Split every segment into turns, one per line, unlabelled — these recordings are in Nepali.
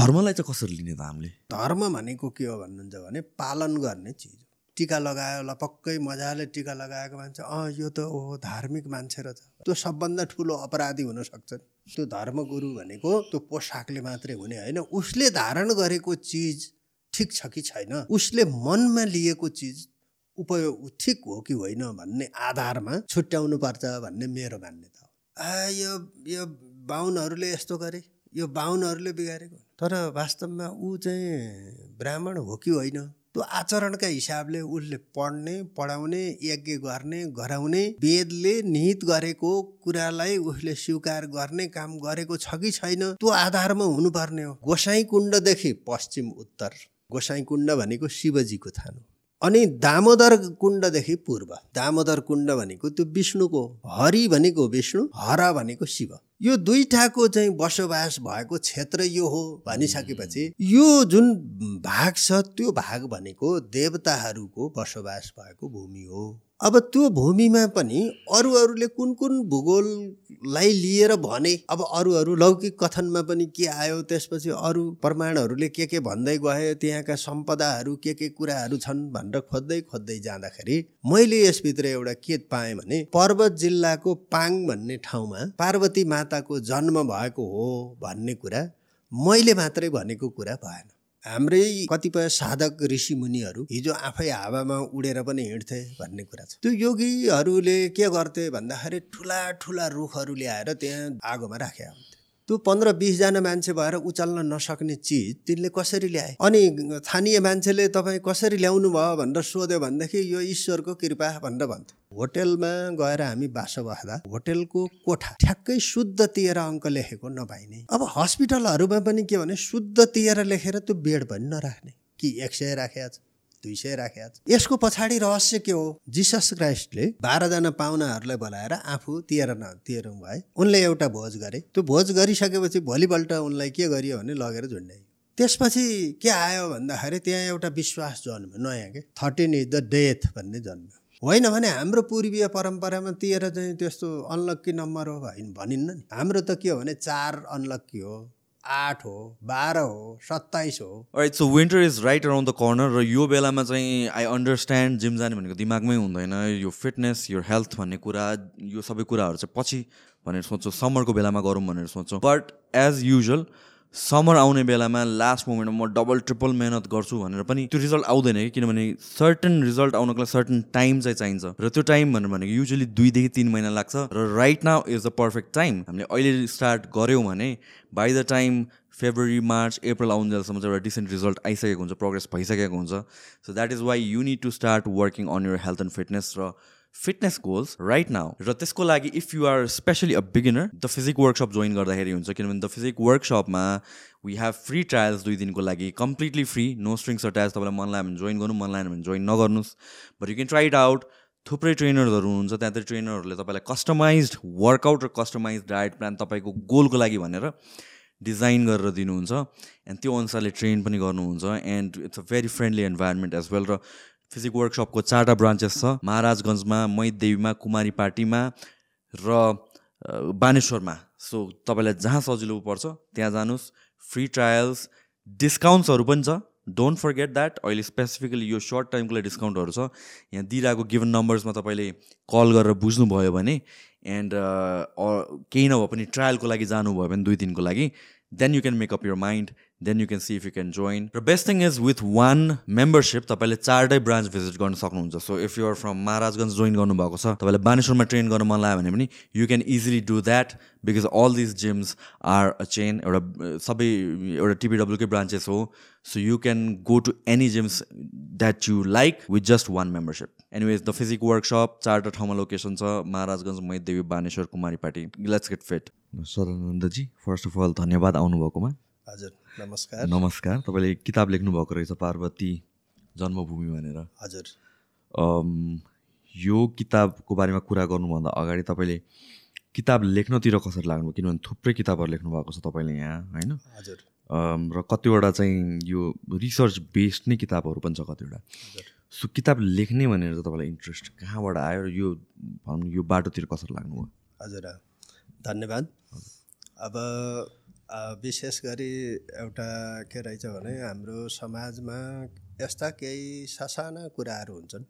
धर्मलाई चाहिँ कसरी लिने त हामीले?
धर्म भनेको के हो भन्नुहुन्छ भने पालन गर्ने चिज हो। टिका लगायो ल पक्कै मजाले टिका लगाएको मान्छे अँ यो त ओ धार्मिक मान्छे रहेछ। त्यो सबभन्दा ठुलो अपराधी हुन सक्छन् त्यो धर्मगुरु भनेको त्यो पोसाकले मात्रै हुने होइन। उसले धारण गरेको चिज ठिक छ कि छैन? उसले मनमा लिएको चिज उपयोग ठिक हो कि होइन भन्ने आधारमा छुट्याउनु पर्छ भन्ने मेरो मान्यता हो। आ यो यो बाहुनहरूले यस्तो गरे? यो बाहुनहरूले बिगारेको तर वास्तवमा ऊ चाहिँ ब्राह्मण हो कि होइन? त्यो आचरणका हिसाबले उसले पढ्ने पढाउने यज्ञ गर्ने गराउने वेदले निहित गरेको कुरालाई उसले स्वीकार गर्ने काम गरेको छ कि छैन त्यो आधारमा हुनुपर्ने हो। गोसाई कुण्डदेखि पश्चिम उत्तर गोसाई कुण्ड भनेको शिवजीको थान। अनि दामोदर कुण्डदेखि पूर्व। दामोदर कुण्ड भनेको त्यो विष्णुको हरि भनेको विष्णु हर भनेको शिव। यो दुईटाको चाहिँ बसोबास भएको क्षेत्र यो हो भनिसकेपछि यो जुन भाग छ त्यो भाग भनेको देवताहरूको बसोबास भएको भूमि हो। अब त्यो भूमिमा पनि अरू अरूले कुन कुन भूगोललाई लिएर भने अब अरू अरू लौकिक कथनमा पनि के आयो त्यसपछि अरू प्रमाणहरूले के के भन्दै गए त्यहाँका सम्पदाहरू के के कुराहरू छन् भनेर खोज्दै खोज्दै जाँदाखेरि मैले यसभित्र एउटा के पाएँ भने पर्वत जिल्लाको पाङ भन्ने ठाउँमा पार्वती माताको जन्म भएको हो भन्ने कुरा मैले मात्रै भनेको कुरा भएन। हाम्रै कतिपय साधक ऋषि मुनिहरू हिजो आफै हावामा उडेर पनि हिँड्थे भन्ने कुरा छ। त्यो योगीहरूले के गर्थे भन्दाखेरि ठुला ठुला रुखहरू ल्याएर त्यहाँ आगोमा राखे। त्यो पन्ध्र बिसजना मान्छे भएर उचाल्न नसक्ने चिज तिनले कसरी ल्याए? अनि स्थानीय मान्छेले तपाईँ कसरी ल्याउनु भयो भनेर सोध्यो भनेदेखि यो ईश्वरको कृपा भनेर भन्थ्यो। होटेलमा गएर हामी बास बस्दा होटेलको कोठा ठ्याक्कै शुद्ध तिएर अङ्क लेखेको नपाइने अब हस्पिटलहरूमा पनि के भने शुद्ध तिएर लेखेर त्यो बेड पनि नराख्ने। कि एक सय राखेको छ दुई सय राखेको छ यसको पछाडि रहस्य के हो? जिसस क्राइस्टले बाह्रजना पाहुनाहरूलाई बोलाएर आफू तिएर न तिएर भए उनले एउटा भोज गरे। त्यो भोज गरिसकेपछि भोलिपल्ट उनलाई के गरियो भने लगेर झुन्ड्यायो। त्यसपछि के आयो भन्दाखेरि त्यहाँ एउटा विश्वास जन्म्यो नयाँ के? थर्टिन इज द डेथ भन्ने जन्म्यो होइन भने हाम्रो पूर्वीय परम्परामा तिएर चाहिँ त्यस्तो अनलक्की नम्बर हो भनिन्न नि। हाम्रो त के हो भने चार अनलक्की हो। आठ हो बाह्र हो सत्ताइस हो।
Right so winter is right around the corner र यो बेलामा चाहिँ आई अन्डरस्ट्यान्ड जिम जाने भनेको दिमागमै हुँदैन। यो फिटनेस यो हेल्थ भन्ने कुरा यो सबै कुराहरू चाहिँ पछि भनेर सोच्छौँ समरको बेलामा गरौँ भनेर सोच्छौँ। बट एज युजल समर आउने बेलामा लास्ट मोमेन्टमा म डबल ट्रिपल मेहनत गर्छु भनेर पनि त्यो रिजल्ट आउँदैन कि किनभने सर्टन रिजल्ट आउनको लागि सर्टन टाइम चाहिँ चाहिन्छ। र त्यो टाइम भनेर भनेको युजली दुईदेखि तिन महिना लाग्छ। र right now is the perfect time हामीले अहिले स्टार्ट गऱ्यौँ भने by the time February March April आउन्जेलसम्म चाहिँ एउटा डिसेन्ट रिजल्ट आइसकेको हुन्छ प्रोग्रेस भइसकेको हुन्छ। So that is why you need to start working on your health and fitness र फिटनेस गोल्स राइट नाउ र त्यसको लागि if you are specially a beginner the physique workshop join गर्दाखेरि हुन्छ किनभने द फिजिक वर्कसपमा वी हेभ फ्री ट्रायल्स दुई दिनको लागि completely free no strings attach तपाईँलाई मन लाग्यो भने जोइन गर्नु मन लागेन भने जोइन नगर्नुहोस्। But you can try it out थुप्रै ट्रेनरहरू हुनुहुन्छ त्यहाँ चाहिँ ट्रेनरहरूले तपाईँलाई कस्टमाइज वर्कआउट र कस्टमाइज डायट प्लान तपाईँको गोलको लागि भनेर डिजाइन गरेर दिनुहुन्छ। एन्ड त्यो अनुसारले ट्रेन पनि गर्नुहुन्छ and it's a very friendly environment as well र फिजिक वर्कसपको चारवटा ब्रान्चेस छ। महाराजगञ्जमा मैदेवीमा कुमारी पार्टीमा र बानेश्वरमा। सो तपाईँलाई जहाँ सजिलो पर्छ त्यहाँ जानुहोस्। फ्री ट्रायल्स डिस्काउन्ट्सहरू पनि छ। डोन्ट फर्गेट द्याट अहिले स्पेसिफिकली यो सर्ट टाइमको लागि डिस्काउन्टहरू छ। यहाँ दिइरहेको गिभन नम्बर्समा तपाईँले कल गरेर बुझ्नुभयो भने एन्ड केही नभए पनि ट्रायलको लागि जानुभयो भने दुई दिनको लागि then you can make up your mind then you can see if you can join र best thing is with one membership तपाईँले चारवटै ब्रान्च भिजिट गर्न सक्नुहुन्छ. So if you're from Maharajganj join गर्नुभएको छ तपाईँलाई बानेश्वरमा ट्रेन गर्न मन लाग्यो भने पनि you can easily do that because all this gyms are a chain एउटा सबै एउटा टिपिडब्ल्युकै ब्रान्चेस हो. So you can go to any gyms that you like with just one membership anyways the physique workshop चारवटा ठाउँमा लोकेसन छ Maharajganj Maitidevi Baneshwar Kumaripati let's get fit सदानन्दजी first of all धन्यवाद आउनुभएकोमा।
हजुर नमस्कार।
नमस्कार। तपाईँले किताब लेख्नुभएको रहेछ पार्वती जन्मभूमि भनेर।
हजुर।
यो किताबको बारेमा कुरा गर्नुभन्दा अगाडि तपाईँले किताब लेख्नतिर कसरी लाग्नुभयो? किनभने थुप्रै किताबहरू लेख्नु भएको छ तपाईँले यहाँ होइन?
हजुर।
र कतिवटा चाहिँ यो रिसर्च बेस्ड नै किताबहरू पनि छ कतिवटा। सो किताब लेख्ने भनेर चाहिँ तपाईँलाई इन्ट्रेस्ट कहाँबाट आयो र यो भनौँ यो बाटोतिर कसरी लाग्नुभयो?
हजुर धन्यवाद। अब विशेष गरी एउटा के रहेछ भने हाम्रो समाजमा यस्ता केही ससाना कुराहरू हुन्छन्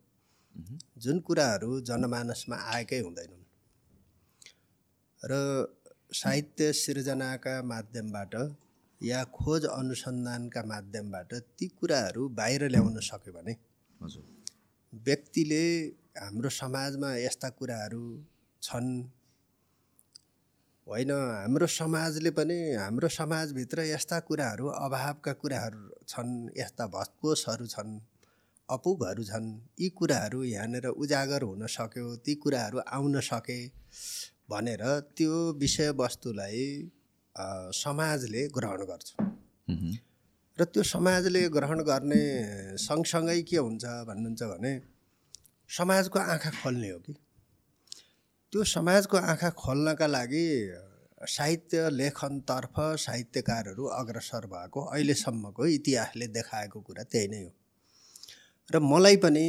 जुन कुराहरू जनमानसमा आएकै हुँदैनन्। र साहित्य सिर्जनाका माध्यमबाट या खोज अनुसन्धानका माध्यमबाट ती कुराहरू बाहिर ल्याउन सक्यो भने
हजुर।
व्यक्तिले हाम्रो समाजमा यस्ता कुराहरू छन् होइन हाम्रो समाजले पनि हाम्रो समाजभित्र यस्ता कुराहरू अभावका कुराहरू छन् यस्ता भत्कोसहरू छन् अपुगहरू छन् यी कुराहरू यहाँनिर उजागर हुन सक्यो ती कुराहरू आउन सके भनेर त्यो विषयवस्तुलाई समाजले ग्रहण गर्छ। र त्यो समाजले ग्रहण गर्ने सँगसँगै के हुन्छ भन्नुहुन्छ भने समाजको आँखा खोल्ने हो कि त्यो समाजको आँखा खोल्नका लागि साहित्य लेखनतर्फ साहित्यकारहरू अग्रसर भएको अहिलेसम्मको इतिहासले देखाएको कुरा त्यही नै हो। र मलाई पनि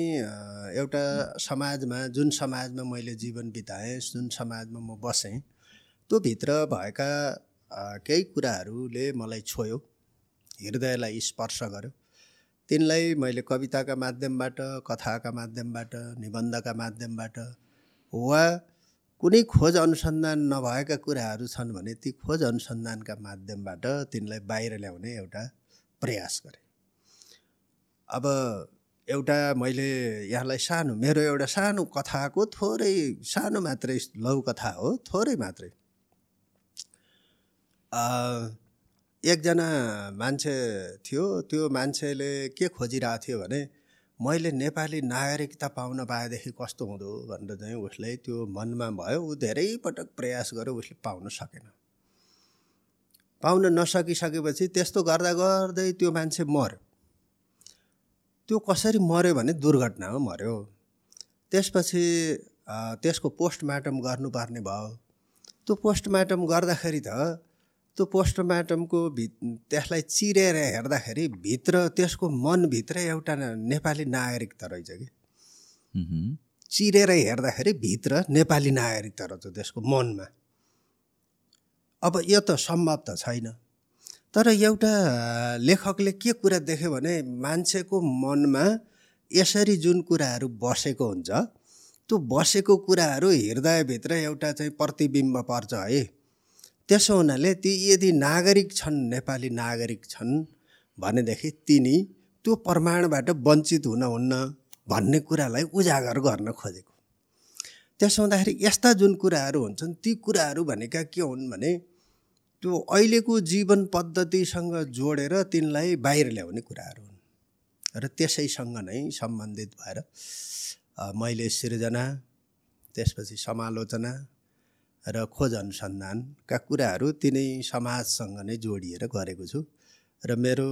एउटा समाजमा जुन समाजमा मैले जीवन बिताएँ जुन समाजमा म बसेँ त्यो भित्र भएका केही कुराहरूले मलाई छोयो हृदयलाई स्पर्श गर्यो। तिनलाई मैले कविताका माध्यमबाट कथाका माध्यमबाट निबन्धका माध्यमबाट वा कुनै खोज अनुसन्धान नभएका कुराहरू छन् भने ती खोज अनुसन्धानका माध्यमबाट तिनलाई बाहिर ल्याउने एउटा प्रयास गरेँ। अब एउटा मैले यहाँलाई सानो मेरो एउटा सानो कथाको थोरै सानो मात्रै लघु कथा हो थोरै मात्रै। एकजना मान्छे थियो त्यो मान्छेले के खोजिरहेको थियो भने मैले नेपाली नागरिकता पाउन पाएदेखि कस्तो हुँदो भनेर चाहिँ उसले त्यो मनमा भयो ऊ धेरै पटक प्रयास गर्यो उसले पाउन सकेन। पाउन नसकिसकेपछि त्यस्तो गर्दा गर्दै त्यो मान्छे मऱ्यो त्यो कसरी मऱ्यो भने दुर्घटनामा मऱ्यो त्यसपछि त्यसको पोस्टमार्टम गर्नुपर्ने भयो। त्यो पोस्टमार्टम गर्दाखेरि त त्यो पोस्टमार्टमको भि त्यसलाई चिरेर हेर्दाखेरि भित्र त्यसको मनभित्र एउटा नेपाली नागरिकता रहेछ कि। चिरेर हेर्दाखेरि भित्र नेपाली नागरिकता रहेछ त्यसको मनमा। अब यो त सम्भव त छैन। तर एउटा लेखकले के कुरा देख्यो भने मान्छेको मनमा यसरी जुन कुराहरू बसेको हुन्छ त्यो बसेको कुराहरू हृदयभित्र एउटा चाहिँ प्रतिबिम्ब पर्छ है। त्यसो हुनाले ती यदि नागरिक छन् नेपाली नागरिक छन् भनेदेखि तिनी त्यो प्रमाणबाट वञ्चित हुन हुन्न भन्ने कुरालाई उजागर गर्न खोजेको। त्यसो हुँदाखेरि यस्ता जुन कुराहरू हुन्छन् ती कुराहरू भनेका के हुन् भने त्यो अहिलेको जीवन पद्धतिसँग जोडेर तिनलाई बाहिर ल्याउने कुराहरू हुन्। र त्यसैसँग नै सम्बन्धित भएर मैले सृजना त्यसपछि समालोचना र खोज अनुसन्धानका कुराहरू तिनै समाजसँग नै जोडिएर गरेको छु। र मेरो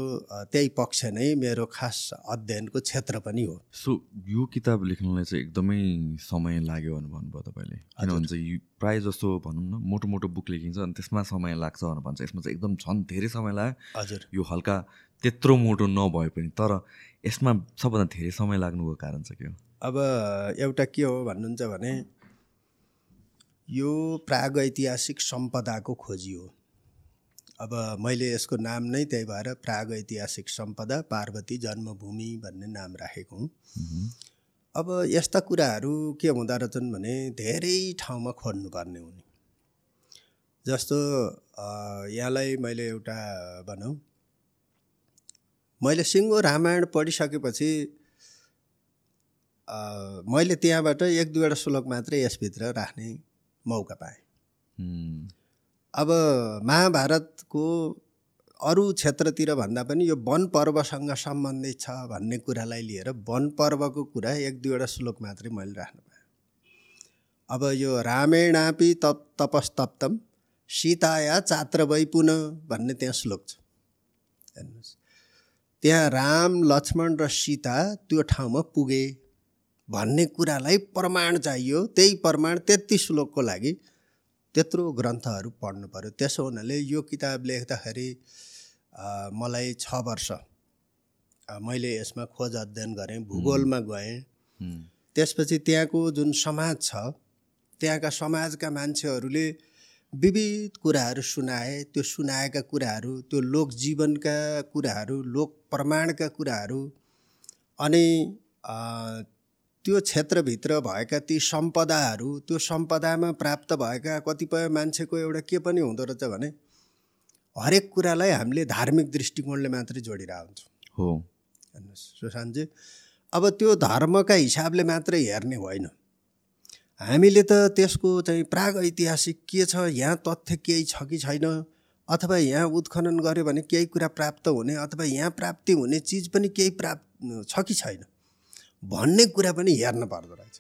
त्यही पक्ष नै मेरो खास अध्ययनको क्षेत्र पनि हो।
सो यो किताब लेख्नलाई चाहिँ एकदमै समय लाग्यो भनेर भन्नुभयो तपाईँले। किनभने चाहिँ प्रायः जस्तो भनौँ न मोटो मोटो बुक लेखिन्छ अनि त्यसमा समय लाग्छ भनेर भन्छ। यसमा चाहिँ एकदम झन् धेरै समय लाग्यो।
हजुर।
यो हल्का त्यत्रो मोटो नभए पनि तर यसमा सबभन्दा धेरै समय लाग्नुको कारण चाहिँ के हो?
अब एउटा के हो भन्नुहुन्छ भने यो प्रागैतिहासिक सम्पदाको खोजी हो। अब मैले यसको नाम नै त्यही भएर प्रागैतिहासिक सम्पदा पार्वती जन्मभूमि भन्ने नाम राखेको हुँ। अब यस्ता कुराहरू के हुँदो रहेछन् भने धेरै ठाउँमा खोज्नुपर्ने हुने। जस्तो यहाँलाई मैले एउटा भनौँ मैले सिङ्गो रामायण पढिसकेपछि मैले त्यहाँबाट एक दुईवटा श्लोक मात्रै यसभित्र राख्ने मौका पाएँ। अब महाभारतको अरू क्षेत्रतिर भन्दा पनि यो वन पर्वसँग सम्बन्धित छ भन्ने कुरालाई लिएर वन पर्वको कुरा एक दुईवटा श्लोक मात्रै मैले राख्न पाएँ। अब यो रामेणापि तप तपस्तप्तम सीताया चात्र पुनः भन्ने त्यहाँ श्लोक छ। हेर्नुहोस्। त्यहाँ राम लक्ष्मण र सीता त्यो ठाउँमा पुगे। भन्ने कुरालाई प्रमाण चाहियो त्यही प्रमाण त्यति श्लोकको लागि त्यत्रो ग्रन्थहरू पढ्नु पऱ्यो त्यसो हुनाले यो किताब लेख्दाखेरि मलाई छ वर्ष। मैले यसमा खोज अध्ययन गरेँ भूगोलमा गएँ। त्यसपछि त्यहाँको जुन समाज छ त्यहाँका समाजका मान्छेहरूले विविध कुराहरू सुनाए। त्यो सुनाएका कुराहरू त्यो लोक जीवनका कुराहरू लोक प्रमाणका कुराहरू अनि त्यो क्षेत्रभित्र भएका ती सम्पदाहरू त्यो सम्पदामा प्राप्त भएका कतिपय मान्छेको एउटा के पनि हुँदो रहेछ भने हरेक कुरालाई हामीले धार्मिक दृष्टिकोणले मात्रै जोडिरहेको हुन्छौँ।
हो।
हेर्नुहोस् सुशान्तजी अब त्यो धर्मका हिसाबले मात्रै हेर्ने होइन। हामीले त त्यसको चाहिँ प्राग ऐतिहासिक के छ यहाँ तथ्य केही छ कि छैन अथवा यहाँ उत्खनन गऱ्यो भने केही कुरा प्राप्त हुने अथवा यहाँ प्राप्ति हुने चिज पनि केही प्राप्त छ कि छैन। भन्ने कुरा पनि हेर्न पर्दो रहेछ।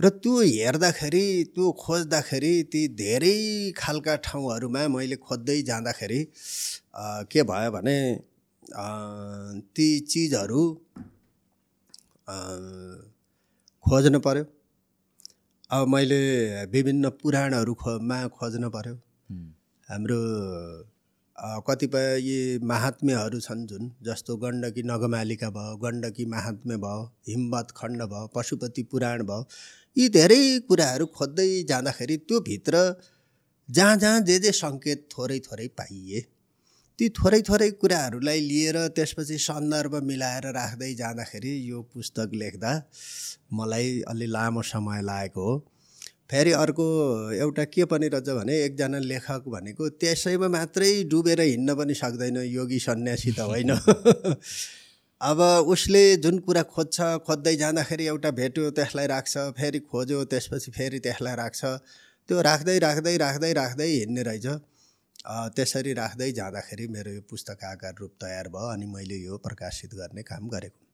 र त्यो हेर्दाखेरि त्यो खोज्दाखेरि ती धेरै खालका ठाउँहरूमा मैले खोज्दै जाँदाखेरि के भयो भने ती चिजहरू खोज्न पर्यो। अब मैले विभिन्न पुराणहरू खोमा खोज्न पर्यो। हाम्रो कतिपय यी महात्म्यहरू छन् जुन जस्तो गण्डकी नगमालिका भयो गण्डकी महात्म्य भयो हिमवत खण्ड भयो पशुपति पुराण भयो यी धेरै कुराहरू खोज्दै जाँदाखेरि त्यो भित्र जहाँ जहाँ जे जे सङ्केत थोरै थोरै पाइए ती थोरै थोरै कुराहरूलाई लिएर त्यसपछि सन्दर्भ मिलाएर राख्दै जाँदाखेरि यो पुस्तक लेख्दा मलाई अलि लामो समय लागेको हो। फेरि अर्को एउटा के पनि रहेछ भने एकजना लेखक भनेको त्यसैमा मात्रै डुबेर हिँड्न पनि सक्दैन योगी सन्यासी त होइन। अब उसले जुन कुरा खोज्छ खोज्दै जाँदाखेरि एउटा भेट्यो त्यसलाई राख्छ फेरि खोज्यो त्यसपछि फेरि त्यसलाई राख्छ। त्यो राख्दै राख्दै राख्दै राख्दै हिँड्ने रहेछ। त्यसरी राख्दै जाँदाखेरि मेरो यो पुस्तक आकार रूप तयार भयो अनि मैले यो प्रकाशित गर्ने काम गरेको।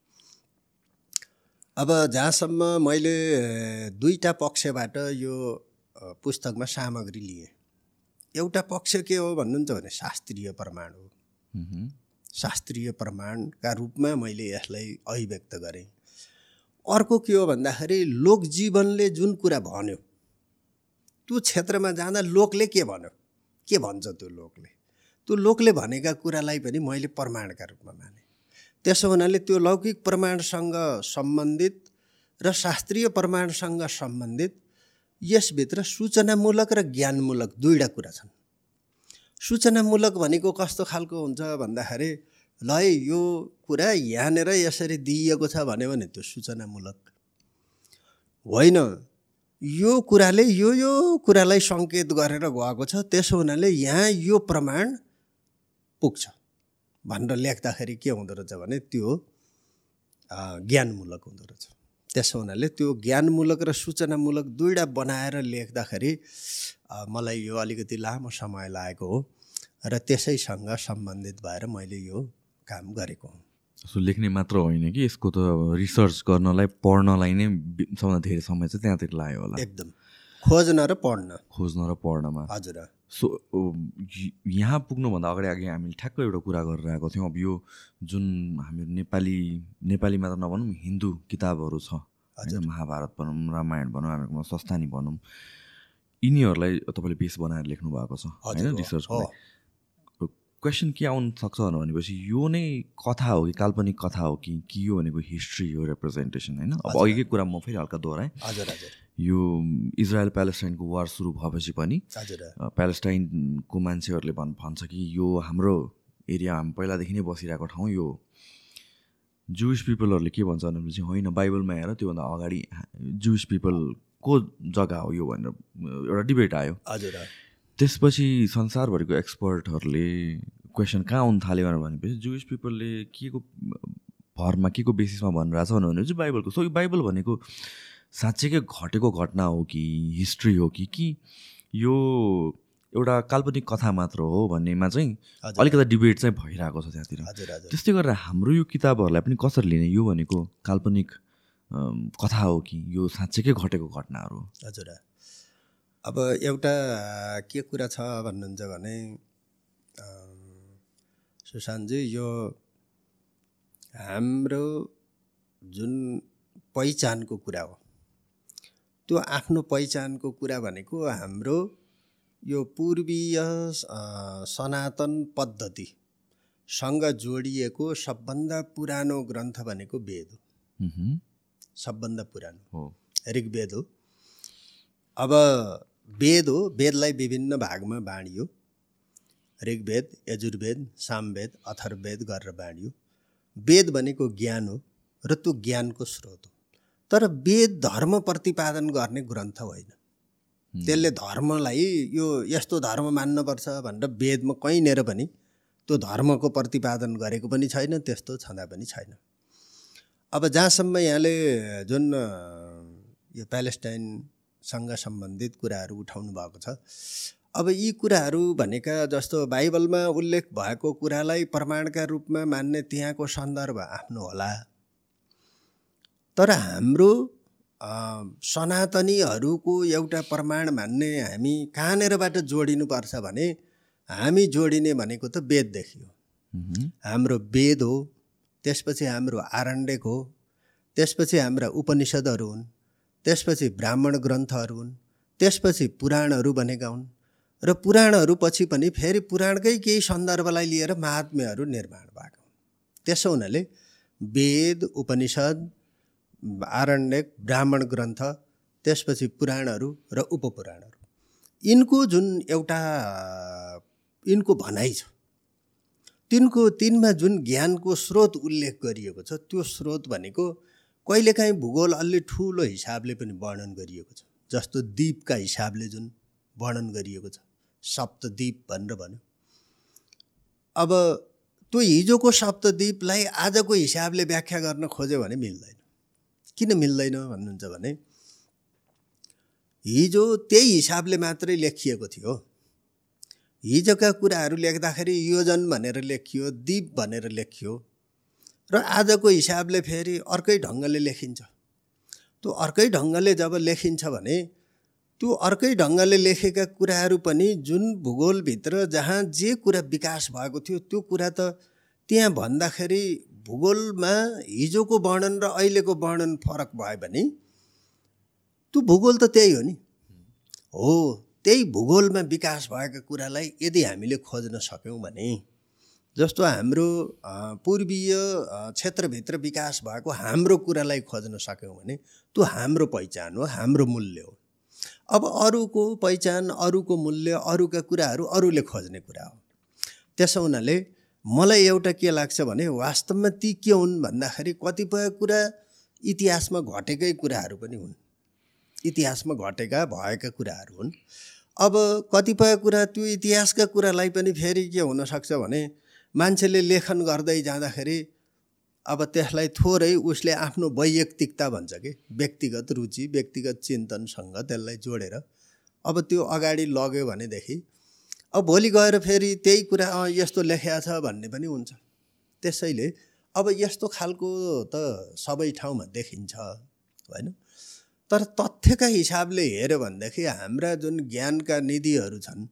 अब जहाँसम्म मैले दुईवटा पक्षबाट यो पुस्तकमा सामग्री लिएँ। एउटा पक्ष के हो भन्नुहुन्छ भने शास्त्रीय प्रमाण हो। शास्त्रीय प्रमाणका रूपमा मैले यसलाई अभिव्यक्त गरेँ। अर्को के हो भन्दाखेरि लोकजीवनले जुन कुरा भन्यो त्यो क्षेत्रमा जाँदा लोकले के भन्यो? के भन्छ त्यो लोकले? त्यो लोकले भनेका कुरालाई पनि मैले प्रमाणका रूपमा माने। त्यसो हुनाले त्यो लौकिक प्रमाणसँग सम्बन्धित र शास्त्रीय प्रमाणसँग सम्बन्धित यसभित्र सूचनामूलक र ज्ञानमूलक दुईवटा कुरा छन्। सूचनामूलक भनेको कस्तो खालको हुन्छ भन्दाखेरि ल यो कुरा यहाँनिर यसरी दिइएको छ भन्यो भने त्यो सूचनामूलक। होइन यो कुराले यो यो कुरालाई सङ्केत गरेर गएको छ त्यसो हुनाले यहाँ यो प्रमाण पुग्छ। भनेर लेख्दाखेरि के हुँदो रहेछ भने त्यो ज्ञानमूलक हुँदो रहेछ। त्यसो हुनाले त्यो ज्ञानमूलक र सूचनामूलक दुईवटा बनाएर लेख्दाखेरि मलाई यो अलिकति लामो समय लागेको हो र त्यसैसँग सम्बन्धित भएर मैले यो काम गरेको हुँ।
सो लेख्ने मात्र होइन कि यसको त रिसर्च गर्नलाई पढ्नलाई नै सबभन्दा धेरै समय चाहिँ त्यहाँतिर लाग्यो होला।
एकदम। खोज्न र पढ्न।
खोज्न र पढ्नमा।
हजुर।
सो यहाँ पुग्नुभन्दा अगाडि अघि हामीले ठ्याक्क एउटा कुरा गरेर आएको थियौँ। अब यो जुन हामीहरू नेपाली नेपालीमा त नभनौँ हिन्दू किताबहरू छ होइन महाभारत भनौँ रामायण भनौँ हामीहरूकोमा सस्तानी भनौँ यिनीहरूलाई तपाईँले बेस बनाएर लेख्नु भएको छ होइन। लागि। क्वेसन के आउनु सक्छ भनेपछि यो नै कथा हो कि काल्पनिक कथा हो कि कि यो भनेको हिस्ट्री हो रिप्रेजेन्टेसन होइन? अब अघिकै कुरा म फेरि हल्का दोहोऱ्याएँ।
हजुर हजुर।
यो इजरायल प्यालेस्टाइनको वार सुरु भएपछि पनि प्यालेस्टाइनको मान्छेहरूले भन् भन्छ कि यो हाम्रो एरिया हामी पहिलादेखि नै बसिरहेको ठाउँ यो जुइस पिपलहरूले के भन्छ भनेपछि होइन बाइबलमा हेर त्योभन्दा अगाडि जुइस पिपलको जग्गा हो यो भनेर एउटा डिबेट आयो।
हजुर
त्यसपछि संसारभरिको एक्सपर्टहरूले क्वेसन कहाँ आउनु थाल्यो भनेपछि जुइस पिपलले के को भरमा के को बेसिसमा भनिरहेछ भनेपछि बाइबलको। सो यो बाइबल भनेको साँच्चैकै घटेको घटना हो कि हिस्ट्री हो कि कि यो एउटा काल्पनिक कथा मात्र हो भन्नेमा चाहिँ अलिकति डिबेट चाहिँ भइरहेको छ त्यहाँतिर। त्यस्तै गरेर हाम्रो यो किताबहरूलाई पनि कसरी लिने यो भनेको काल्पनिक कथा हो कि यो साँच्चैकै घटेको घटनाहरू
हजुर। अब एउटा के कुरा छ भन्नुहुन्छ भने सुशान्तजी यो हाम्रो जुन पहिचानको कुरा हो त्यो आफ्नो पहिचानको कुरा भनेको हाम्रो यो पूर्वीय सनातन पद्धतिसँग जोडिएको सबभन्दा पुरानो ग्रन्थ भनेको वेद हो। सबभन्दा पुरानो।
हो।
ऋग्वेद हो। अब वेद हो वेदलाई विभिन्न भागमा बाँडियो। ऋग्वेद यजुर्वेद सामवेद अथर्ववेद गरेर बाँडियो वेद भनेको ज्ञान हो र त्यो ज्ञानको स्रोत हो। तर वेद धर्म प्रतिपादन गर्ने ग्रन्थ होइन। त्यसले धर्मलाई यो यस्तो धर्म मान्नुपर्छ भनेर वेदमा कहीँनिर पनि त्यो धर्मको प्रतिपादन गरेको पनि छैन त्यस्तो छँदा पनि छैन। अब जहाँसम्म यहाँले जुन यो प्यालेस्टाइनसँग सम्बन्धित कुराहरू उठाउनु भएको छ अब यी कुराहरू भनेका जस्तो बाइबलमा उल्लेख भएको कुरालाई प्रमाणका रूपमा मान्ने त्यहाँको सन्दर्भ आफ्नो होला। तर हाम्रो सनातनीहरूको एउटा प्रमाण मान्ने हामी कहाँनिरबाट जोडिनुपर्छ भने हामी जोडिने भनेको त वेददेखि हो हाम्रो वेद हो त्यसपछि हाम्रो आरण्यक हो त्यसपछि हाम्रा उपनिषदहरू हुन् त्यसपछि ब्राह्मण ग्रन्थहरू हुन् त्यसपछि पुराणहरू भनेका हुन् र पुराणहरू पछि पनि फेरि पुराणकै केही सन्दर्भलाई लिएर महात्म्यहरू निर्माण भएको त्यसो हुनाले वेद उपनिषद आरण्यक ब्राह्मण ग्रन्थ त्यसपछि पुराणहरू र उपपुराणहरू। यिनको जुन एउटा यिनको भनाइ छ तिनको तिनमा जुन ज्ञानको स्रोत उल्लेख गरिएको छ त्यो स्रोत भनेको कहिलेकाहीँ भूगोल अलि ठुलो हिसाबले पनि वर्णन गरिएको छ। जस्तो द्वीपका हिसाबले जुन वर्णन गरिएको छ सप्तद्वीप भनेर भन्यो। अब त्यो हिजोको सप्तद्वीपलाई आजको हिसाबले व्याख्या गर्न खोज्यो भने मिल्दैन। किन मिल्दैन भन्नुहुन्छ भने हिजो त्यही हिसाबले मात्रै लेखिएको थियो। हिजोका कुराहरू लेख्दाखेरि योजन भनेर लेखियो द्वीप भनेर लेखियो र आजको हिसाबले फेरि अर्कै ढङ्गले लेखिन्छ। त्यो अर्कै ढङ्गले जब लेखिन्छ भने त्यो अर्कै ढङ्गले लेखेका कुराहरू पनि जुन भूगोलभित्र जहाँ जे कुरा विकास भएको थियो त्यो कुरा त त्यहाँ भन्दाखेरि भूगोलमा हिजोको वर्णन र अहिलेको वर्णन फरक भयो भने त्यो भूगोल त त्यही हो नि। हो त्यही भूगोलमा विकास भएका कुरालाई यदि हामीले खोज्न सक्यौँ भने जस्तो हाम्रो पूर्वीय क्षेत्रभित्र विकास भएको हाम्रो कुरालाई खोज्न सक्यौँ भने त्यो हाम्रो पहिचान हो हाम्रो मूल्य हो। अब अरूको पहिचान अरूको मूल्य अरूका कुराहरू अरूले खोज्ने कुरा हो। त्यसो हुनाले मलाई एउटा के लाग्छ भने वास्तवमा ती के हुन् भन्दाखेरि कतिपय कुरा इतिहासमा घटेकै कुराहरू पनि हुन्। इतिहासमा घटेका भएका कुराहरू हुन्। अब कतिपय कुरा त्यो इतिहासका कुरालाई पनि फेरि के हुनसक्छ भने मान्छेले लेखन गर्दै जाँदाखेरि अब त्यसलाई थोरै उसले आफ्नो वैयक्तिकता भन्छ कि व्यक्तिगत रुचि व्यक्तिगत चिन्तनसँग त्यसलाई जोडेर अब त्यो अगाडि लग्यो भनेदेखि अब भोलि गएर फेरि त्यही कुरा यस्तो लेखिया छ भन्ने पनि हुन्छ। त्यसैले अब यस्तो खालको त सबै ठाउँमा देखिन्छ होइन? तर तथ्यका हिसाबले हेऱ्यो भनेदेखि हाम्रा जुन ज्ञानका निधिहरू छन्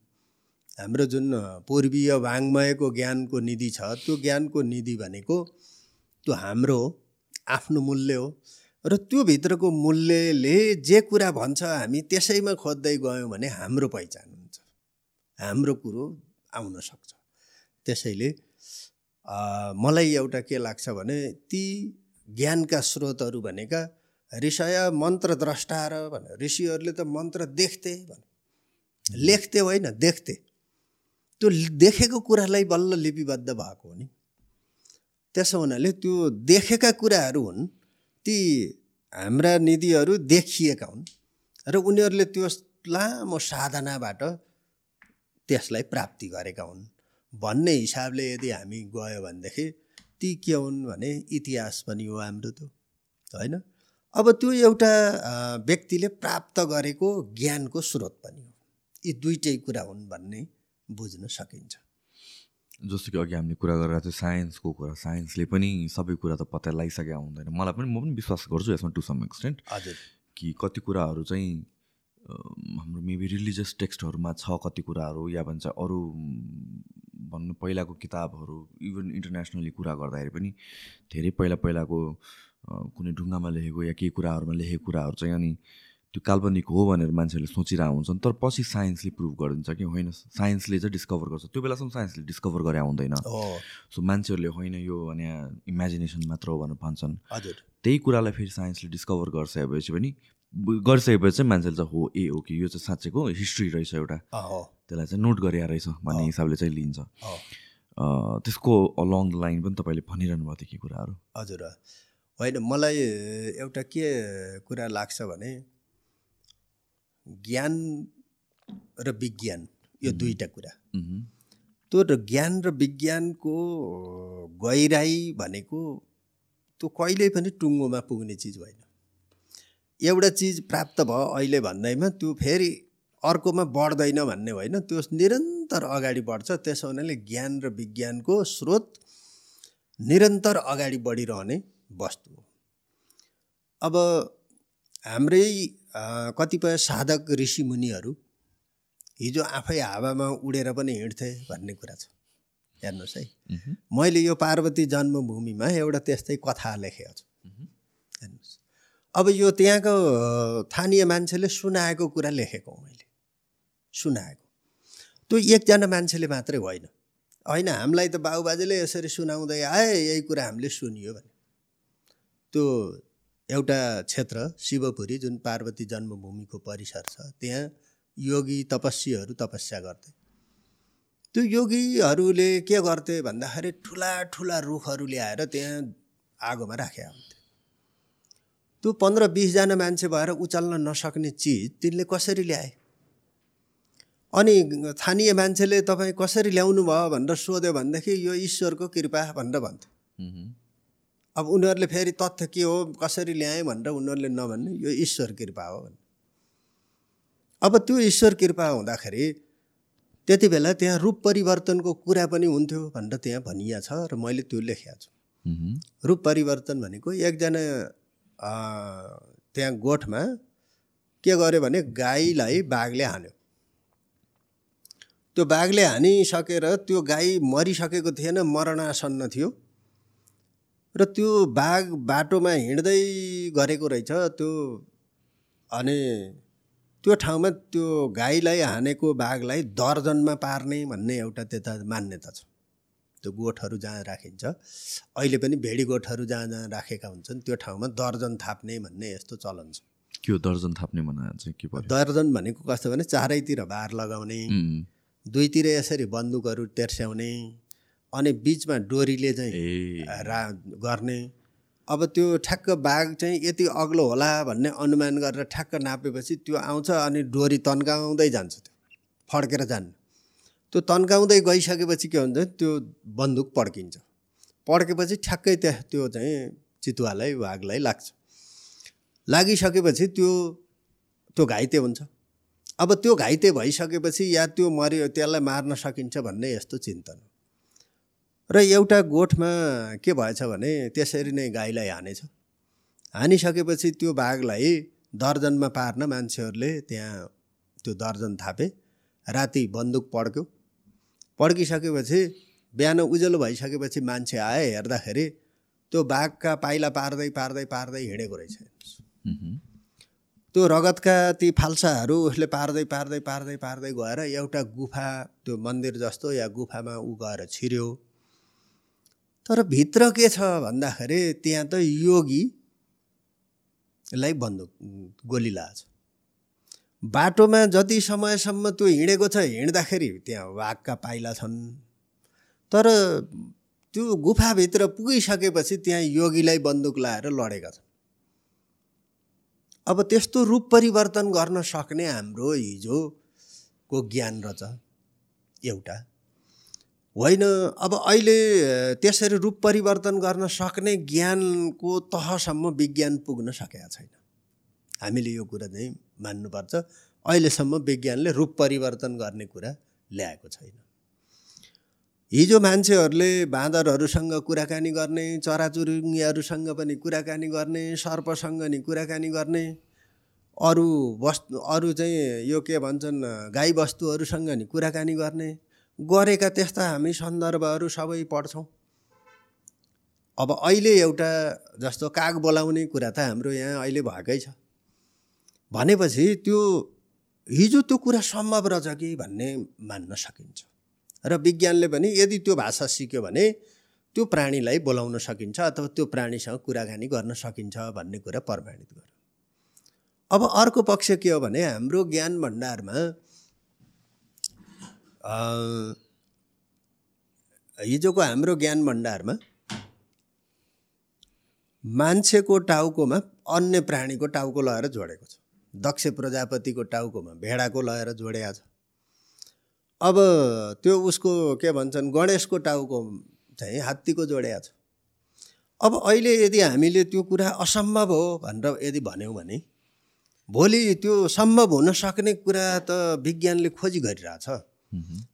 हाम्रो जुन पूर्वीय वाङ्मयको ज्ञानको निधि छ त्यो ज्ञानको निधि भनेको त्यो हाम्रो आफ्नो मूल्य हो र त्यो भित्रको मूल्यले जे कुरा भन्छ हामी त्यसैमा खोज्दै गयौँ भने हाम्रो पहिचान हाम्रो कुरो आउन सक्छ। त्यसैले मलाई एउटा के लाग्छ भने ती ज्ञानका स्रोतहरू भनेका ऋषय मन्त्र द्रष्टा र भने ऋषिहरूले त मन्त्र देख्थे भने। लेख्थे होइन देख्थे। त्यो देखेको कुरालाई बल्ल लिपिबद्ध भएको हो नि। त्यसो हुनाले त्यो देखेका कुराहरू हुन् ती हाम्रा निधिहरू देखिएका हुन् र उनीहरूले त्यो लामो साधनाबाट त्यसलाई प्राप्ति गरेका हुन्। भन्ने हिसाबले यदि हामी गयो भनेदेखि ती के हुन् भने इतिहास पनि हो हाम्रो त्यो होइन? अब त्यो एउटा व्यक्तिले प्राप्त गरेको ज्ञानको स्रोत पनि हो। यी दुइटै कुरा हुन् भन्ने बुझ्न सकिन्छ।
जस्तो कि अघि हामीले कुरा गरेर थियो साइन्सको कुरा साइन्सले पनि सबै कुरा त पत्ता लगाइसकेका हुँदैन। मलाई पनि म पनि विश्वास गर्छु यसमा टु सम एक्सटेन्ट
हजुर।
कि कति कुराहरू चाहिँ हाम्रो मेबी रिलिजियस टेक्स्टहरूमा छ कति कुराहरू या भन्छ अरू भन्नु पहिलाको किताबहरू इभन इन्टरनेसनली कुरा गर्दाखेरि पनि धेरै पहिला पहिलाको कुनै ढुङ्गामा लेखेको या केही कुराहरूमा लेखेको कुराहरू चाहिँ अनि त्यो काल्पनिक हो भनेर मान्छेहरूले सोचिरहेको हुन्छन्। तर पछि साइन्सले प्रुभ गरिदिन्छ कि होइन साइन्सले चाहिँ डिस्कभर गर्छ। त्यो बेलासम्म साइन्सले डिस्कभर गरे हुँदैन सो मान्छेहरूले होइन यो भने इमेजिनेसन मात्र हो भनेर भन्छन्।
हजुर।
त्यही कुरालाई फेरि साइन्सले डिस्कभर गरिसकेपछि पनि ब- गरिसकेपछि चाहिँ मान्छेले चाहिँ हो ए ओके यो चाहिँ साँच्चैको हिस्ट्री रहेछ एउटा। त्यसलाई चाहिँ नोट गरे रहेछ भन्ने हिसाबले चाहिँ लिन्छ। त्यसको अलङ द लाइन पनि तपाईँले भनिरहनु भएको थियो के कुराहरू।
हजुर होइन मलाई एउटा के कुरा लाग्छ भने ज्ञान र विज्ञान यो दुईवटा कुरा। त्यो र ज्ञान र विज्ञानको गहिराई भनेको त्यो कहिल्यै पनि टुङ्गोमा पुग्ने चिज होइन। एउटा चिज प्राप्त भयो अहिले भन्दैमा त्यो फेरि अर्कोमा बढ्दैन भन्ने होइन। त्यो निरन्तर अगाडि बढ्छ त्यसो हुनाले ज्ञान र विज्ञानको स्रोत निरन्तर अगाडि बढिरहने वस्तु हो। अब हाम्रै कतिपय साधक ऋषिमुनिहरू हिजो आफै हावामा उडेर पनि हिँड्थे भन्ने कुरा छ। हेर्नुहोस् है। मैले यो पार्वती जन्मभूमिमा एउटा त्यस्तै कथा लेखेको छु। अब यो त्यहाँको स्थानीय मान्छेले सुनाएको कुरा लेखेको मैले। सुनाएको। त्यो एकजना मान्छेले मात्रै होइन। होइन हामीलाई त बाबुबाजेले यसरी सुनाउँदै आए यही कुरा हामीले सुनियो भने। त्यो एउटा क्षेत्र शिवपुरी जुन पार्वती जन्मभूमिको परिसर छ त्यहाँ योगी तपस्वीहरू तपस्या गर्थे। त्यो योगीहरूले के गर्थे भन्दाखेरि ठुला ठुला रुखहरू ल्याएर त्यहाँ आगोमा राखेका हुन्थे। त्यो पन्ध्र बिसजना मान्छे भएर उचाल्न नसक्ने चिज तिनले कसरी ल्याए अनि स्थानीय मान्छेले तपाईँ कसरी ल्याउनु भयो भनेर सोध्यो भनेदेखि यो ईश्वरको कृपा भनेर भन्थे
मह्म।
अब उनीहरूले फेरि तथ्य के हो कसरी ल्याएँ भनेर उनीहरूले नभन्ने यो ईश्वर कृपा हो भन्ने अब त्यो ईश्वर कृपा हुँदाखेरि त्यति बेला त्यहाँ रूप परिवर्तनको कुरा पनि हुन्थ्यो भनेर त्यहाँ भनिया छ र मैले त्यो लेखेको छु। रूप परिवर्तन भनेको एकजना त्यहाँ गोठमा के गर्यो भने गाईलाई बाघले हान्यो। त्यो बाघले हानिसकेर त्यो गाई मरिसकेको थिएन मरणासन्न थियो। र त्यो बाघ बाटोमा हिँड्दै गरेको रहेछ त्यो अनि त्यो ठाउँमा त्यो गाईलाई हानेको बाघलाई दर्जनमा पार्ने भन्ने एउटा त्यता मान्यता छ। त्यो गोठहरू जहाँ राखिन्छ। अहिले पनि भेडी गोठहरू जहाँ जहाँ राखेका हुन्छन् त्यो ठाउँमा दर्जन थाप्ने भन्ने यस्तो चलन छ।
के दर्जन थाप्ने चाहिँ के पर्यो?
दर्जन भनेको कस्तो भने चारैतिर भार लगाउने। दुईतिर यसरी बन्दुकहरू तेर्स्याउने अनि बिचमा डोरीले चाहिँ रा गर्ने। अब त्यो ठ्याक्क बाघ चाहिँ यति अग्लो होला भन्ने अनुमान गरेर ठ्याक्क नापेपछि त्यो आउँछ अनि डोरी तन्काउँदै जान्छ त्यो फड्केर जान्न। त्यो तन्काउँदै गइसकेपछि के हुन्छ त्यो बन्दुक पड्किन्छ। पड्केपछि ठ्याक्कै त्यहाँ त्यो चाहिँ चितुवालाई बाघलाई लाग्छ। लागिसकेपछि त्यो त्यो घाइते हुन्छ। अब त्यो घाइते भइसकेपछि या त्यो मऱ्यो त्यसलाई मार्न सकिन्छ भन्ने यस्तो चिन्तन। र एउटा गोठमा के भएछ भने त्यसरी नै गाईलाई हानेछ। हानिसकेपछि त्यो बाघलाई दर्जनमा पार्न मान्छेहरूले त्यहाँ त्यो दर्जन थापे। राति बन्दुक पड्क्यो। पड्किसकेपछि बिहान उज्यालो भइसकेपछि मान्छे आए हेर्दाखेरि त्यो बाघका पाइला पार्दै पार्दै पार्दै हिँडेको रहेछ। त्यो रगतका ती फाल्साहरू उसले पार्दै पार्दै पार्दै पार्दै गएर एउटा गुफा त्यो मन्दिर जस्तो या गुफामा ऊ गएर छिर्यो। तर भित्र के छ भन्दाखेरि त्यहाँ त योगीलाई बन्दुक गोली लाछ बाटोमा जति समयसम्म त्यो हिँडेको छ हिँड्दाखेरि त्यहाँ वाघका पाइला छन्। तर त्यो गुफाभित्र पुगिसकेपछि त्यहाँ योगीलाई बन्दुक लाएर लडेका छन्। अब त्यस्तो रूप परिवर्तन गर्न सक्ने हाम्रो हिजोको ज्ञान रहेछ एउटा। होइन अब अहिले त्यसरी रूप परिवर्तन गर्न सक्ने ज्ञानको तहसम्म विज्ञान पुग्न सकेका छैन। हामीले यो कुरा चाहिँ मान्नुपर्छ। अहिलेसम्म विज्ञानले रूप परिवर्तन गर्ने कुरा ल्याएको छैन। हिजो मान्छेहरूले बाँदरहरूसँग कुराकानी गर्ने चराचुरुङ्गीहरूसँग पनि कुराकानी गर्ने सर्पसँग नि कुराकानी गर्ने अरू वस्तु अरू चाहिँ यो के भन्छन् गाई वस्तुहरूसँग नि कुराकानी गर्ने गरेका त्यस्ता हामी सन्दर्भहरू सबै पढ्छौँ। अब अहिले एउटा जस्तो काग बोलाउने कुरा त हाम्रो यहाँ अहिले भएकै छ। भनेपछि त्यो हिजो त्यो कुरा सम्भव रहेछ कि भन्ने मान्न सकिन्छ। र विज्ञानले पनि यदि त्यो भाषा सिक्यो भने त्यो प्राणीलाई बोलाउन सकिन्छ अथवा त्यो प्राणीसँग कुराकानी गर्न सकिन्छ भन्ने कुरा प्रमाणित गर्यो अब अर्को पक्ष के हो भने हाम्रो ज्ञान भण्डारमा हिजोको हाम्रो ज्ञान भण्डारमा मान्छेको टाउकोमा अन्य प्राणीको टाउको लगाएर जोडेको छ। दक्ष प्रजापतिको टाउकोमा भेडाको लगाएर जोडेको छ। अब त्यो उसको के भन्छन् गणेशको टाउको चाहिँ हात्तीको जोडेको छ। अब अहिले यदि हामीले त्यो कुरा असम्भव हो भनेर यदि भन्यौँ भने भोलि त्यो सम्भव हुन सक्ने कुरा त विज्ञानले खोजी गरिरहेछ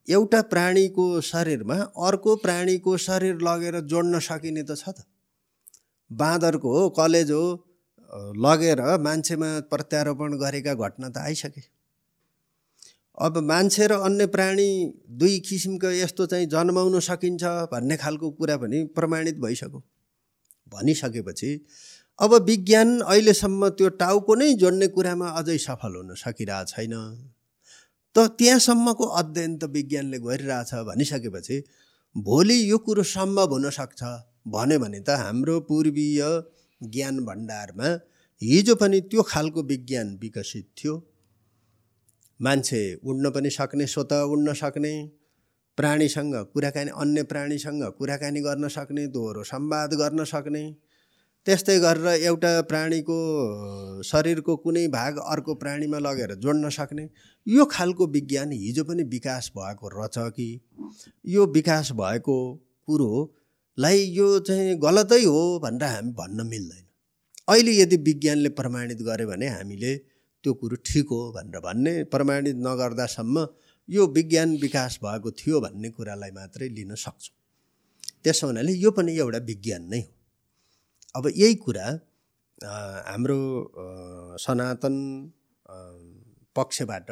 एउटा प्राणीको शरीरमा अर्को प्राणीको शरीर लगेर जोड्न सकिने त छ त। बाँदरको हो कलेजो अ, लगेर मान्छेमा प्रत्यारोपण गरेका घटना त आइसके। अब मान्छे र अन्य प्राणी दुई किसिमको यस्तो चाहिँ जन्माउन सकिन्छ भन्ने खालको कुरा पनि प्रमाणित भइसक्यो। भनिसकेपछि अब विज्ञान अहिलेसम्म त्यो टाउको नै जोड्ने कुरामा अझै सफल हुन सकिरहेको छैन। त त्यहाँसम्मको अध्ययन त विज्ञानले गरिरहेछ भनिसकेपछि भोलि यो कुरो सम्भव हुनसक्छ भन्यो भने त हाम्रो पूर्वीय ज्ञान भण्डारमा हिजो पनि त्यो खालको विज्ञान विकसित थियो। मान्छे उड्न पनि सक्ने स्वत उड्न सक्ने प्राणीसँग कुराकानी अन्य प्राणीसँग कुराकानी गर्न सक्ने दोहोरो संवाद गर्न सक्ने त्यस्तै गरेर एउटा प्राणीको शरीरको कुनै भाग अर्को प्राणीमा लगेर जोड्न सक्ने यो खालको विज्ञान हिजो पनि विकास भएको रहेछ कि यो विकास भएको कुरोलाई यो चाहिँ गलतै हो भनेर हामी भन्न मिल्दैन। अहिले यदि विज्ञानले प्रमाणित गर्यो भने हामीले त्यो कुरो ठिक हो भनेर भन्ने प्रमाणित नगर्दासम्म यो विज्ञान विकास भएको थियो भन्ने कुरालाई मात्रै लिन सक्छौँ। त्यसो हुनाले यो पनि एउटा विज्ञान नै हो। अब यही कुरा हाम्रो सनातन पक्षबाट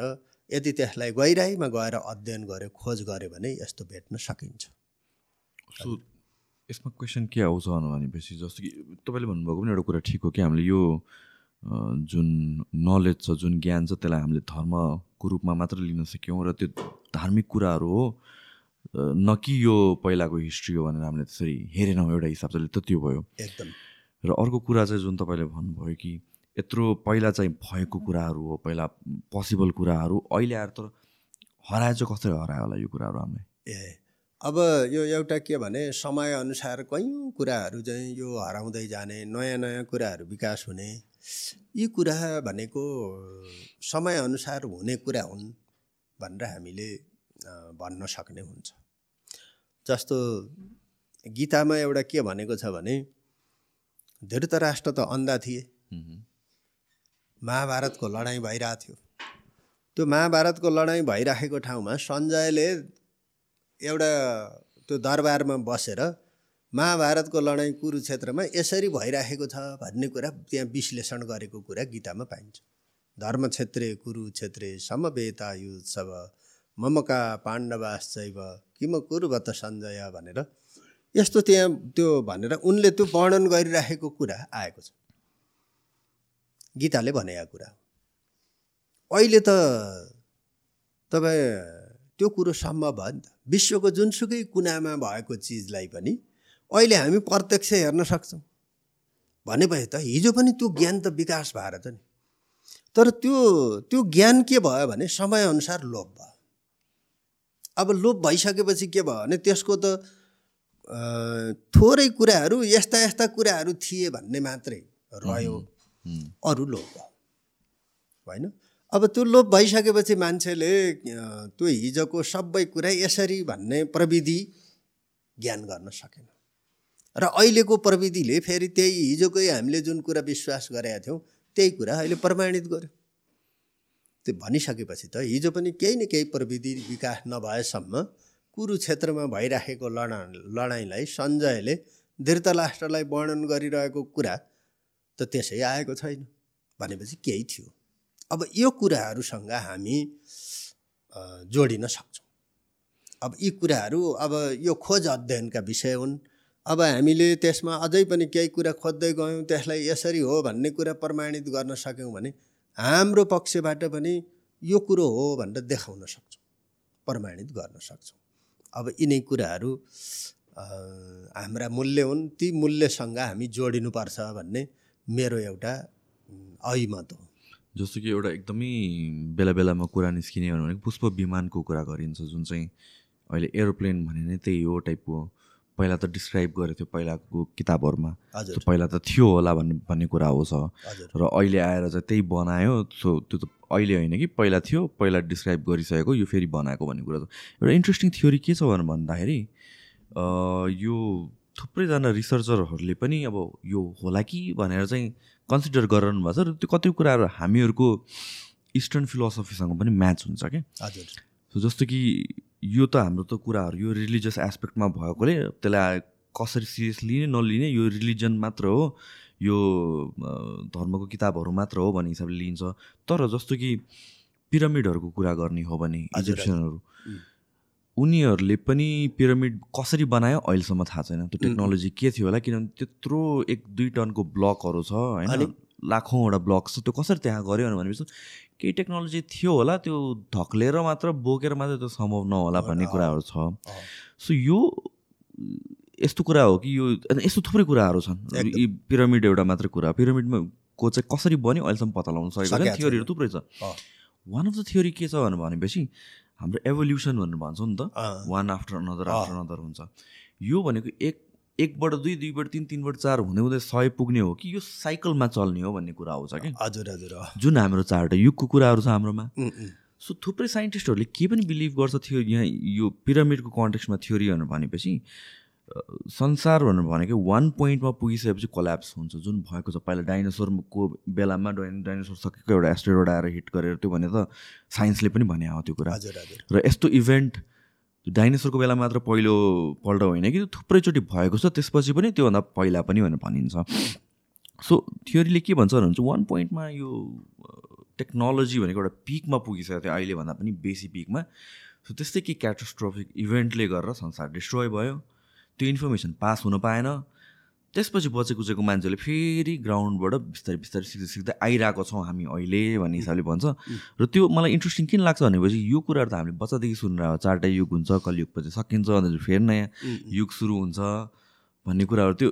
यदि त्यसलाई गहिराइमा गएर अध्ययन गर्यो खोज गर्यो भने यस्तो भेट्न सकिन्छ।
यसमा क्वेसन के आउँछ भनेपछि जस्तो कि तपाईँले भन्नुभएको पनि एउटा कुरा ठिक हो कि हामीले यो जुन नलेज छ जुन ज्ञान छ त्यसलाई हामीले धर्मको रूपमा मात्र लिन सक्यौँ र त्यो धार्मिक कुराहरू हो न कि यो पहिलाको हिस्ट्री हो भनेर हामीले त्यसरी हेरेनौँ एउटा हिसाबले त त्यो भयो।
एकदम।
र अर्को कुरा चाहिँ जुन तपाईँले भन्नुभयो कि यत्रो पहिला चाहिँ भएको कुराहरू हो पहिला पोसिबल कुराहरू अहिले आएर त हरायो चाहिँ कसरी हरायो होला यो कुराहरू हामीले
ए अब यो एउटा के भने समयअनुसार कैयौँ कुराहरू चाहिँ यो हराउँदै जाने नयाँ नयाँ कुराहरू विकास हुने यी कुरा भनेको समयअनुसार हुने कुरा हुन् भनेर हामीले भन्न सक्ने हुन्छ। जस्तो गीतामा एउटा के भनेको छ भने धृतराष्ट्र त अन्धा थिए। महाभारतको लडाइँ भइरहेको थियो। त्यो महाभारतको लडाइँ भइराखेको ठाउँमा सञ्जयले एउटा त्यो दरबारमा बसेर महाभारतको लडाइँ कुरुक्षेत्रमा यसरी भइराखेको छ भन्ने कुरा त्यहाँ विश्लेषण गरेको कुरा गीतामा पाइन्छ। धर्म क्षेत्रे कुरुक्षेत्रे समवेतायुत्सव ममका पाण्डवाश्चैव किम कुरुवत सञ्जय भनेर यस्तो त्यहाँ त्यो भनेर उनले त्यो वर्णन गरिराखेको कुरा आएको छ। गीताले भनेका कुरा अहिले त तपाईँ त्यो कुरो सम्भव भयो नि त विश्वको जुनसुकै कुनामा भएको चिजलाई पनि अहिले हामी प्रत्यक्ष हेर्न सक्छौँ। भनेपछि त हिजो पनि त्यो ज्ञान त विकास भएर त नि। तर त्यो त्यो ज्ञान के भयो भने समयअनुसार लोप भयो। अब लोप भइसकेपछि के भयो भने त्यसको त थोरै कुराहरू यस्ता यस्ता कुराहरू थिए भन्ने मात्रै रह्यो। अरू लोप भयो। होइन? अब त्यो लोप भइसकेपछि मान्छेले त्यो हिजोको सबै कुरा यसरी भन्ने प्रविधि ज्ञान गर्न सकेन। र अहिलेको प्रविधिले फेरि त्यही हिजोकै हामीले जुन कुरा विश्वास गरेका थियौँ त्यही कुरा अहिले प्रमाणित गर्यो। त्यो भनिसकेपछि त हिजो पनि केही न केही प्रविधि विकास नभएसम्म कुरुक्षेत्रमा भइराखेको लडा लडाइँलाई सञ्जयले धृतराष्ट्रलाई वर्णन गरिरहेको कुरा त त्यसै आएको छैन भनेपछि केही थियो। अब यो कुराहरूसँग हामी जोडिन सक्छौँ। अब यी कुराहरू अब यो खोज अध्ययनका विषय हुन्। अब हामीले त्यसमा अझै पनि केही कुरा खोज्दै गयौँ त्यसलाई यसरी हो भन्ने कुरा प्रमाणित गर्न सक्यौँ भने हाम्रो पक्षबाट पनि यो कुरो हो भनेर देखाउन सक्छौँ प्रमाणित गर्न सक्छौँ। अब यिनै कुराहरू हाम्रा मूल्य हुन् ती मूल्यसँग हामी जोडिनुपर्छ भन्ने मेरो एउटा अम, अभिमत हो।
जस्तो कि एउटा एकदमै बेला बेलामा कुरा निस्किने भनेको पुष्प विमानको कुरा गरिन्छ जुन चाहिँ अहिले एरोप्लेन भने नै त्यही हो टाइपको पहिला त डिस्क्राइब गरेको थियो पहिलाको किताबहरूमा। पहिला त थियो होला भन्ने भन्ने कुरा हो छ र अहिले आएर चाहिँ त्यही बनायो सो त्यो त अहिले होइन कि पहिला थियो पहिला डिस्क्राइब गरिसकेको यो फेरि बनाएको भन्ने कुरा छ एउटा इन्ट्रेस्टिङ थ्योरी के छ भनेर भन्दाखेरि यो थुप्रैजना रिसर्चरहरूले पनि अब यो होला कि भनेर चाहिँ कन्सिडर गरिरहनु भएको छ र त्यो कति कुराहरू हामीहरूको इस्टर्न फिलोसफीसँग पनि म्याच हुन्छ क्या
हजुर
सो जस्तो कि यो त हाम्रो त कुराहरू यो रिलिजियस एस्पेक्टमा भएकोले त्यसलाई कसरी सिरियस लिने नलिने यो रिलिजन मात्र हो यो धर्मको किताबहरू मात्र हो भन्ने हिसाबले लिइन्छ तर जस्तो कि पिरामिडहरूको कुरा गर्ने हो भने। इजिप्सियनहरू. उनीहरूले पनि पिरामिड कसरी बनायो अहिलेसम्म थाहा छैन त्यो. टेक्नोलोजी के थियो होला किनभने त्यत्रो एक दुई टनको ब्लकहरू छ होइन? लाखौँवटा ब्लक छ त्यो कसरी त्यहाँ गऱ्यो भनेपछि केही टेक्नोलोजी थियो होला त्यो ढक्लेर मात्र बोकेर मात्र त्यो सम्भव नहोला भन्ने। कुराहरू छ। सो यो यस्तो कुरा हो कि यो यस्तो थुप्रै कुराहरू छन्। यी पिरामिड एउटा मात्रै कुरा पिरामिडमा को चाहिँ कसरी बन्यो अहिलेसम्म पत्ता लगाउनु सकेको छैन। थुप्रै छ। वान अफ द थियोरी के छ भनेपछि हाम्रो एभोल्युसन भनेर भन्छौँ नि त। One after another. After another हुन्छ। यो भनेको एक एकबाट दुई दुईबाट तिन तिनबाट चार हुँदै हुँदै सय पुग्ने हो कि यो साइकलमा चल्ने हो भन्ने कुरा आउँछ कि?
हजुर हजुर।
जुन हाम्रो चारवटा युगको कुराहरू छ हाम्रोमा। सो थुप्रै साइन्टिस्टहरूले के पनि बिलिभ गर्छ थियो यहाँ यो पिरामिडको कन्टेक्समा भनेर भनेपछि संसार भनेर भनेको वान पोइन्टमा पुगिसकेपछि कोल्याप्स हुन्छ। जुन भएको छ पहिला डाइनोसरको बेलामा डाइन डाइनोसर सकेको एउटा एस्टेरोड आएर हिट गरेर त्यो भने त साइन्सले पनि भने हो त्यो कुरा।
हजुर हजुर।
र यस्तो इभेन्ट डाइनोसरको बेला मात्र पहिलोपल्ट होइन कि थुप्रैचोटि भएको छ त्यसपछि पनि त्योभन्दा पहिला पनि भनेर भनिन्छ। सो थियोरीले के भन्छ भने वान पोइन्टमा यो टेक्नोलोजी भनेको एउटा पिकमा पुगिसकेको थियो अहिलेभन्दा पनि बेसी पिकमा सो त्यस्तै के क्याटास्ट्रोफिक इभेन्टले गरेर संसार डिस्ट्रोय भयो। त्यो इन्फर्मेसन पास हुन पाएन। त्यसपछि बचेको कुचेको मान्छेले फेरि ग्राउन्डबाट बिस्तारै बिस्तारै सिक्दै सिक्दै आइरहेको छौँ हामी अहिले भन्ने हिसाबले भन्छ। र त्यो मलाई इन्ट्रेस्टिङ किन लाग्छ भनेपछि यो कुराहरू त हामीले बच्चादेखि सुनेर हो चारवटा युग हुन्छ कलियुगपछि सकिन्छ अन्त फेरि नयाँ। युग सुरु हुन्छ भन्ने कुराहरू त्यो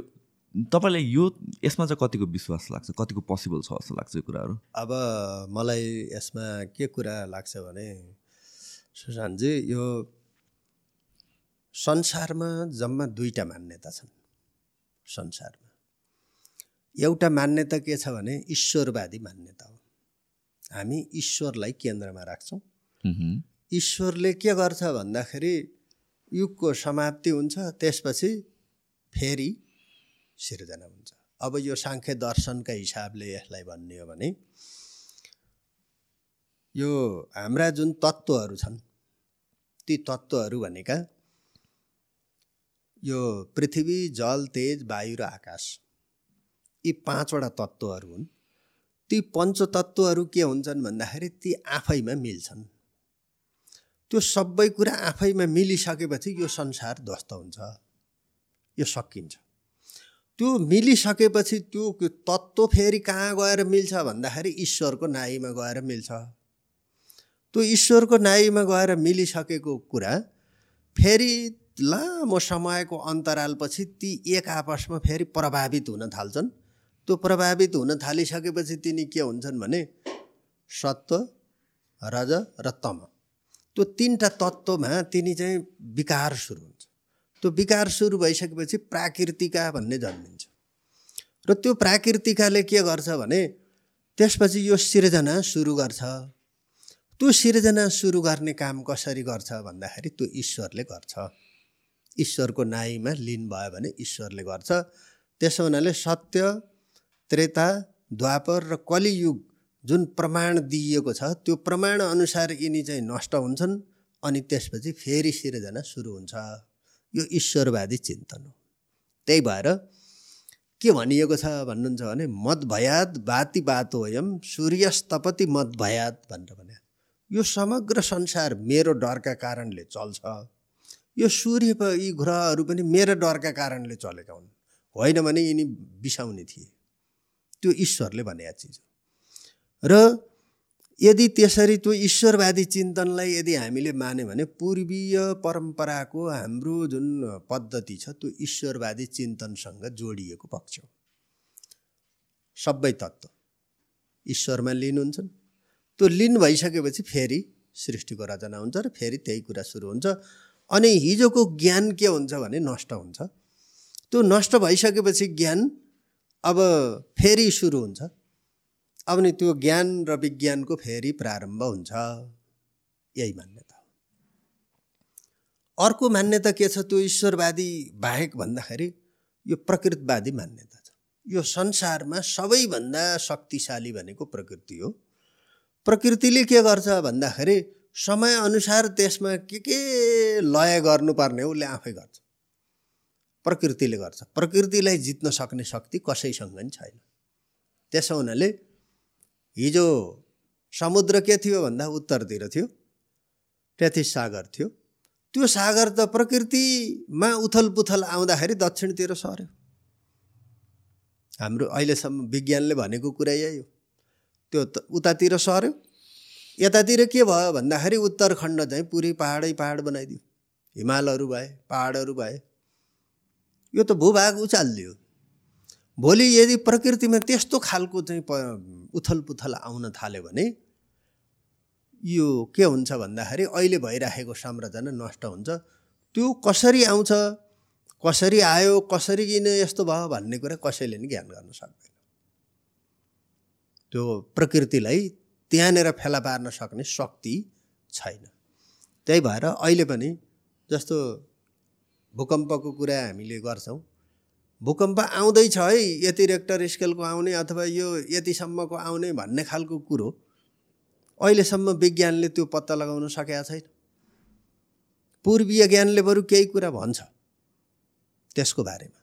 तपाईँलाई यो यसमा चाहिँ कतिको विश्वास लाग्छ? कतिको पोसिबल छ जस्तो लाग्छ यो कुराहरू?
अब मलाई यसमा के कुरा लाग्छ भने सुशान्तजी यो संसारमा जम्मा दुईवटा मान्यता छन्। संसारमा। एउटा मान्यता के छ भने ईश्वरवादी मान्यता हो। हामी ईश्वरलाई केन्द्रमा राख्छौँ। ईश्वरले के गर्छ भन्दाखेरि युगको समाप्ति हुन्छ त्यसपछि फेरि सिर्जना हुन्छ। अब यो साङ्ख्य दर्शनका हिसाबले यसलाई भन्ने हो भने यो हाम्रा जुन तत्त्वहरू छन् ती तत्त्वहरू भनेका यो पृथ्वी जल तेज वायु र आकाश यी पाँचवटा तत्त्वहरू हुन्। ती पञ्चतत्त्वहरू के हुन्छन् भन्दाखेरि ती आफैमा मिल्छन्। त्यो सबै कुरा आफैमा मिलिसकेपछि यो संसार ध्वस्त हुन्छ। यो सकिन्छ। त्यो मिलिसकेपछि त्यो तत्त्व फेरि कहाँ गएर मिल्छ भन्दाखेरि ईश्वरको नाइमा गएर मिल्छ। त्यो ईश्वरको नाइमा गएर मिलिसकेको कुरा फेरि लामो समयको अन्तरालपछि ती एक आपसमा फेरि प्रभावित हुन थाल्छन्। त्यो प्रभावित हुन थालिसकेपछि तिनी के हुन्छन् भने सत्व रज र तम। त्यो तिनवटा तत्त्वमा तिनी चाहिँ विकार सुरु हुन्छ। त्यो विकार सुरु भइसकेपछि प्राकृतिका भन्ने जन्मिन्छ। र त्यो प्राकृतिकाले के गर्छ भने त्यसपछि यो सिर्जना सुरु गर्छ। त्यो सिर्जना सुरु गर्ने काम कसरी गर्छ भन्दाखेरि त्यो ईश्वरले गर्छ। ईश्वरको नाइमा लिन भयो भने ईश्वरले गर्छ। त्यसो हुनाले सत्य त्रेता द्वापर र कलियुग जुन प्रमाण दिइएको छ त्यो प्रमाण अनुसार यिनी चाहिँ नष्ट हुन्छन् अनि त्यसपछि फेरि सिर्जना सुरु हुन्छ। यो ईश्वरवादी चिन्तन हो। त्यही भएर के भनिएको छ भन्नुहुन्छ भने मत भयात बाती बातोयम सूर्यस्तपति मत भयात भनेर भने यो समग्र संसार मेरो डरका कारणले चल्छ। यो सूर्य यी ग्रहहरू पनि मेरो डरका कारणले चलेका हुन्। होइन भने यिनी बिसाउने थिए। त्यो ईश्वरले भनेका चिज हो। र यदि त्यसरी त्यो ईश्वरवादी चिन्तनलाई यदि हामीले मान्यो भने पूर्वीय परम्पराको हाम्रो जुन पद्धति छ त्यो ईश्वरवादी चिन्तनसँग जोडिएको पक्ष हो। सबै तत्त्व ईश्वरमा लिनुहुन्छन् त्यो लिन भइसकेपछि फेरि सृष्टिको रचना हुन्छ र फेरि त्यही कुरा सुरु हुन्छ। अनि हिजोको ज्ञान के हुन्छ भने नष्ट हुन्छ। त्यो नष्ट भइसकेपछि ज्ञान अब फेरि सुरु हुन्छ। अब नि त्यो ज्ञान र विज्ञानको फेरि प्रारम्भ हुन्छ। यही मान्यता अर्को मान्यता के छ? त्यो ईश्वरवादी बाहेक भन्दाखेरि यो प्रकृतवादी मान्यता छ। यो संसारमा सबैभन्दा शक्तिशाली भनेको प्रकृति हो। प्रकृतिले के गर्छ भन्दाखेरि समयअनुसार त्यसमा के के लय गर्नुपर्ने उसले आफै गर्छ। प्रकृतिले गर्छ। प्रकृतिलाई जित्न सक्ने शक्ति कसैसँग पनि छैन। त्यसो हुनाले हिजो समुद्र के थियो भन्दा उत्तरतिर थियो त्यति सागर थियो। त्यो सागर त प्रकृतिमा उथल पुथल आउँदाखेरि दक्षिणतिर सर्यो। हाम्रो अहिलेसम्म विज्ञानले भनेको कुरा यही हो। त्यो त उतातिर सर्यो। यतातिर के भयो भन्दाखेरि उत्तरखण्ड चाहिँ पुरै पाहाडै पाहाड बनाइदियो। हिमालहरू भए पाहाडहरू भए। यो त भूभाग उचालिदियो। भोलि यदि प्रकृतिमा त्यस्तो खालको चाहिँ प उथल पुथल आउन थाल्यो भने यो के हुन्छ भन्दाखेरि अहिले भइराखेको संरचना नष्ट हुन्छ। त्यो कसरी आउँछ कसरी आयो कसरी किन यस्तो भयो भन्ने कुरा कसैले नि ज्ञान गर्न सक्दैन। त्यो प्रकृतिलाई त्यहाँनिर फेला पार्न सक्ने शक्ति छैन। त्यही भएर अहिले पनि जस्तो भूकम्पको कुरा हामीले गर्छौँ भूकम्प आउँदैछ है यति रेक्टर स्केलको आउने अथवा यो यतिसम्मको आउने भन्ने खालको कुरो अहिलेसम्म विज्ञानले त्यो पत्ता लगाउन सकेका छैन। पूर्वीय ज्ञानले बरु केही कुरा भन्छ त्यसको बारेमा।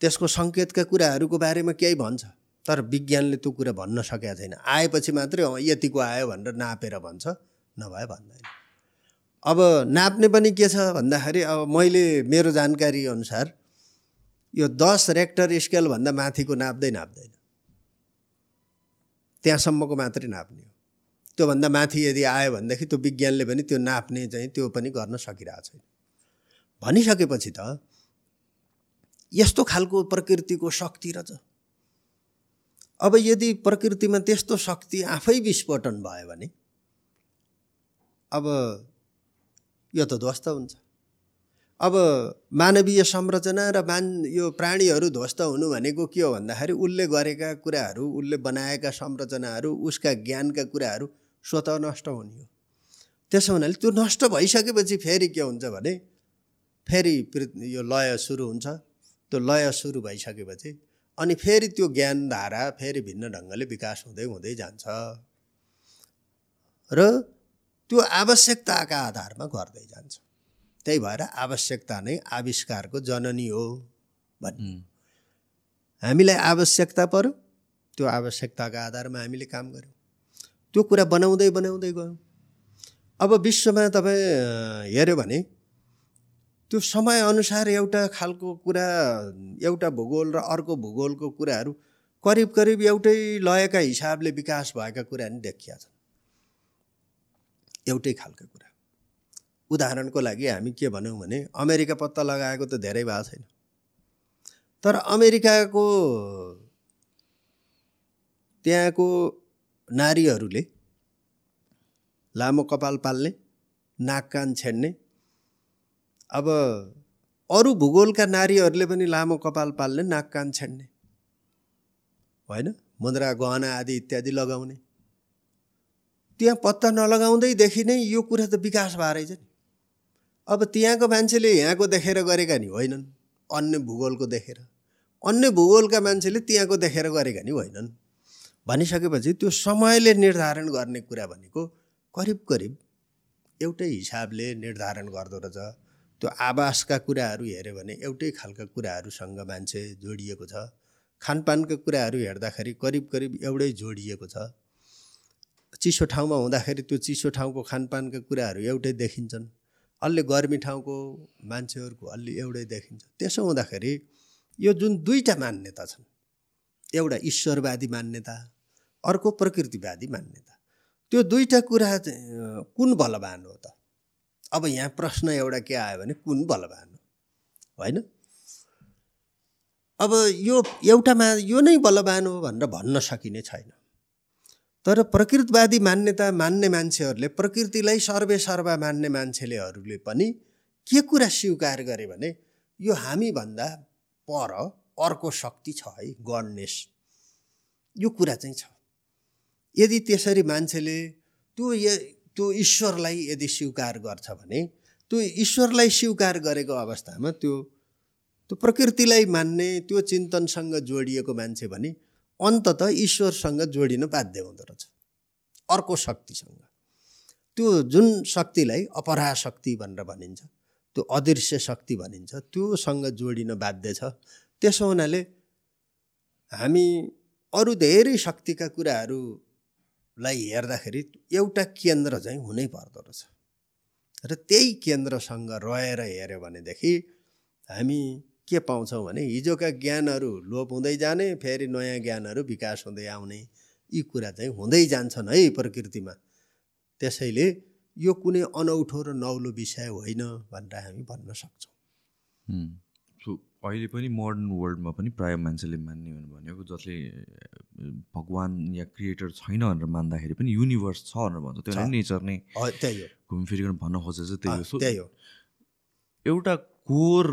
त्यसको सङ्केतका कुराहरूको बारेमा केही भन्छ। तर विज्ञानले त्यो कुरा भन्न सकेका छैन। आएपछि मात्रै यतिको आयो भनेर नापेर भन्छ। नभए भन्दैन। अब नाप्ने पनि के छ भन्दाखेरि अब मैले मेरो जानकारी अनुसार यो दस रेक्टर स्केलभन्दा माथिको नाप्दै नाप्दैन। त्यहाँसम्मको मात्रै नाप्ने हो। त्योभन्दा माथि यदि आयो भनेदेखि त्यो विज्ञानले पनि त्यो नाप्ने चाहिँ त्यो पनि गर्न सकिरहेको छैन। भनिसकेपछि त यस्तो खालको प्रकृतिको शक्ति रहेछ। अब यदि प्रकृतिमा त्यस्तो शक्ति आफै विस्फोटन भयो भने अब यो त ध्वस्त हुन्छ। अब मानवीय संरचना र मान यो प्राणीहरू ध्वस्त हुनु भनेको के हो भन्दाखेरि उसले गरेका कुराहरू उसले बनाएका संरचनाहरू उसका ज्ञानका कुराहरू स्वत नष्ट हुने हो। त्यसो हुनाले त्यो नष्ट भइसकेपछि फेरि के हुन्छ भने फेरि यो लय सुरु हुन्छ। त्यो लय सुरु भइसकेपछि अनि फेरि त्यो ज्ञान धारा फेरि भिन्न ढङ्गले विकास हुँदै हुँदै जान्छ। र त्यो आवश्यकताका आधारमा गर्दै जान्छ। त्यही भएर आवश्यकता नै आविष्कारको जननी हो भन्ने। हामीलाई आवश्यकता पऱ्यो त्यो आवश्यकताको आधारमा हामीले काम गऱ्यौँ त्यो कुरा बनाउँदै बनाउँदै गयौँ। अब विश्वमा तपाईँ हेऱ्यो भने त्यो समयअनुसार एउटा खालको कुरा एउटा भूगोल र अर्को भूगोलको कुराहरू करिब करिब एउटै लयका हिसाबले विकास भएका कुरा नि देखिया छन्। एउटै खालका कुरा। उदाहरणको लागि हामी के भनौँ भने अमेरिका पत्ता लगाएको त धेरै भएको छैन। तर अमेरिकाको त्यहाँको नारीहरूले लामो कपाल पाल्ने नाक कान छेड्ने अब अरू भूगोलका नारीहरूले पनि लामो कपाल पाल्ने नाक कान छेड्ने। होइन? मुद्रा गहना आदि इत्यादि लगाउने। त्यहाँ पत्ता नलगाउँदैदेखि नै यो कुरा त विकास भएर रहेछ नि। अब त्यहाँको मान्छेले यहाँको देखेर गरेका नि होइनन्। अन्य भूगोलको देखेर। अन्य भूगोलका मान्छेले त्यहाँको देखेर गरेका नि होइनन्। भनिसकेपछि त्यो समयले निर्धारण गर्ने कुरा भनेको करिब करिब एउटै हिसाबले निर्धारण गर्दो रहेछ। त्यो आवासका कुराहरू हेऱ्यो भने एउटै खालका कुराहरूसँग मान्छे जोडिएको छ। खानपानका कुराहरू हेर्दाखेरि करिब करिब एउटै जोडिएको छ। चिसो ठाउँमा हुँदाखेरि त्यो चिसो ठाउँको खानपानका कुराहरू एउटै देखिन्छन्। अलि गर्मी ठाउँको मान्छेहरूको अलि एउटै देखिन्छ। त्यसो हुँदाखेरि यो जुन दुईवटा मान्यता छन् एउटा ईश्वरवादी मान्यता अर्को प्रकृतिवादी मान्यता त्यो दुईवटा कुरा कुन बलवान हो त? अब यहाँ प्रश्न एउटा के आयो भने कुन बलवान होइन? अब यो एउटामा यो नै बलवान हो भनेर भन्न सकिने छैन। तर प्रकृतवादी मान्यता मान्ने मान्छेहरूले प्रकृतिलाई सर्वे सर्वा मान्ने मान्छेलेहरूले पनि के कुरा स्वीकार गरे भने यो हामीभन्दा पर अर्को शक्ति छ है गडनेस यो कुरा चाहिँ छ। यदि त्यसरी मान्छेले त्यो त्यो ईश्वरलाई यदि स्वीकार गर्छ भने त्यो ईश्वरलाई स्वीकार गरेको अवस्थामा त्यो त्यो प्रकृतिलाई मान्ने त्यो चिन्तनसँग जोडिएको मान्छे भने अन्तत ईश्वरसँग जोडिन बाध्य हुँदो रहेछ। अर्को शक्तिसँग। त्यो जुन शक्तिलाई अपरा शक्ति भनेर भनिन्छ त्यो अदृश्य शक्ति भनिन्छ त्योसँग जोडिन बाध्य छ। त्यसो हुनाले हामी अरू धेरै शक्तिका कुराहरूलाई हेर्दाखेरि एउटा केन्द्र चाहिँ हुनै पर्दो रहेछ। र त्यही केन्द्रसँग रहेर हेऱ्यो भनेदेखि हामी के पाउँछौँ भने हिजोका ज्ञानहरू लोप हुँदै जाने फेरि नयाँ ज्ञानहरू विकास हुँदै आउने यी कुरा चाहिँ हुँदै जान्छन् है प्रकृतिमा। त्यसैले यो कुनै अनौठो र नौलो विषय होइन भनेर हामी भन्न सक्छौँ।
अहिले पनि मोडर्न वर्ल्डमा पनि प्रायः मान्छेले मान्ने भनेको जसले भगवान् या क्रिएटर छैन भनेर मान्दाखेरि पनि युनिभर्स छ भनेर भन्छ। त्यो नेचर नै
त्यही हो।
घुमफिरिकन भन्न खोजेको चाहिँ त्यही हो।
त्यही हो।
एउटा कोर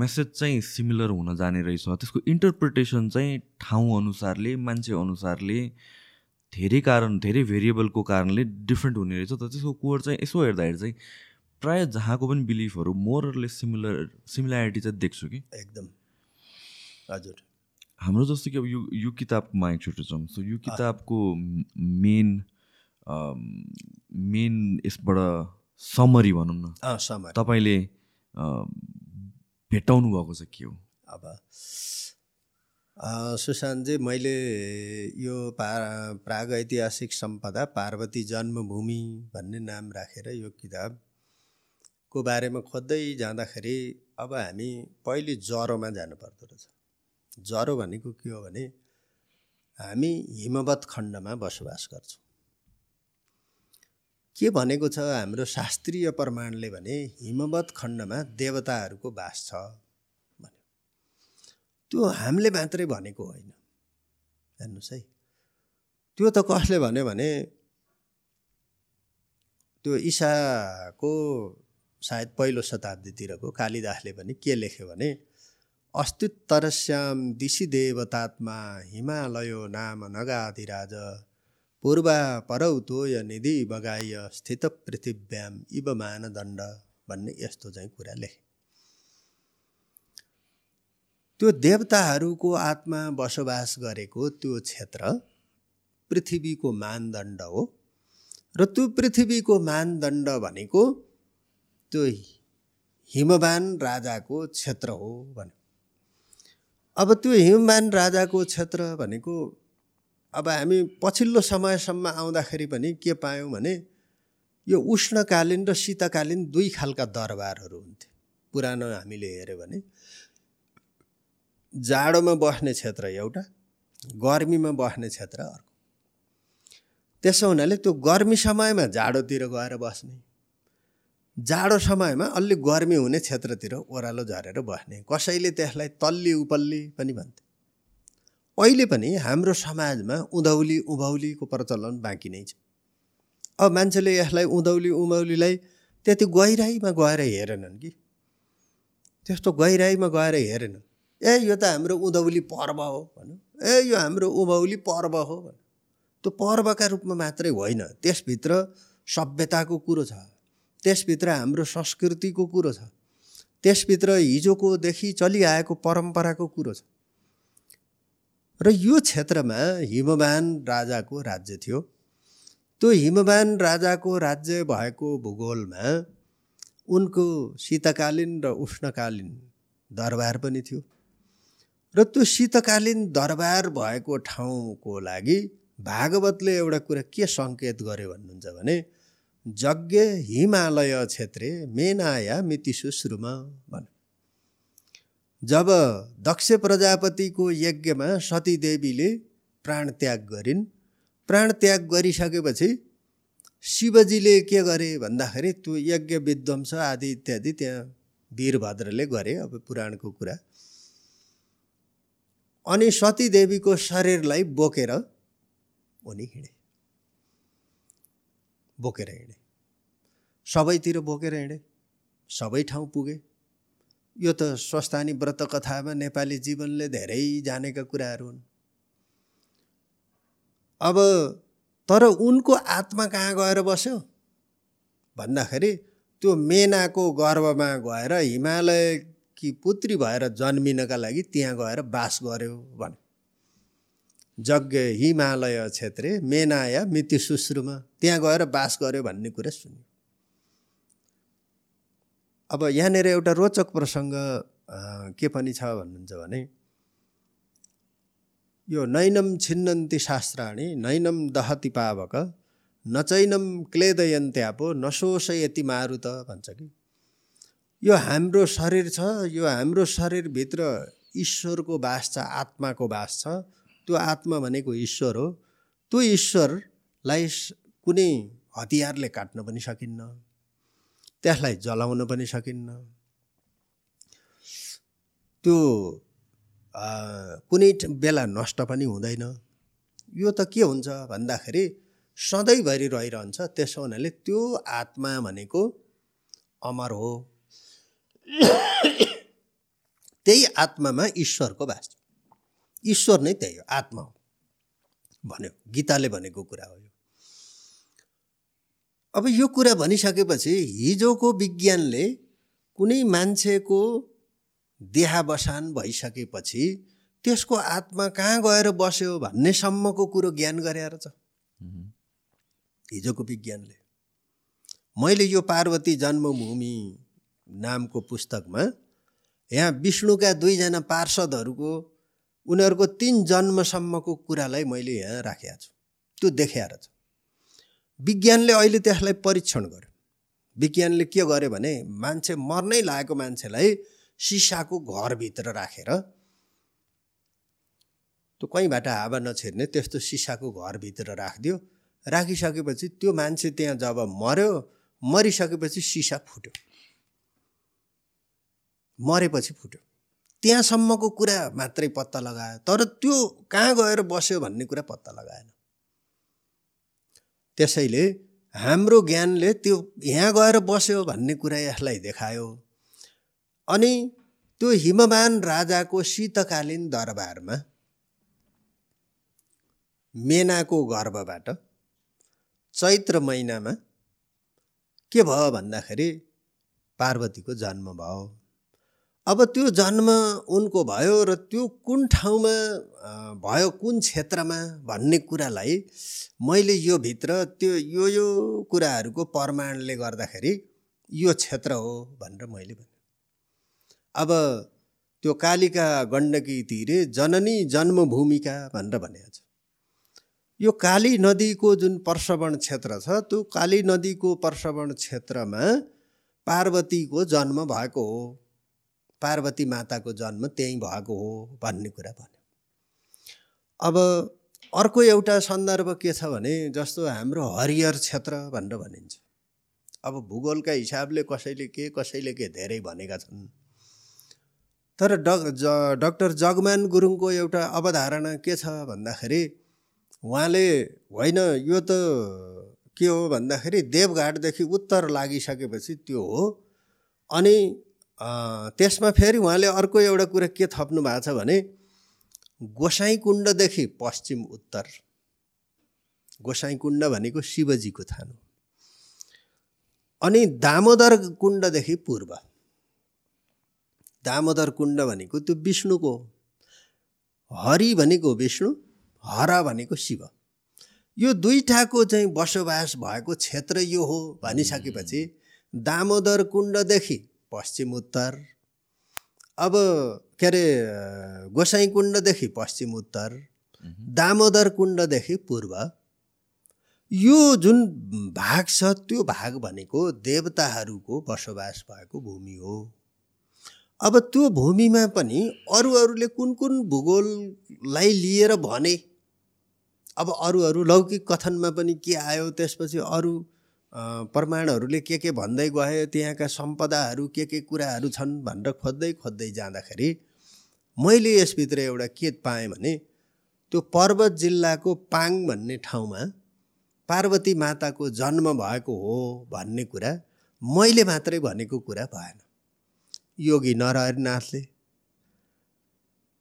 मेसेज चाहिँ सिमिलर हुन जाने रहेछ। त्यसको इन्टरप्रिटेसन चाहिँ ठाउँ अनुसारले मान्छे अनुसारले धेरै कारण धेरै भेरिएबलको कारणले डिफ्रेन्ट हुने रहेछ। तर त्यसको कोर चाहिँ यसो हेर्दाखेरि चाहिँ प्रायः जहाँको पनि बिलिफहरू मोरले सिमिलर सिमिल्यारिटी चाहिँ देख्छु कि।
एकदम। हजुर।
हाम्रो जस्तो कि अब यो यो किताबमा एकचोटि जाउँ। सो यो किताबको मेन मेन यसबाट समरी भनौँ न। तपाईँले भेटाउनु भएको चाहिँ के हो?
अब सुशान्तजी मैले यो पा प्राग ऐतिहासिक सम्पदा पार्वती जन्मभूमि भन्ने नाम राखेर यो किताबको बारेमा खोज्दै जाँदाखेरि अब हामी पहिले ज्वरोमा जानुपर्दो रहेछ। ज्वरो भनेको के हो भने हामी हिमवत खण्डमा बसोबास गर्छौँ। के भनेको छ हाम्रो शास्त्रीय प्रमाणले भने हिमवत खण्डमा देवताहरूको बास छ भन्यो। त्यो हामीले मात्रै भनेको होइन। हेर्नुहोस् है। त्यो त कसले भन्यो भने त्यो ईसाको सायद पहिलो शताब्दीतिरको कालिदासले पनि के लेख्यो भने अस्तित्वरस्याम दिशी देवतात्मा हिमालयो नाम नगाधिराज पूर्वा परौ तोय निधि बगाय स्थित पृथिव्याम इव मानदण्ड भन्ने यस्तो चाहिँ कुरा लेखे। त्यो देवताहरूको आत्मा बसोबास गरेको त्यो क्षेत्र पृथ्वीको मानदण्ड हो र त्यो पृथ्वीको मानदण्ड भनेको त्यो हिमवान राजाको क्षेत्र हो भने। अब त्यो हिमवान राजाको क्षेत्र भनेको अब हामी पछिल्लो समयसम्म आउँदाखेरि पनि के पायौँ भने यो उष्णकालीन र शीतकालीन दुई खालका दरबारहरू हुन्थे। पुरानो हामीले हेऱ्यो भने जाडोमा बस्ने क्षेत्र एउटा गर्मीमा बस्ने क्षेत्र अर्को। त्यसो हुनाले त्यो गर्मी समयमा जाडोतिर गएर बस्ने। जाडो समयमा अलि गर्मी हुने क्षेत्रतिर ओह्रालो झरेर बस्ने। कसैले त्यसलाई तल्ली उपल्ली पनि भन्थे। अहिले पनि हाम्रो समाजमा उधौली उभौलीको प्रचलन बाँकी नै छ। अब मान्छेले यसलाई उधौली उभौलीलाई त्यति गहिराइमा गएर हेरेनन् कि। त्यस्तो गहिराइमा गएर हेरेनन्। ए यो त हाम्रो उधौली पर्व हो भनौँ ए यो हाम्रो उभौली पर्व हो भनौँ त्यो पर्वका रूपमा मात्रै होइन। त्यसभित्र सभ्यताको कुरो छ। त्यसभित्र हाम्रो संस्कृतिको कुरो छ। त्यसभित्र हिजोकोदेखि चलिआएको परम्पराको कुरो छ। र यो क्षेत्रमा हिमवान राजाको राज्य थियो। त्यो हिमवान राजाको राज्य भएको भूगोलमा उनको शीतकालीन र उष्णकालीन दरबार पनि थियो। र त्यो शीतकालीन दरबार भएको ठाउँको लागि भागवतले एउटा कुरा के सङ्केत गर्यो भन्नुहुन्छ भने यज्ञ हिमालय क्षेत्रे मेनाया मिति सुश्रुम भन्नु जब दक्ष प्रजापतिको यज्ञमा सतीदेवीले प्राण त्याग गरिन् प्राण त्याग गरिसकेपछि शिवजीले के गरे भन्दाखेरि त्यो यज्ञ विध्वंस आदि इत्यादि त्यहाँ वीरभद्रले गरे अब पुराणको कुरा। अनि सतीदेवीको शरीरलाई बोकेर उनी हिँडे। बोकेर हिँडे। सबैतिर बोकेर हिँडे सबै ठाउँ पुगे। यो त स्वस्थानी व्रत कथामा नेपाली जीवनले धेरै जानेका कुराहरू हुन्। अब तर उनको आत्मा कहाँ गएर बस्यो? भन्दाखेरि त्यो मेनाको गर्भमा गएर हिमालयकी पुत्री भएर जन्मिनका लागि त्यहाँ गएर बास गर्यो भने। यज्ञ हिमालय क्षेत्रे मेनाया मिति सुश्रुमा त्यहाँ गएर बास गर्यो भन्ने कुरा सुन्यो। अब यहाँनिर एउटा रोचक प्रसङ्ग के पनि छ भन्नुहुन्छ भने यो नैनम छिन्नन्ति शास्त्राणी नैनम दहति पावक नचैनम क्लेदयन्त्यापो नशोषयति मारुत भन्छ कि। यो हाम्रो शरीर छ यो हाम्रो शरीरभित्र ईश्वरको बास छ आत्माको बास छ त्यो आत्मा भनेको ईश्वर हो त्यो ईश्वरलाई कुनै हतियारले काट्न पनि सकिन्न त्यसलाई जलाउन पनि सकिन्न। त्यो कुनै बेला नष्ट पनि हुँदैन। यो त के हुन्छ भन्दाखेरि सधैँभरि रहिरहन्छ त्यसो हुनाले त्यो आत्मा भनेको अमर हो। त्यही आत्मामा ईश्वरको बास ईश्वर नै त्यही हो आत्मा हो भन्यो। गीताले भनेको कुरा हो यो। अब यो कुरा भनिसकेपछि हिजोको विज्ञानले कुनै मान्छेको देहावसान भइसकेपछि त्यसको आत्मा कहाँ गएर बस्यो भन्नेसम्मको कुरो ज्ञान गरेर छ हिजोको विज्ञानले। मैले यो पार्वती जन्मभूमि नामको पुस्तकमा यहाँ विष्णुका दुईजना पार्षदहरूको उनीहरूको तिन जन्मसम्मको कुरालाई मैले यहाँ राखेको छु। त्यो देखाएर छ। विज्ञानले अहिले त्यसलाई परीक्षण गर्यो। विज्ञानले के गर्यो भने मान्छे मर्नै लागेको मान्छेलाई सिसाको घरभित्र राखेर त्यो कहीँबाट हावा नछिर्ने त्यस्तो सिसाको घरभित्र राखिदियो। राखिसकेपछि त्यो मान्छे त्यहाँ जब मर्यो मरिसकेपछि सिसा फुट्यो। मरेपछि फुट्यो। त्यहाँसम्मको कुरा मात्रै पत्ता लगायो। तर त्यो कहाँ गएर बस्यो भन्ने कुरा पत्ता लगाएन। त्यसैले हाम्रो ज्ञानले त्यो यहाँ गएर बस्यो भन्ने कुरा यसलाई देखायो। अनि त्यो हिमवान राजाको शीतकालीन दरबारमा मेनाको गर्भबाट चैत्र महिनामा के भयो भन्दाखेरि पार्वतीको जन्म भयो। अब त्यो जन्म उनको भयो र त्यो कुन ठाउँमा भयो कुन क्षेत्रमा भन्ने कुरालाई मैले यो भित्र त्यो यो यो कुराहरूको प्रमाणले गर्दाखेरि यो क्षेत्र हो भनेर मैले भने। अब त्यो कालिका गण्डकी तिरे जननी जन्मभूमिका भनेर भनेको छ। यो काली नदीको जुन पर्सवण क्षेत्र छ त्यो काली नदीको पर्सवण क्षेत्रमा पार्वतीको जन्म भएको हो। पार्वती माताको जन्म त्यहीँ भएको हो भन्ने कुरा भन्यो। अब अर्को एउटा सन्दर्भ के छ भने जस्तो हाम्रो हरियर क्षेत्र भनेर भनिन्छ। अब भूगोलका हिसाबले कसैले के कसैले के धेरै भनेका छन्। तर डक ज डक्टर जगमान गुरुङको एउटा अवधारणा के छ भन्दाखेरि उहाँले होइन यो त के हो भन्दाखेरि देवघाटदेखि उत्तर लागिसकेपछि त्यो हो अनि त्यसमा फेरि उहाँले अर्को एउटा कुरा के थप्नु भएको छ भने गोसाई कुण्डदेखि पश्चिम उत्तर। गोसाई कुण्ड भनेको शिवजीको थान। हो अनि दामोदर कुण्डदेखि पूर्व। दामोदर कुण्ड भनेको त्यो विष्णुको हरि भनेको विष्णु हर भनेको शिव। यो दुईटाको चाहिँ बसोबास भएको क्षेत्र यो हो भनिसकेपछि दामोदर कुण्डदेखि पश्चिम उत्तर। अब के अरे गोसाई कुण्डदेखि पश्चिम उत्तर दामोदर कुण्डदेखि पूर्व। यो जुन भाग छ त्यो भाग भनेको देवताहरूको बसोबास भएको भूमि हो। अब त्यो भूमिमा पनि अरू अरूले कुन कुन भूगोललाई लिएर भने? अब अरू अरू लौकिक कथनमा पनि के आयो त्यसपछि अरू प्रमाणहरूले के के भन्दै गए त्यहाँका सम्पदाहरू के के कुराहरू छन् भनेर खोज्दै खोज्दै जाँदाखेरि मैले यसभित्र एउटा के पाएँ भने त्यो पर्वत जिल्लाको पाङ भन्ने ठाउँमा पार्वती माताको जन्म भएको हो भन्ने कुरा मैले मात्रै भनेको कुरा भएन। योगी नरहरिनाथले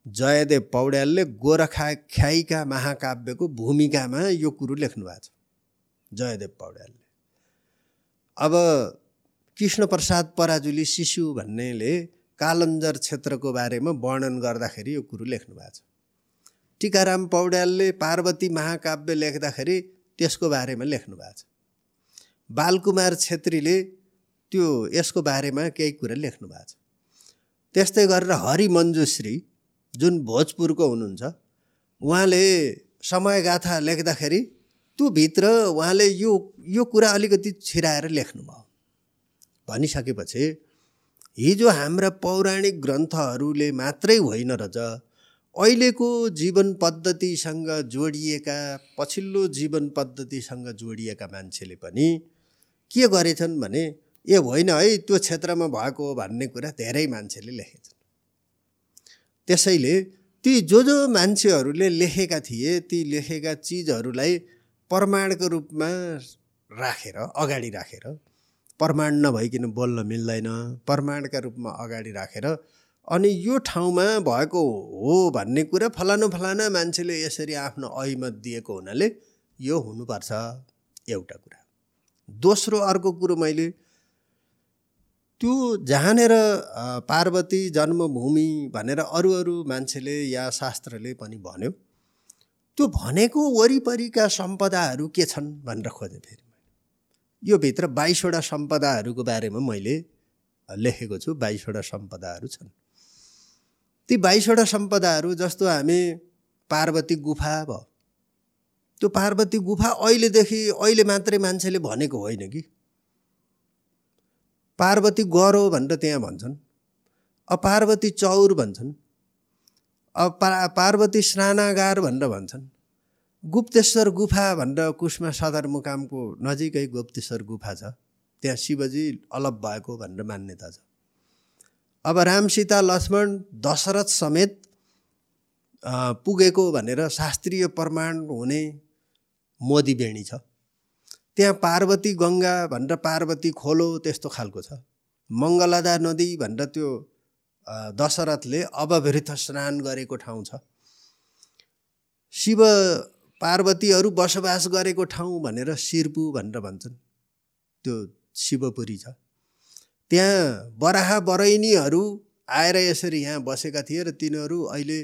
जयदेव पौड्यालले गोरखा ख्याइका महाकाव्यको भूमिकामा यो कुरो लेख्नु भएको छ। जयदेव पौड्यालले अब कृष्णप्रसाद पराजुली शिशु भन्नेले कालन्जर क्षेत्रको बारेमा वर्णन गर्दाखेरि यो कुरो लेख्नु भएको छ। टिकाराम पौड्यालले पार्वती महाकाव्य लेख्दाखेरि त्यसको बारेमा लेख्नु भएको छ। बालकुमार छेत्रीले त्यो यसको बारेमा केही कुरा लेख्नु भएको छ। त्यस्तै गरेर हरिमञ्जुश्री जुन भोजपुरको हुनुहुन्छ उहाँले समयगाथा लेख्दाखेरि त्यो भित्र उहाँले यो यो कुरा अलिकति छिराएर लेख्नुभयो। भनिसकेपछि हिजो हाम्रा पौराणिक ग्रन्थहरूले मात्रै होइन रहेछ अहिलेको जीवन पद्धतिसँग जोडिएका पछिल्लो जीवन पद्धतिसँग जोडिएका मान्छेले पनि के गरेछन् भने ए होइन है त्यो क्षेत्रमा भएको भन्ने कुरा धेरै मान्छेले लेखेछन्। त्यसैले ती जो जो मान्छेहरूले लेखेका थिए ती लेखेका चिजहरूलाई प्रमाणको रूपमा राखेर अगाडि राखेर प्रमाण नभइकन बोल्न मिल्दैन। प्रमाणका रूपमा अगाडि राखेर अनि यो ठाउँमा भएको हो भन्ने कुरा फलानु फलाना मान्छेले यसरी आफ्नो ऐमत दिएको हुनाले यो हुनुपर्छ एउटा कुरा। दोस्रो अर्को कुरो मैले त्यो जहाँनिर पार्वती जन्मभूमि भनेर अरू अरू मान्छेले या शास्त्रले पनि भन्यो त्यो भनेको वरिपरिका सम्पदाहरू के छन् भनेर खोजेँ फेरि यो भित्र बाइसवटा सम्पदाहरूको बारेमा मैले लेखेको छु बाइसवटा सम्पदाहरू छन्। ती बाइसवटा सम्पदाहरू जस्तो हामी पार्वती गुफा भयो त्यो पार्वती गुफा अहिलेदेखि अहिले मात्रै मान्छेले भनेको होइन कि। पार्वती गरो भनेर त्यहाँ भन्छन् अब पार्वती चौर भन्छन् पा पार्वती स्नानागार भनेर भन्छन्। गुप्तेश्वर गुफा भनेर कुष्मा सदरमुकामको नजिकै गुप्तेश्वर गुफा छ। त्यहाँ शिवजी अलप भएको भनेर मान्यता छ। अब राम सीता लक्ष्मण दशरथ समेत पुगेको भनेर शास्त्रीय प्रमाण हुने मोदी बेणी छ। त्यहाँ पार्वती गङ्गा भनेर पार्वती खोलो त्यस्तो खालको छ। मङ्गलदा नदी भनेर त्यो दशरथले अवभृत स्नान गरेको ठाउँ छ। शिव पार्वतीहरू बसोबास गरेको ठाउँ भनेर सिरपु भनेर भन्छन्। त्यो शिवपुरी छ। त्यहाँ बराहा बरैनीहरू आएर यसरी यहाँ बसेका थिए र तिनीहरू अहिले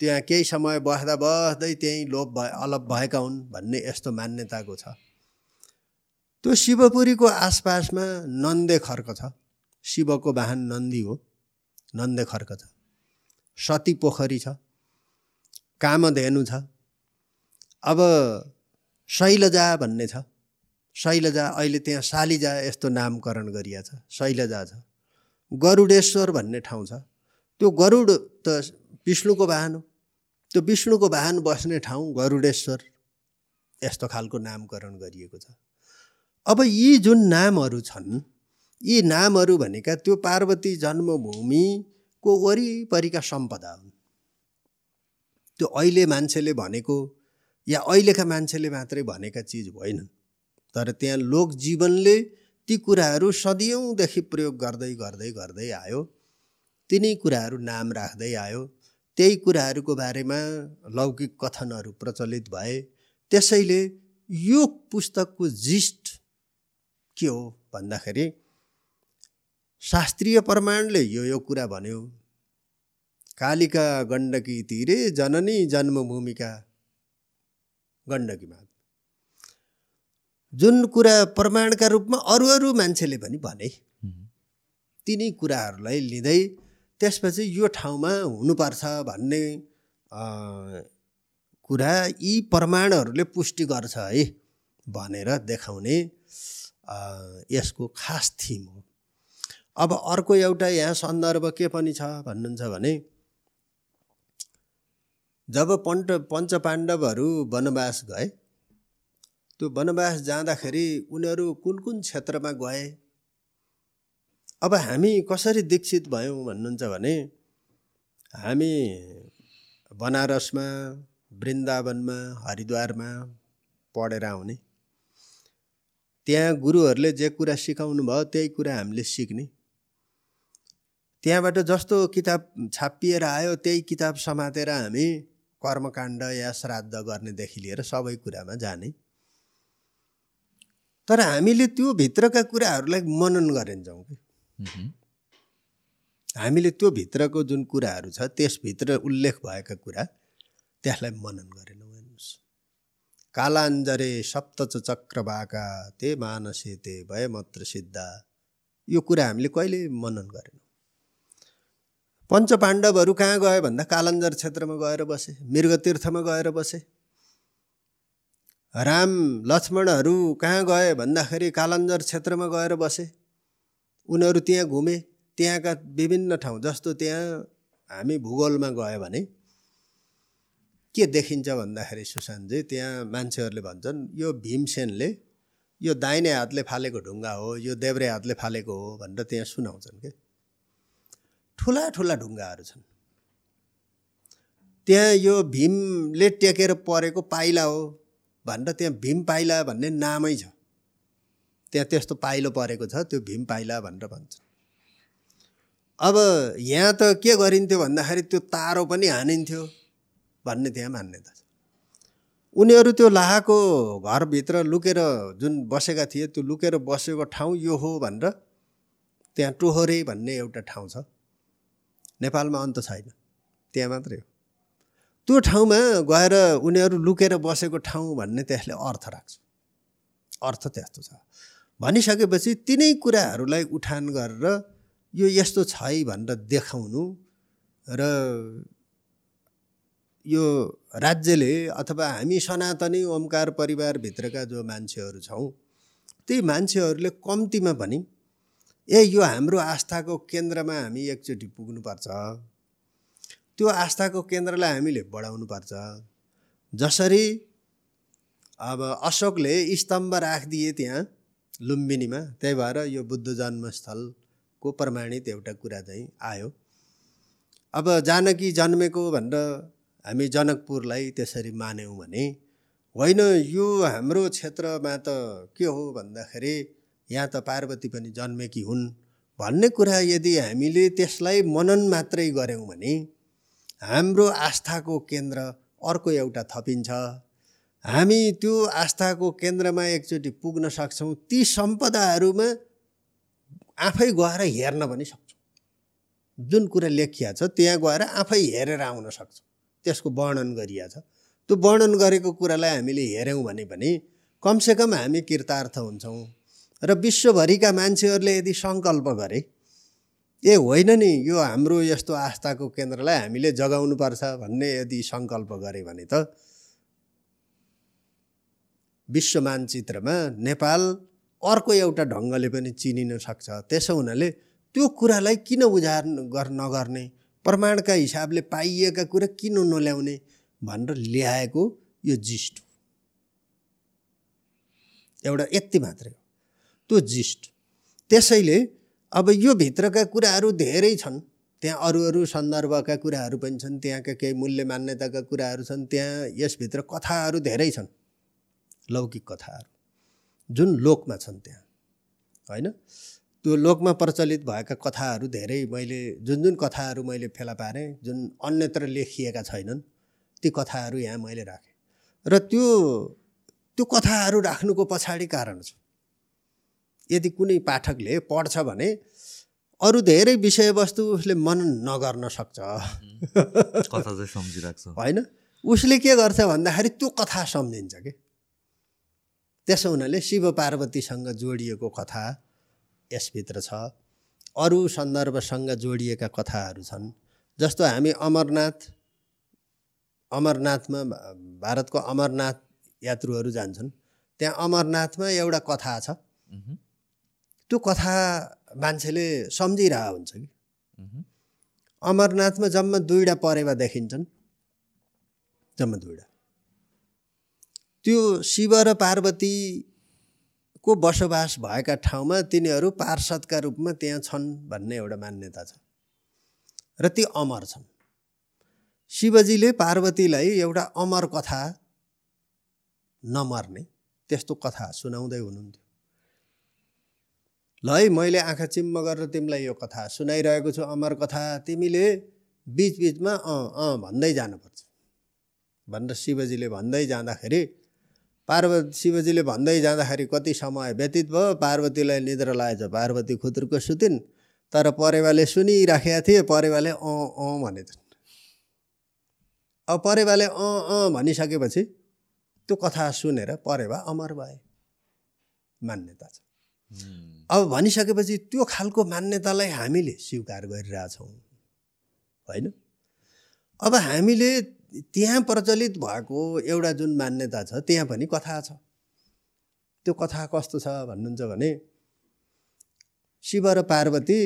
त्यहाँ केही समय बस्दा बस्दै त्यहीँ लोप भए अलप भएका हुन् भन्ने यस्तो मान्यताको छ। त्यो शिवपुरीको आसपासमा नन्दे खर्क छ। शिवको वाहन नन्दी हो। नन्दे खर्क छ। सती पोखरी छ। कामधेनु छ। अब शैलजा भन्ने छ। शैलजा अहिले त्यहाँ शालिजा यस्तो नामकरण गरिया छ। शैलजा छ। गरुडेश्वर भन्ने ठाउँ छ। त्यो गरुड त विष्णुको वाहन हो। त्यो विष्णुको वाहन बस्ने ठाउँ गरुडेश्वर यस्तो खालको नामकरण गरिएको छ। अब यी जुन नामहरू छन् यी नामहरू भनेका त्यो पार्वती जन्मभूमिको वरिपरिका सम्पदा हुन्। त्यो अहिले मान्छेले भनेको या अहिलेका मान्छेले मात्रै भनेका चिज होइनन्। तर त्यहाँ लोकजीवनले ती कुराहरू सदियौँदेखि प्रयोग गर्दै गर्दै गर्दै आयो। तिनै कुराहरू नाम राख्दै आयो। त्यही कुराहरूको बारेमा लौकिक कथनहरू प्रचलित भए। त्यसैले यो पुस्तकको जिस्ट के हो भन्दाखेरि शास्त्रीय प्रमाणले यो यो कुरा भन्यो। कालिका गण्डकी तिरे जननी जन्मभूमिका। गण्डकीमा जुन कुरा प्रमाणका रूपमा अरू अरू मान्छेले पनि भने तिनी कुराहरूलाई लिँदै त्यसपछि यो ठाउँमा हुनुपर्छ भन्ने कुरा यी प्रमाणहरूले पुष्टि गर्छ है भनेर देखाउने यसको खास थिम हो। अब अर्को एउटा यहाँ सन्दर्भ के पनि छ भन्नुहुन्छ भने जब पन्ट पञ्चपाण्डवहरू वनवास गए त्यो वनवास जाँदाखेरि उनीहरू कुन कुन क्षेत्रमा गए? अब हामी कसरी दीक्षित भयौँ भन्नुहुन्छ भने हामी बनारसमा वृन्दावनमा हरिद्वारमा पढेर आउने। त्यहाँ गुरुहरूले जे कुरा सिकाउनु भयो त्यही कुरा हामीले सिक्ने। त्यहाँबाट जस्तो किताब छापिएर आयो त्यही किताब समातेर हामी कर्मकाण्ड या श्राद्ध गर्नेदेखि लिएर सबै कुरामा जाने। तर हामीले त्यो भित्रका कुराहरूलाई मनन गरिन्छौँ कि।
मह्म।
हामीले त्यो भित्रको जुन कुराहरू छ त्यसभित्र उल्लेख भएका कुरा त्यसलाई मनन गरेनौँ हेर्नुहोस् कालाञ्जरे सप्तच चक्रवाका ते मानसे ते भयमत्र सिद्धा। यो कुरा हामीले कहिले मनन गरेनौँ? पञ्चपाण्डवहरू कहाँ गयो भन्दा कालाञ्जर क्षेत्रमा गएर बसे मृगतीर्थमा गएर बसे। राम लक्ष्मणहरू कहाँ गए भन्दाखेरि कालाञ्जर क्षेत्रमा गएर बसे। उनीहरू त्यहाँ घुमे त्यहाँका विभिन्न ठाउँ जस्तो त्यहाँ हामी भूगोलमा गयो भने के देखिन्छ भन्दाखेरि सुशान्तजी त्यहाँ मान्छेहरूले भन्छन् यो भीमसेनले यो दाहिने हातले फालेको ढुङ्गा हो यो देब्रे हातले फालेको हो भनेर त्यहाँ सुनाउँछन् के? ठुला ठुला ढुङ्गाहरू छन्। त्यहाँ यो भीमले टेकेर परेको पाइला हो भनेर त्यहाँ भीम पाइला भन्ने नामै छ। त्यहाँ त्यस्तो पाइलो परेको छ त्यो भीम पाइला भनेर भन्छ अब यहाँ त के गरिन्थ्यो भन्दाखेरि त्यो तारो पनि हानिन्थ्यो भन्ने त्यहाँ मान्यता छ। उनीहरू त्यो लाहाको घरभित्र लुकेर जुन बसेका थिए त्यो लुकेर बसेको ठाउँ यो हो भनेर त्यहाँ टोहरे भन्ने एउटा ठाउँ छ। नेपालमा अन्त छैन। त्यहाँ मात्रै हो। त्यो ठाउँमा गएर उनीहरू लुकेर बसेको ठाउँ भन्ने त्यसले अर्थ राख्छ। अर्थ त्यस्तो छ। भनिसकेपछि तिनै कुराहरूलाई उठान गरेर यो यस्तो छ है भनेर देखाउनु र यो राज्यले अथवा हामी सनातनी ओमकार परिवारभित्रका जो मान्छेहरू छौँ त्यही मान्छेहरूले कम्तीमा पनि ए यो हाम्रो आस्थाको केन्द्रमा हामी एकचोटि पुग्नुपर्छ। त्यो आस्थाको केन्द्रलाई हामीले बढाउनुपर्छ। जसरी अब अशोकले स्तम्भ राखिदिए त्यहाँ लुम्बिनीमा त्यही भएर यो बुद्ध जन्मस्थलको प्रमाणित एउटा कुरा चाहिँ आयो। अब जानकी जन्मेको भनेर हामी जनकपुरलाई त्यसरी मान्यौँ भने होइन यो हाम्रो क्षेत्रमा त के हो भन्दाखेरि यहाँ त पार्वती पनि जन्मेकी हुन्? भन्ने कुरा यदि हामीले त्यसलाई मनन मात्रै गऱ्यौँ भने हाम्रो आस्थाको केन्द्र अर्को एउटा थपिन्छ। हामी त्यो आस्थाको केन्द्रमा एकचोटि पुग्न सक्छौँ ती सम्पदाहरूमा आफै गएर हेर्न पनि सक्छौँ। जुन कुरा लेखिया छ त्यहाँ गएर आफै हेरेर आउन सक्छौँ। त्यसको वर्णन गरिया छ। त्यो वर्णन गरेको कुरालाई हामीले हेऱ्यौँ भने पनि कमसेकम हामी कृतार्थ हुन्छौँ। र विश्वभरिका मान्छेहरूले यदि सङ्कल्प गरे ए होइन नि यो हाम्रो यस्तो आस्थाको केन्द्रलाई हामीले जगाउनुपर्छ भन्ने यदि सङ्कल्प गरे भने त विश्व मानचित्रमा नेपाल अर्को एउटा ढङ्गले पनि चिनिन सक्छ। त्यसो हुनाले त्यो कुरालाई किन उजागर गर नगर्ने प्रमाणका हिसाबले पाइएका कुरा किन नल्याउने भनेर ल्याएको यो जिस्ट हो। एउटा यति मात्रै हो। त्यो जिस्ट त्यसैले अब यो भित्रका कुराहरू धेरै छन्। त्यहाँ अरू अरू सन्दर्भका कुराहरू पनि छन् त्यहाँका केही मूल्य मान्यताका कुराहरू छन् त्यहाँ यसभित्र कथाहरू धेरै छन्। लौकिक कथाहरू। जुन लोकमा छन् त्यहाँ। होइन? त्यो लोकमा प्रचलित भएका कथाहरू धेरै मैले जुन जुन कथाहरू मैले फेला पारेँ जुन अन्यत्र लेखिएका छैनन् ती कथाहरू यहाँ मैले राखेँ। र त्यो त्यो कथाहरू राख्नुको पछाडि कारण छ। यदि कुनै पाठकले पढ्छ भने अरू धेरै विषयवस्तु उसले मनन नगर्न सक्छ। होइन? उसले के गर्छ भन्दाखेरि त्यो कथा सम्झिन्छ कि? त्यसो हुनाले शिव पार्वतीसँग जोडिएको कथा यसभित्र छ। अरू सन्दर्भसँग जोडिएका कथाहरू छन्। जस्तो हामी अमरनाथ अमरनाथमा भारतको अमरनाथ यात्रुहरू जान्छन्। त्यहाँ अमरनाथमा एउटा कथा छ। त्यो कथा मान्छेले सम्झिरहेको हुन्छ कि। अमरनाथमा जम्मा दुईवटा परेवा देखिन्छन्। जम्मा दुईवटा। त्यो शिव र पार्वतीको बसोबास भएका ठाउँमा तिनीहरू पार्षदका रूपमा त्यहाँ छन् भन्ने एउटा मान्यता छ। र ती अमर छन्। शिवजीले पार्वतीलाई एउटा अमर कथा नमर्ने त्यस्तो कथा सुनाउँदै हुनुहुन्थ्यो। ल है मैले आँखा चिम्म गरेर तिमीलाई यो कथा सुनाइरहेको छु अमर कथा। तिमीले बिचबिचमा अँ अँ भन्दै जानुपर्छ। भनेर शिवजीले भन्दै जाँदाखेरि पार्वती शिवजीले भन्दै जाँदाखेरि कति समय व्यतीत भयो? पार्वतीलाई निद्रा लागेछ। पार्वती खुतुरको सुतिन् तर परेवाले सुनिराखेका थिए परेवाले अँ अँ भनेछन्। अब परेवाले अँ अँ भनिसकेपछि त्यो कथा सुनेर परेवा अमर भए। मान्यता छ। अब भनिसकेपछि त्यो खालको मान्यतालाई हामीले स्वीकार गरिरहेछौँ। होइन? अब हामीले त्यहाँ प्रचलित भएको एउटा जुन मान्यता छ त्यहाँ पनि कथा छ। त्यो कथा कस्तो छ भन्नुहुन्छ भने शिव र पार्वती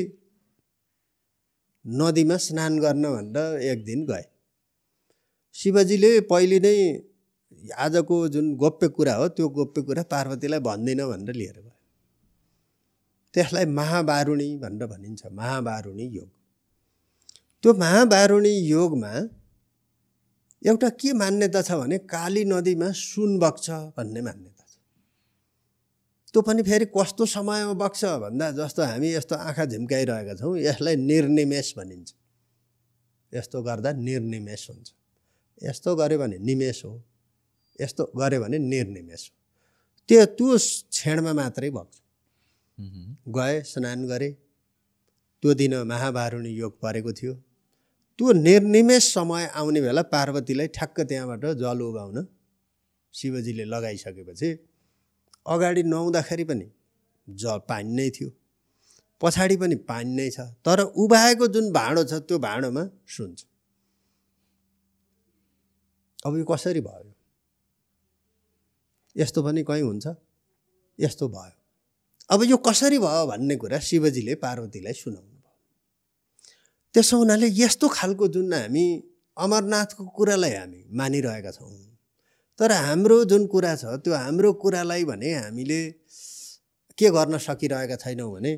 नदीमा स्नान गर्न भनेर एक दिन गए। शिवजीले पहिले नै आजको जुन गोप्य कुरा हो त्यो गोप्य कुरा पार्वतीलाई भन्दिनँ भनेर लिएर त्यसलाई महाबारुणी भनेर भनिन्छ महाबारुणी योग। त्यो महाबारुणी योगमा एउटा के मान्यता छ भने काली नदीमा सुन बग्छ भन्ने मान्यता छ। त्यो पनि फेरि कस्तो समयमा बग्छ भन्दा जस्तो हामी यस्तो आँखा झिम्काइरहेका छौँ यसलाई निर्निमेष भनिन्छ। यस्तो गर्दा निर्निमेष हुन्छ। यस्तो गऱ्यो भने निमेष हो। यस्तो गऱ्यो भने निर्निमेष हो। त्यो त्यो क्षणमा मात्रै बग्छ। गए स्नान गरे। त्यो दिन महाभारुणी योग परेको थियो। त्यो निर्निमेष समय आउने बेला पार्वतीलाई ठ्याक्क त्यहाँबाट जल उगाउन शिवजीले लगाइसकेपछि अगाडि नुहाउँदाखेरि पनि जल पानी नै थियो। पछाडि पनि पानी नै छ। तर उभाएको जुन भाँडो छ त्यो भाँडोमा सुन्छ। अब यो कसरी भयो? यस्तो पनि कहीँ हुन्छ। यस्तो भयो। अब यो कसरी भयो भन्ने कुरा शिवजीले पार्वतीलाई सुनाउनु भयो त्यसो हुनाले यस्तो खालको जुन हामी अमरनाथको कुरालाई हामी मानिरहेका छौँ तर हाम्रो जुन कुरा छ त्यो हाम्रो कुरालाई भने हामीले के गर्न सकिरहेका छैनौँ भने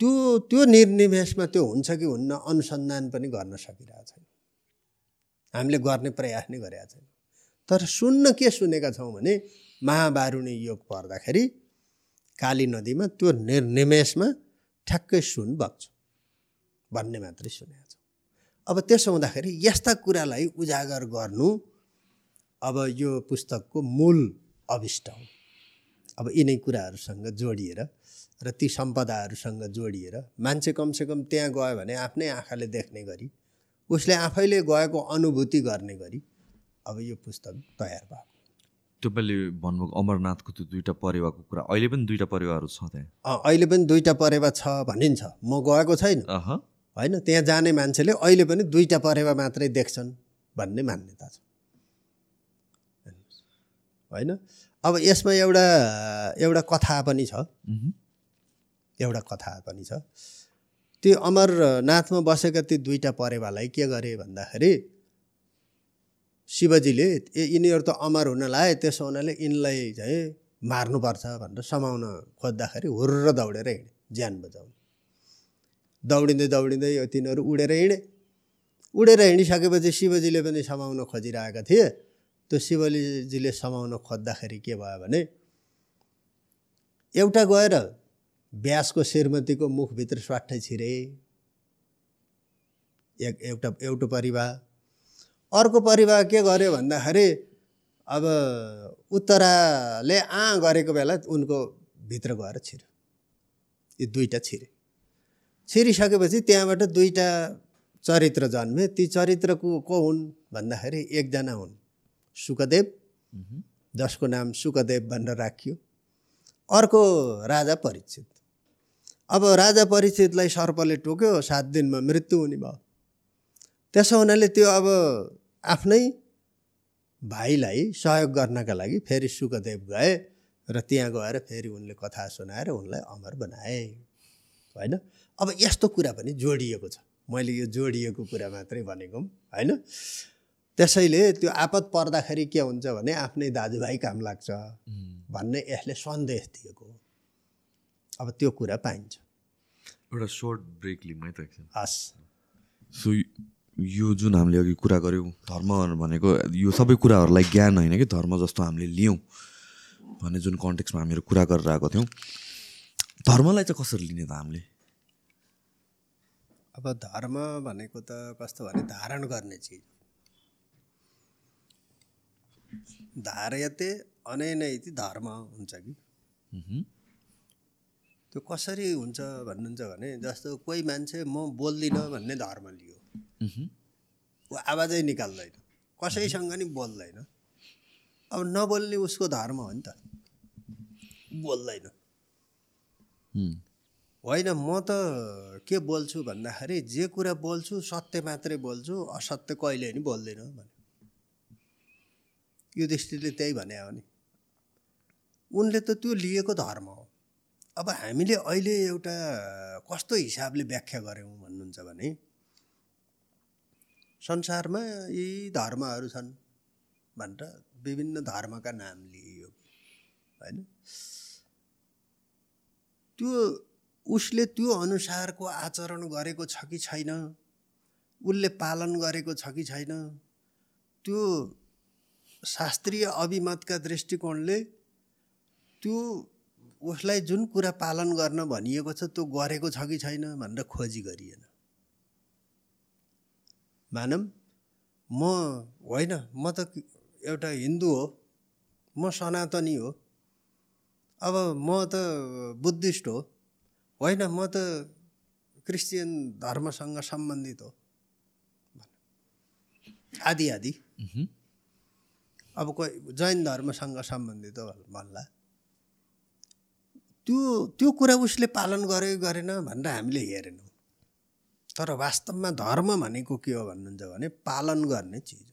त्यो त्यो निर्निमेषमा त्यो हुन्छ कि हुन्न अनुसन्धान पनि गर्न सकिरहेको छैन। हामीले गर्ने प्रयास नै गरेका छैनौँ। तर सुन्न के सुनेका छौँ भने महाबारुणी योग पर्दाखेरि काली नदीमा त्यो निर्निमेषमा ठ्याक्कै सुन बग्छ। भन्ने मात्रै सुनेका छौँ। अब त्यसो हुँदाखेरि यस्ता कुरालाई उजागर गर्नु अब यो पुस्तकको मूल अभिष्ट हो। अब यिनै कुराहरूसँग जोडिएर र ती सम्पदाहरूसँग जोडिएर मान्छे कमसेकम त्यहाँ गयो भने आफ्नै आँखाले देख्ने गरी उसले आफैले गएको अनुभूति गर्ने गरी अब यो पुस्तक तयार भएको।
तपाईँले भन्नुभएको अमरनाथको त्यो दुईवटा परेवाको कुरा अहिले पनि दुईवटा परेवाहरू छ त्यहाँ?
अहिले पनि दुईवटा परेवा छ भनिन्छ। म गएको छैन। होइन त्यहाँ जाने मान्छेले अहिले पनि दुईवटा परेवा मात्रै देख्छन् भन्ने मान्यता छ। होइन? अब यसमा एउटा एउटा कथा पनि छ। एउटा कथा पनि छ। त्यो अमरनाथमा बसेका ती दुईवटा परेवालाई के गरे भन्दाखेरि शिवजीले यिनीहरू त अमर हुन लाए त्यसो हुनाले यिनलाई चाहिँ मार्नुपर्छ भनेर समाउन खोज्दाखेरि हुर्र दौडेर हिँडे ज्यान बचाउनु दौडिँदै दौडिँदै तिनीहरू उडेर हिँडे। उडेर हिँडिसकेपछि शिवजीले पनि समाउन खोजिरहेका थिए। त्यो शिवजीले समाउन खोज्दाखेरि के भयो भने एउटा गएर ब्यासको श्रीमतीको मुखभित्र स्वाट्टै छिरे। एक एउटा एउटा परिवार। अर्को परिवार के गर्यो भन्दाखेरि अब उत्तराले आ गरेको बेला उनको भित्र गएर छिर्यो। यो दुईवटा छिरे। छिरिसकेपछि त्यहाँबाट दुईवटा चरित्र जन्मे। ती चरित्रको को हुन् भन्दाखेरि एकजना हुन् सुकदेव जसको नाम सुकदेव भनेर राखियो। अर्को राजा परीक्षित अब राजा परीक्षितलाई सर्पले टोक्यो सात दिनमा मृत्यु हुने भयो। त्यसो हुनाले त्यो अब आफ्नै भाइलाई सहयोग गर्नका लागि फेरि सुखदेव गए र त्यहाँ गएर फेरि उनले कथा सुनाएर उनलाई अमर बनाए। होइन? अब यस्तो कुरा पनि जोडिएको छ। मैले यो जोडिएको कुरा मात्रै भनेको होइन? त्यसैले त्यो आपत पर्दाखेरि के हुन्छ भने आफ्नै दाजुभाइ काम लाग्छ भन्ने यसले सन्देश दिएको अब त्यो कुरा पाइन्छ।
एउटा सर्ट ब्रेक लिउँ है त
हस्।
सो यो जुन हामीले अघि कुरा गऱ्यौँ धर्म भनेको यो सबै कुराहरूलाई ज्ञान होइन कि धर्म जस्तो हामीले लियौँ भन्ने जुन कन्टेक्समा हामीहरू कुरा गरेर आएको थियौँ। धर्मलाई चाहिँ कसरी लिने त हामीले?
अब धर्म भनेको त कस्तो भने धारण गर्ने चिज धार्यते अनैनैति धर्म हुन्छ कि? त्यो कसरी हुन्छ भन्नुहुन्छ भने जस्तो कोही मान्छे म बोल्दिनँ भन्ने धर्म लियो। ऊ आवाजै निकाल्दैन। कसैसँग नि बोल्दैन। अब नबोल्ने उसको धर्म हो नि त। बोल्दैन। होइन म त के बोल्छु भन्दाखेरि जे कुरा बोल्छु सत्य मात्रै बोल्छु असत्य कहिले नि बोल्दैन भने। यो दृष्टिले त्यही भने हो नि। उनले त त्यो लिएको धर्म हो। अब हामीले अहिले एउटा कस्तो हिसाबले व्याख्या गऱ्यौँ भन्नुहुन्छ भने संसारमा यी धर्महरू छन् भनेर विभिन्न धर्मका नाम लिइयो होइन? त्यो उसले त्यो अनुसारको आचरण गरेको छ कि छैन? उसले पालन गरेको छ कि छैन? त्यो शास्त्रीय अभिमतका दृष्टिकोणले त्यो उसलाई जुन कुरा पालन गर्न भनिएको छ त्यो गरेको छ कि छैन भनेर खोजी गरिएन। मानौँ म होइन म त एउटा हिन्दू हो म सनातनी हो। अब म त बुद्धिस्ट हो होइन म त क्रिस्चियन धर्मसँग सम्बन्धित हो। आदि आदि। अब कोही जैन धर्मसँग सम्बन्धित हो भन्ला। त्यो त्यो कुरा उसले पालन गर्यो गरेन भनेर हामीले हेरेनौँ। तर वास्तवमा धर्म भनेको के हो भन्नुहुन्छ भने पालन गर्ने चिज हो।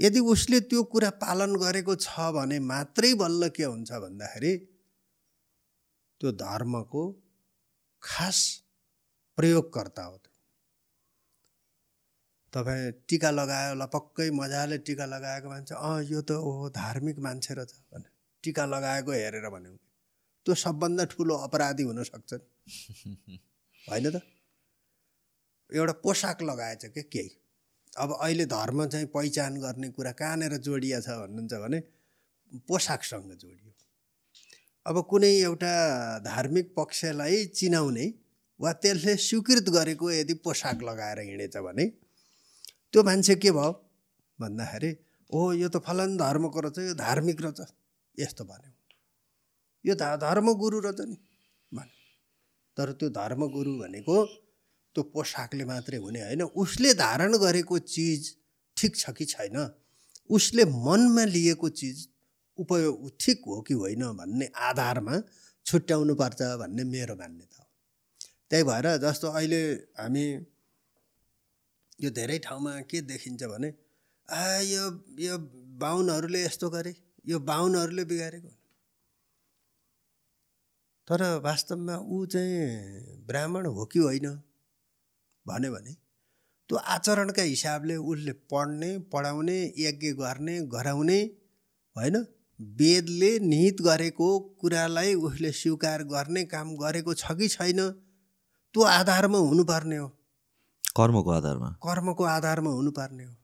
यदि उसले त्यो कुरा पालन गरेको छ भने मात्रै बल्ल के हुन्छ भन्दाखेरि त्यो धर्मको खास प्रयोगकर्ता हो तपाईँ टिका लगायो ल पक्कै मजाले टिका लगाएको मान्छे अँ यो त ओ धार्मिक मान्छे रहेछ भने टिका लगाएको हेरेर भन्यो। त्यो सबभन्दा ठुलो अपराधी हुनसक्छ होइन त? एउटा पोसाक लगाएछ क्या केही। अब अहिले धर्म चाहिँ पहिचान गर्ने कुरा कहाँनिर जोडिया छ भन्नुहुन्छ भने पोसाकसँग जोडियो। अब कुनै एउटा धार्मिक पक्षलाई चिनाउने वा त्यसले स्वीकृत गरेको यदि पोसाक लगाएर हिँडेछ भने त्यो मान्छे के भयो? भन्दाखेरि ओ यो त फलान धर्मको रहेछ यो धार्मिक रहेछ। यस्तो भन्यो। यो ध धर्मगुरु रहेछ नि। भन्यो। तर त्यो धर्मगुरु भनेको त्यो पोसाकले मात्रै हुने होइन। उसले धारण गरेको चिज ठिक छ कि छैन? उसले मनमा लिएको चिज उपयोग ठिक हो कि होइन भन्ने आधारमा छुट्याउनु पर्छ भन्ने मेरो मान्यता हो। त्यही भएर जस्तो अहिले हामी यो धेरै ठाउँमा के देखिन्छ भने आ यो यो बाहुनहरूले यस्तो गरे यो बाहुनहरूले बिगारेको तर वास्तवमा ऊ चाहिँ ब्राह्मण हो कि होइन? भन्यो भने त्यो आचरणका हिसाबले उसले पढ्ने पढाउने यज्ञ गर्ने गराउने होइन? वेदले निहित गरेको कुरालाई उसले स्वीकार गर्ने काम गरेको छ कि छैन त्यो आधारमा हुनुपर्ने हो।
कर्मको आधारमा।
कर्मको आधारमा हुनुपर्ने हो।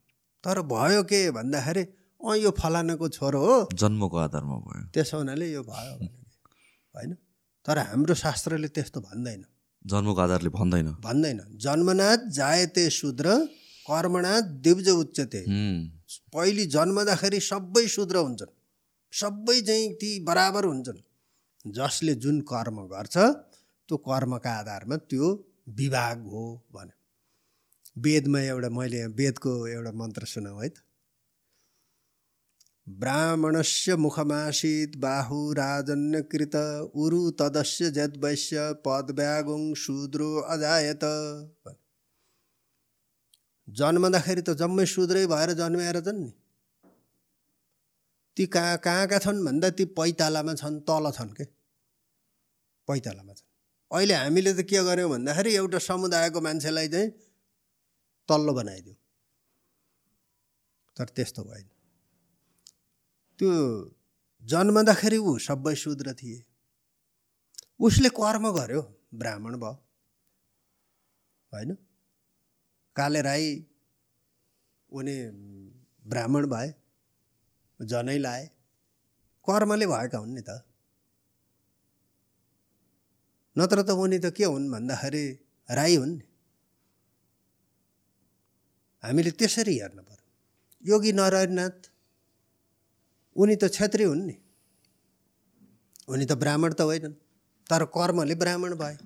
तर भयो के भन्दाखेरि अँ यो फलानाको छोरो हो।
जन्मको आधारमा भयो।
त्यसो हुनाले यो भयो होइन? तर हाम्रो शास्त्रले त्यस्तो भन्दैन।
जन्मको आधारले भन्दैन।
भन्दैन। जन्मनाथ जायते शूद्र कर्मनाथ दिव्ज उच्चते पहिले जन्मदाखेरि सबै शूद्र हुन्छन्। सबै चाहिँ ती बराबर हुन्छन्। जसले जुन कर्म गर्छ त्यो कर्मका आधारमा त्यो विभाग हो भने। वेदमा एउटा मैले वेदको एउटा मन्त्र सुनाऊ है त। ब्राह्मणस्य मुखमासीत् बाहु राजन्यकृत उरु तदस्य जद्वैश्य पदव्यागुङ शूद्रो अजायत। जन्मदाखेरि त जम्मै शूद्रै भएर जन्मेर छन् नि? ती कहाँ कहाँका छन् भन्दा ती पैतालामा छन् तल छन् के? पैतालामा छन्। अहिले हामीले त के गर्यौँ भन्दाखेरि एउटा समुदायको मान्छेलाई चाहिँ तल्लो बनाइदियो तर त्यस्तो भएन। त्यो जन्मदाखेरि ऊ सबै शूद्र थिए। उसले कर्म गर्यो ब्राह्मण भयो। होइन? काले राई उनी ब्राह्मण भए जनै लाए। कर्मले भएका हुन् नि त। नत्र त उनी त के हुन् भन्दाखेरि राई हुन् नि। हामीले त्यसरी हेर्नु पर्यो। योगी नारायणनाथ उनी त छेत्री हुन् नि। उनी त ब्राह्मण त होइनन्। तर कर्मले ब्राह्मण भए।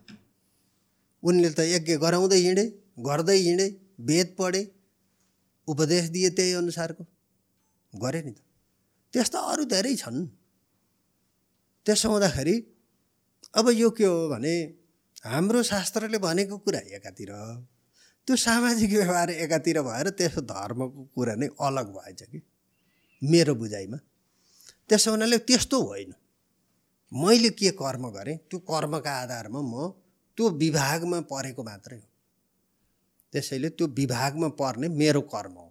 उनले त यज्ञ गराउँदै हिँडे गर्दै हिँडे वेद पढे उपदेश दिए त्यही अनुसारको गरे नि त। त्यस्ता अरू धेरै छन्। त्यसो हुँदाखेरि अब यो के हो भने हाम्रो शास्त्रले भनेको कुरा एकातिर त्यो सामाजिक व्यवहार एकातिर भएर त्यसो धर्मको कुरा नै अलग भएछ कि? मेरो बुझाइमा। त्यसो हुनाले त्यस्तो होइन। मैले के कर्म गरेँ त्यो कर्मका आधारमा म त्यो विभागमा परेको मात्रै हो। त्यसैले त्यो विभागमा पर्ने मेरो कर्म हो।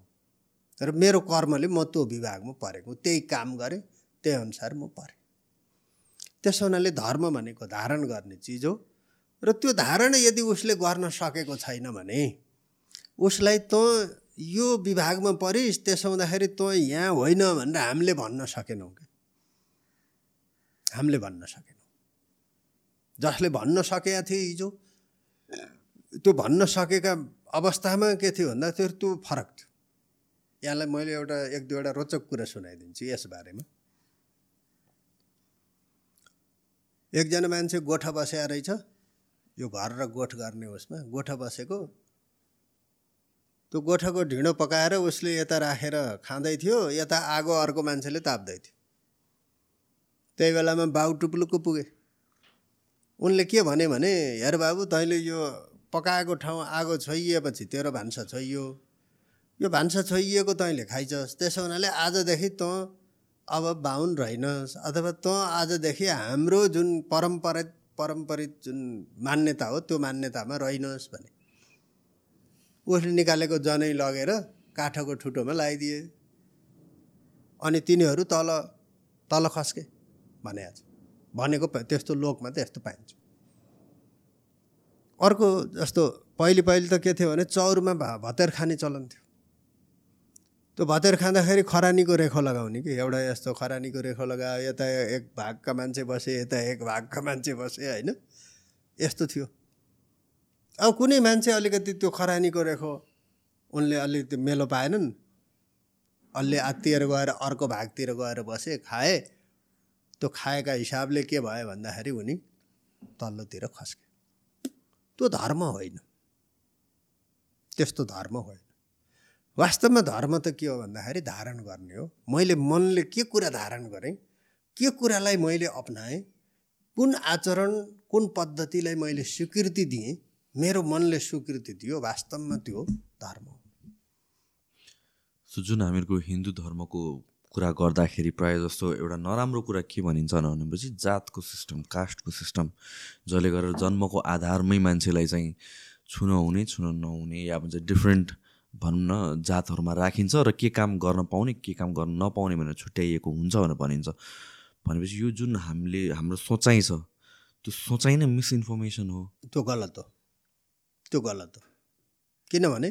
तर मेरो कर्मले म त्यो विभागमा परेको त्यही काम गरेँ त्यही अनुसार म परेँ। त्यसो हुनाले धर्म भनेको धारण गर्ने चिज हो। र त्यो धारण यदि उसले गर्न सकेको छैन भने उसलाई तँ यो विभागमा परिस् त्यसो हुँदाखेरि तँ यहाँ होइन भनेर हामीले भन्न सकेनौँ क्या। हामीले भन्न सकेनौँ। जसले भन्न सकेका थिए हिजो त्यो भन्न सकेका अवस्थामा के थियो भन्दाखेरि त्यो फरक थियो। यहाँलाई मैले एउटा एक दुईवटा रोचक कुरा सुनाइदिन्छु यसबारेमा एकजना मान्छे गोठा बसेर रहेछ यो घर र गोठ गर्ने उसमा। गोठा बसेको त्यो गोठाको ढिँडो पकाएर उसले यता राखेर खाँदै थियो यता आगो अर्को मान्छेले ताप्दै थियो। त्यही बेलामा बाउ टुप्लुक्क पुगे। उनले के भने भने हेर बाबु तैँले यो पकाएको ठाउँ आगो छोइएपछि तेरो भान्सा छोइयो। यो भान्सा छोइएको तैँले खाइछस्। त्यसो हुनाले आजदेखि तँ अब बाहुन रहेनस्। अथवा तँ आजदेखि हाम्रो जुन परम्परा पारम्परिक जुन मान्यता हो त्यो मान्यतामा रहेनस् भने। उसले निकालेको जनै लगेर काठको ठुटोमा लगाइदिए अनि तिनीहरू तल तल खस्के। भने भनेको त्यस्तो लोकमा त यस्तो पाइन्छ। अर्को जस्तो पहिले पहिले त के थियो भने चौरमा भतेर खाने चलन थियो। त्यो भतेर खाँदाखेरि खरानीको रेखो लगाउने कि? एउटा यस्तो खरानीको रेखो लगायो यता एक भागका मान्छे बसे यता एक भागका मान्छे बसे होइन? यस्तो थियो। अब कुनै मान्छे अलिकति त्यो खरानीको रेखो उनले अलिकति मेलो पाएनन्। अलि आत्तिएर गएर अर्को भागतिर गएर बसे खाए। त्यो खाएका हिसाबले के भयो भन्दाखेरि उनी तल्लोतिर खस्के। त्यो धर्म होइन। त्यस्तो धर्म होइन। वास्तवमा धर्म त के हो भन्दाखेरि धारण गर्ने हो। मैले मनले के कुरा धारण गरेँ के कुरालाई मैले अप्नाएँ कुन आचरण कुन पद्धतिलाई मैले स्वीकृति दिएँ मेरो मनले स्वीकृति दियो वास्तवमा त्यो धर्म हो।
जुन हामीहरूको हिन्दू धर्मको कुरा गर्दाखेरि प्रायः जस्तो एउटा नराम्रो कुरा के भनिन्छ भनेपछि जातको सिस्टम कास्टको सिस्टम जसले गरेर जन्मको आधारमै मान्छेलाई चाहिँ छुन हुने छुन नहुने या भन्छ डिफ्रेन्ट भनौँ न जातहरूमा राखिन्छ र के काम गर्न पाउने के काम गर्न नपाउने भनेर छुट्याइएको हुन्छ भनेर भनिन्छ। भनेपछि यो जुन हामीले हाम्रो सोचाइ छ त्यो सोचाइ नै मिसइन्फर्मेसन हो।
त्यो गलत हो। त्यो गलत हो। किनभने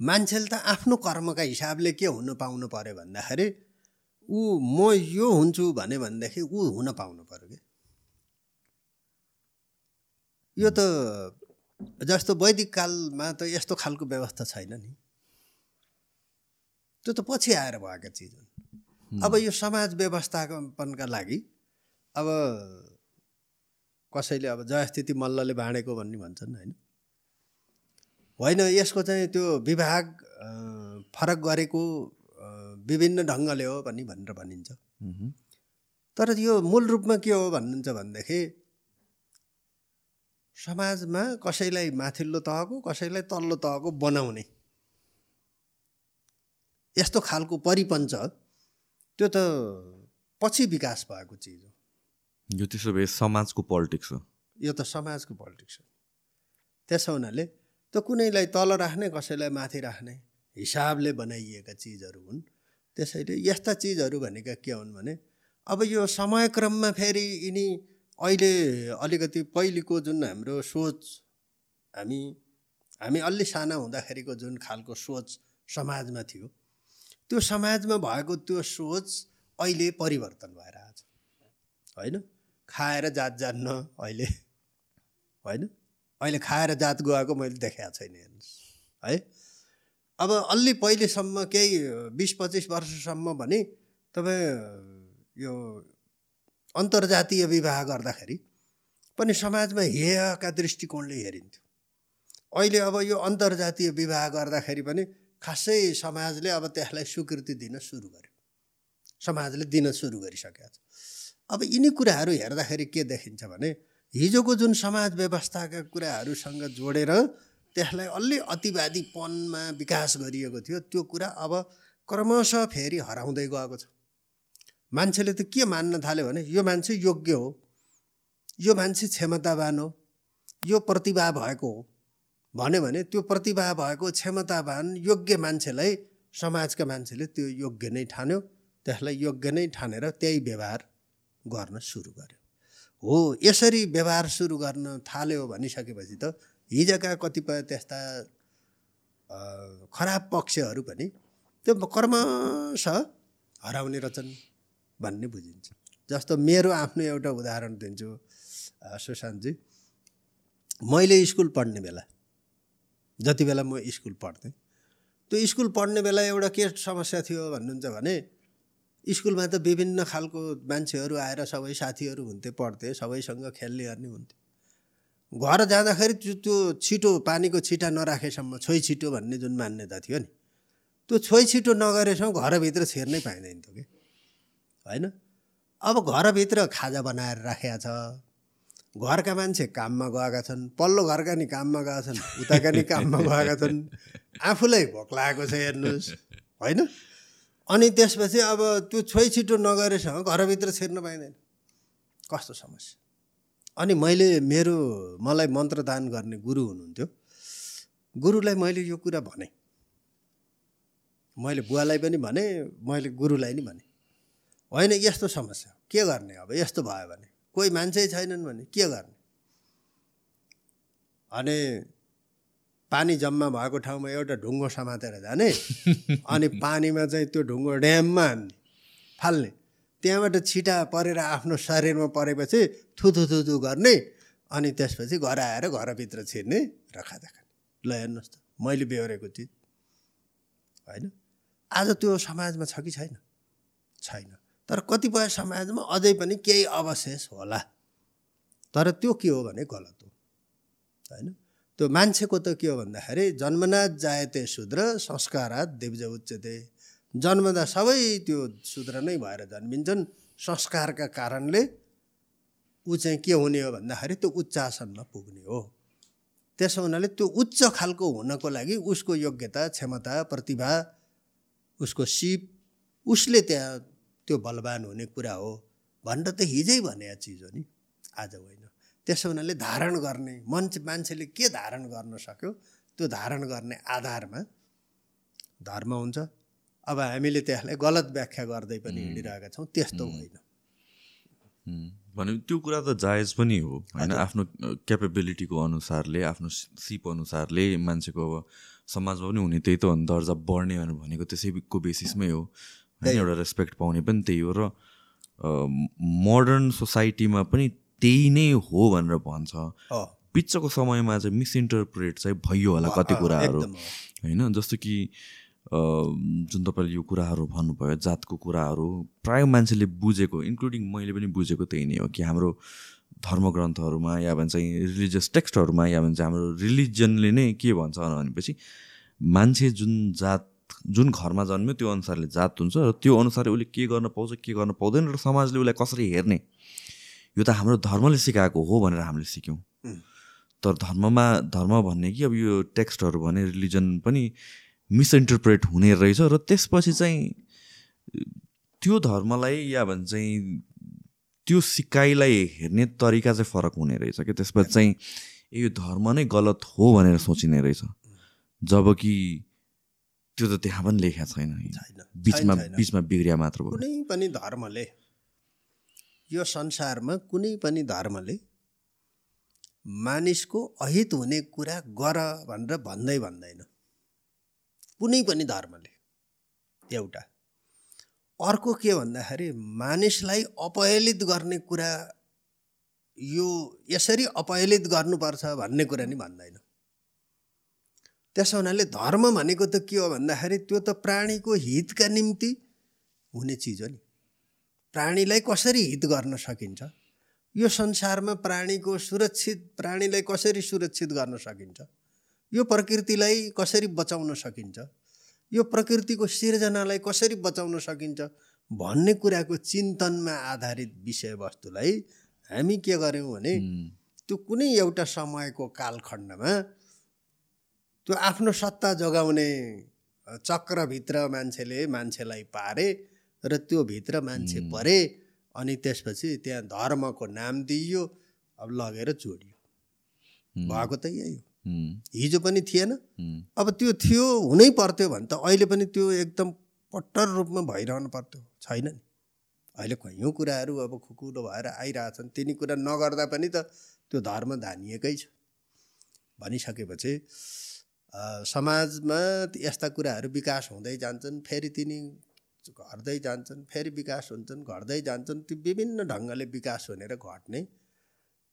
मान्छेले त आफ्नो कर्मका हिसाबले के हुन पाउनु पऱ्यो भन्दाखेरि ऊ म यो हुन्छु भने भनेदेखि ऊ हुन पाउनु पऱ्यो कि? यो त जस्तो वैदिक कालमा त यस्तो खालको व्यवस्था छैन नि। त्यो त पछि आएर भएका चिज हुन्। अब यो समाज व्यवस्थापनका लागि अब कसैले अब जयस्थिति मल्लले बाँडेको भन्ने भन्छन् होइन। होइन यसको चाहिँ त्यो विभाग फरक गरेको विभिन्न ढङ्गले हो भन्ने भनेर भनिन्छ। तर यो मूल रूपमा के हो भन्नुहुन्छ भनेदेखि समाजमा कसैलाई माथिल्लो तहको कसैलाई तल्लो तहको बनाउने। यस्तो खालको परिपञ्च त्यो त पछि विकास भएको चिज हो।
यो त्यसो भए समाजको पोलिटिक्स हो।
यो त समाजको पोलिटिक्स हो। त्यसो हुनाले त कुनैलाई तल राख्ने कसैलाई माथि राख्ने हिसाबले बनाइएका चिजहरू हुन्। त्यसैले यस्ता चिजहरू भनेका के हुन् भने अब यो समयक्रममा फेरि यिनी अहिले अलिकति पहिलेको जुन हाम्रो सोच हामी हामी अलि साना हुँदाखेरिको जुन खालको सोच समाजमा थियो त्यो समाजमा भएको त्यो सोच अहिले परिवर्तन भएर आएको छ होइन? खाएर जात जान्न अहिले। होइन? अहिले खाएर जात गएको मैले देखाएको छैन हेर्नुहोस्। है? अब अलि पहिलेसम्म केही बिस पच्चिस वर्षसम्म भने तपाईँ यो अन्तर्जातीय विवाह गर्दाखेरि पनि समाजमा हेयका दृष्टिकोणले हेरिन्थ्यो। अहिले अब यो अन्तर्जातीय विवाह गर्दाखेरि पनि खासै समाजले अब त्यसलाई स्वीकृति दिन सुरु गर्यो। समाजले दिन सुरु गरिसकेको छ। अब यिनी कुराहरू हेर्दाखेरि के देखिन्छ भने हिजोको जुन समाज व्यवस्थाका कुराहरूसँग जोडेर त्यसलाई अलि अतिवादीपनमा विकास गरिएको थियो त्यो कुरा अब क्रमशः फेरि हराउँदै गएको छ। मान्छेले त के मान्न थाल्यो भने यो मान्छे योग्य हो यो मान्छे क्षमतावान हो यो प्रतिभा भएको हो। भन्यो भने त्यो प्रतिभा भएको क्षमतावान योग्य मान्छेलाई समाजका मान्छेले त्यो योग्य नै ठान्यो त्यसलाई योग्य नै ठानेर त्यही व्यवहार गर्न सुरु गर्यो। हो यसरी व्यवहार सुरु गर्न थाल्यो भनिसकेपछि त हिजोका कतिपय त्यस्ता खराब पक्षहरू पनि त्यो क्रमशः हराउने रहेछन् भन्ने बुझिन्छ। जस्तो मेरो आफ्नो एउटा उदाहरण दिन्छु सुशान्तजी। मैले स्कुल पढ्ने बेला जति बेला म स्कुल पढ्थेँ त्यो स्कुल पढ्ने बेला एउटा के समस्या थियो भन्नुहुन्छ भने स्कुलमा त विभिन्न खालको मान्छेहरू आएर सबै साथीहरू हुन्थे पढ्थे सबैसँग खेल्ने गर्ने हुन्थ्यो घर जाँदाखेरि त्यो त्यो छिटो पानीको छिटा नराखेसम्म छोइ छिटो भन्ने जुन मान्यता थियो नि त्यो छोइ छिटो नगरेसम्म घरभित्र छिर्नै पाइँदैन थियो कि? होइन? अब घरभित्र खाजा बनाएर राखेका छ घरका मान्छे काममा गएका छन् पल्लो घरका नि काममा गएका छन् उताका नि काममा गएका छन् आफूलाई भोक लागेको छ हेर्नुहोस् होइन? अनि त्यसपछि अब त्यो छोइ छिटो नगरेसँग घरभित्र छिर्न पाइँदैन। कस्तो समस्या? अनि मैले मेरो मलाई मन्त्रदान गर्ने गुरु हुनुहुन्थ्यो। गुरुलाई मैले यो कुरा भने। मैले बुवालाई पनि भने मैले गुरुलाई नि भने। होइन यस्तो समस्या। के गर्ने अब? यस्तो भयो भने? कोही मान्छे छैनन् भने के गर्ने? अनि पानी जम्मा भएको ठाउँमा एउटा ढुङ्गो समातेर जाने। अनि पानीमा चाहिँ त्यो ढुङ्गो ड्याममा हान्ने फाल्ने। त्यहाँबाट छिटा परेर आफ्नो शरीरमा परेपछि थुथु थुथु गर्ने अनि त्यसपछि घर आएर घरभित्र छिर्ने र खाजा खाने ल हेर्नुहोस् त मैले बेहोरेको चिज। होइन? आज त्यो समाजमा छ कि छैन? छैन। तर कतिपय समाजमा अझै पनि केही अवशेष होला। तर त्यो के हो भने गलत हो। होइन? त्यो मान्छेको त के हो भन्दाखेरि जन्मनाथ जायते शूद्र संस्कारात देवज उच्चते जन्मदा सबै त्यो शूद्र नै भएर जन्मिन्छन्। संस्कारका कारणले ऊ चाहिँ के हुने हो भन्दाखेरि त्यो उच्च आसनमा पुग्ने हो। त्यसो हुनाले त्यो उच्च खालको हुनको लागि उसको योग्यता क्षमता प्रतिभा उसको सिप उसले त्यहाँ त्यो बलवान हुने कुरा हो। भनेर त हिजै भने चिज हो नि। आज होइन। त्यसो हुनाले धारण गर्ने मान्छे मान्छेले के धारण गर्न सक्यो त्यो धारण गर्ने आधारमा धर्म हुन्छ। अब हामीले त्यसलाई गलत व्याख्या गर्दै पनि हिँडिरहेका छौँ त्यस्तो होइन।
भने त्यो कुरा त जायज पनि हो होइन? आफ्नो क्यापेबिलिटीको अनुसारले आफ्नो सिप अनुसारले मान्छेको अब समाजमा पनि हुने त्यही त हो दर्जा बढ्ने भनेको त्यसैको बेसिसमै हो होइन? एउटा रेस्पेक्ट पाउने पनि त्यही हो र मोडर्न सोसाइटीमा पनि त्यही नै हो भनेर भन्छ। पिच्चको समयमा चाहिँ मिसइन्टरप्रेट चाहिँ भइयो होला कति कुराहरू। होइन जस्तो कि जुन तपाईँले यो कुराहरू भन्नुभयो जातको कुराहरू प्रायः मान्छेले बुझेको इन्क्लुडिङ मैले पनि बुझेको त्यही नै हो कि हाम्रो धर्मग्रन्थहरूमा या भन्छ रिलिजियस टेक्स्टहरूमा या भन्छ हाम्रो रिलिजनले नै के भन्छ भनेपछि मान्छे जुन जात जुन घरमा जन्म्यो त्यो अनुसारले जात हुन्छ र त्यो अनुसारले उसले के गर्न पाउँछ के गर्न पाउँदैन र समाजले उसलाई कसरी हेर्ने। यो त हाम्रो धर्मले सिकाएको हो भनेर हामीले सिक्यौँ। तर धर्ममा धर्म भन्ने कि अब यो टेक्स्टहरू भने रिलिजन पनि मिसइन्टरप्रेट हुने रहेछ र त्यसपछि चाहिँ त्यो धर्मलाई या भन्छ चाहिँ त्यो सिकाइलाई हेर्ने तरिका चाहिँ फरक हुने रहेछ कि? त्यसपछि चाहिँ यो धर्म नै गलत हो भनेर सोचिने रहेछ। जब कि त्यो त त्यहाँ पनि लेखा छैन। बिचमा बिचमा बिग्रिया मात्र
कुनै पनि धर्मले यो संसारमा कुनै पनि धर्मले मानिसको अहित हुने कुरा गर भनेर भन्दै भन्दैन। कुनै पनि धर्मले। एउटा। अर्को के भन्दाखेरि मानिसलाई अपहेलित गर्ने कुरा यो यसरी अपहेलित गर्नुपर्छ भन्ने कुरा नि भन्दैन। त्यसो हुनाले धर्म भनेको त के हो भन्दाखेरि त्यो त प्राणीको हितका निम्ति हुने चिज हो नि। प्राणीलाई कसरी हित गर्न सकिन्छ? यो संसारमा प्राणीको सुरक्षित प्राणीलाई कसरी सुरक्षित गर्न सकिन्छ? यो प्रकृतिलाई कसरी बचाउन सकिन्छ? यो प्रकृतिको सिर्जनालाई कसरी बचाउन सकिन्छ? भन्ने कुराको चिन्तनमा आधारित विषयवस्तुलाई हामी के गऱ्यौँ भने त्यो कुनै एउटा समयको कालखण्डमा त्यो आफ्नो सत्ता जोगाउने चक्रभित्र मान्छेले मान्छेलाई पारे र त्यो भित्र मान्छे परे अनि त्यसपछि त्यहाँ धर्मको नाम दिइयो अब लगेर जोडियो। भएको त यही हो। हिजो पनि थिएन। अब त्यो थियो हुनै पर्थ्यो भने त अहिले पनि त्यो एकदम पट्टर रूपमा भइरहनु पर्थ्यो। छैन नि। अहिले कैयौँ कुराहरू अब खुकुलो भएर आइरहेछन्। तिनी कुरा नगर्दा पनि त त्यो धर्म धानिएकै छ। भनिसकेपछि समाजमा यस्ता कुराहरू विकास हुँदै जान्छन्। फेरि तिनी घट्दै जान्छन् फेरि विकास हुन्छन् घट्दै जान्छन् त्यो विभिन्न ढङ्गले विकास हुने र घट्ने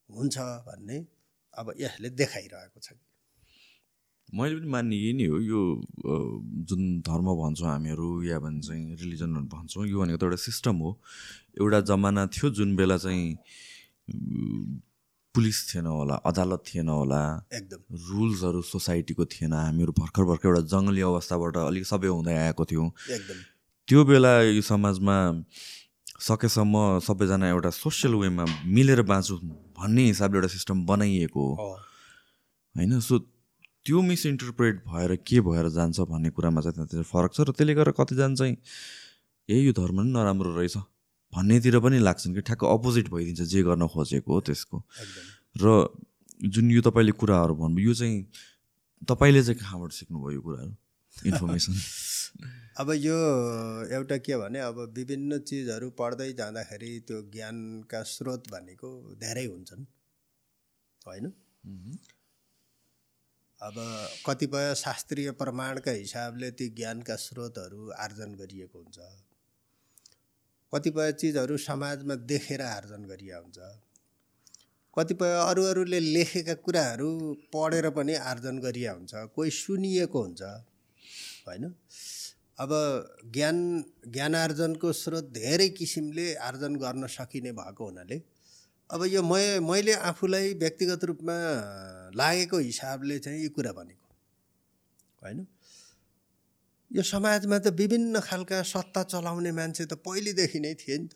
हुन्छ भन्ने अब यसले देखाइरहेको छ।
मैले पनि मान्ने यही नै हो यो जुन धर्म भन्छौँ हामीहरू या भन्छ रिलिजनहरू भन्छौँ यो भनेको त एउटा सिस्टम हो। एउटा जमाना थियो जुन बेला चाहिँ पुलिस थिएन होला अदालत थिएन होला
एकदम।
रुल्सहरू सोसाइटीको थिएन हामीहरू भर्खर भर्खर एउटा जङ्गली अवस्थाबाट अलिक सबै हुँदै आएको थियौँ।
एकदम।
त्यो बेला यो समाजमा सकेसम्म सबैजना एउटा सोसियल वेमा मिलेर बाँचौँ भन्ने हिसाबले एउटा सिस्टम बनाइएको हो। होइन? सो त्यो मिसइन्टरप्रेट भएर के भएर जान्छ भन्ने कुरामा चाहिँ त्यहाँतिर फरक छ र त्यसले गर्दा कतिजना चाहिँ ए यो धर्म पनि नराम्रो रहेछ भन्नेतिर पनि लाग्छन् कि ठ्याक्क अपोजिट भइदिन्छ जे गर्न खोजेको हो त्यसको। र जुन यो तपाईँले कुराहरू भन्नुभयो यो चाहिँ तपाईँले चाहिँ कहाँबाट सिक्नुभयो यो कुराहरू? इन्फर्मेसन।
अब यो एउटा के भने अब विभिन्न चिजहरू पढ्दै जाँदाखेरि त्यो ज्ञानका स्रोत भनेको धेरै हुन्छन्। होइन? अब कतिपय शास्त्रीय प्रमाणका हिसाबले ती ज्ञानका स्रोतहरू आर्जन गरिएको हुन्छ। कतिपय चिजहरू समाजमा देखेर आर्जन गरिएको हुन्छ। कतिपय अरू अरूले लेखेका कुराहरू पढेर पनि आर्जन गरिया हुन्छ। कोही सुनिएको हुन्छ। होइन? अब ज्ञान ज्ञानार्जनको स्रोत धेरै किसिमले आर्जन गर्न सकिने भएको हुनाले अब यो म मैले आफूलाई व्यक्तिगत रूपमा लागेको हिसाबले चाहिँ यो कुरा भनेको होइन? यो समाजमा त विभिन्न खालका सत्ता चलाउने मान्छे त पहिलेदेखि नै थिए नि त।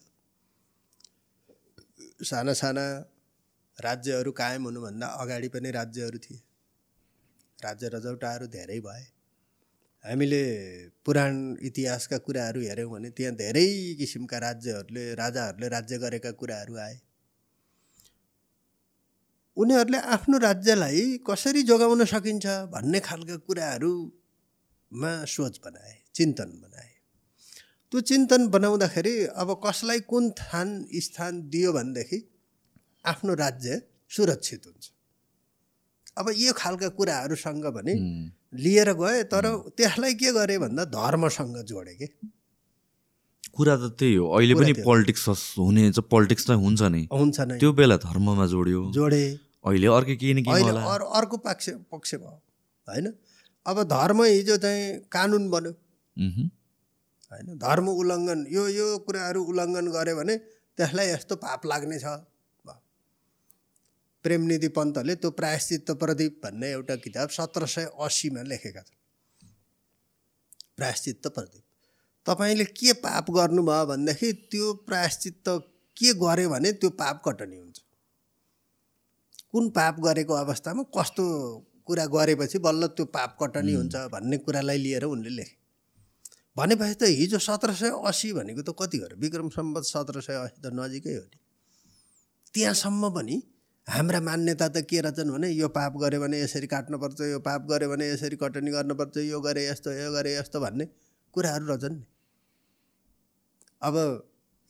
साना साना राज्यहरू कायम हुनुभन्दा अगाडि पनि राज्यहरू थिए। राज्य रजौटाहरू धेरै भए। हामीले पुराण इतिहासका कुराहरू हेऱ्यौँ भने त्यहाँ धेरै किसिमका राज्यहरूले राजाहरूले राज्य गरेका कुराहरू आए। उनीहरूले आफ्नो राज्यलाई कसरी जोगाउन सकिन्छ भन्ने खालका कुराहरूमा सोच बनाए चिन्तन बनाए। त्यो चिन्तन बनाउँदाखेरि अब कसलाई कुन थान स्थान दियो भनेदेखि आफ्नो राज्य सुरक्षित हुन्छ। अब यो खालका कुराहरूसँग भने लिएर गए तर त्यसलाई के गरे भन्दा धर्मसँग जोडे कि?
कुरा त त्यही हो। अहिले पनि पोलिटिक्स हुने पोलिटिक्स त हुन्छ नै।
हुन्छ नै।
त्यो बेला धर्ममा जोड्यो।
जोडे।
अहिले अर्को केही न केही
अहिले अरू अर्को पक्ष पक्ष भयो। होइन? अब धर्म हिजो चाहिँ कानुन बन्यो। होइन? धर्म उल्लङ्घन यो यो कुराहरू उल्लङ्घन गऱ्यो भने त्यसलाई यस्तो पाप लाग्ने छ प्रेमनिधि पन्तले त्यो प्रायश्चित्त प्रदीप भन्ने एउटा किताब सत्र सय अस्सीमा लेखेका छन्। प्रायश्चित्त प्रदीप। तपाईँले के पाप गर्नुभयो भनेदेखि त्यो प्रायश्चित्त के गर्यो भने त्यो पाप कटनी हुन्छ। कुन पाप गरेको अवस्थामा कस्तो कुरा गरेपछि बल्ल त्यो पाप कटनी हुन्छ भन्ने कुरालाई लिएर उनले लेखे। भनेपछि त हिजो सत्र सय अस्सी भनेको त कति गऱ्यो विक्रम सम्बत सत्र सय अस्सी त नजिकै हो नि। त्यहाँसम्म पनि हाम्रा मान्यता त के रहेछन् भने यो पाप गऱ्यो भने यसरी काट्नुपर्छ यो पाप गऱ्यो भने यसरी कटनी गर्नुपर्छ यो गरे यस्तो यो गरे यस्तो भन्ने कुराहरू रहेछन् नि अब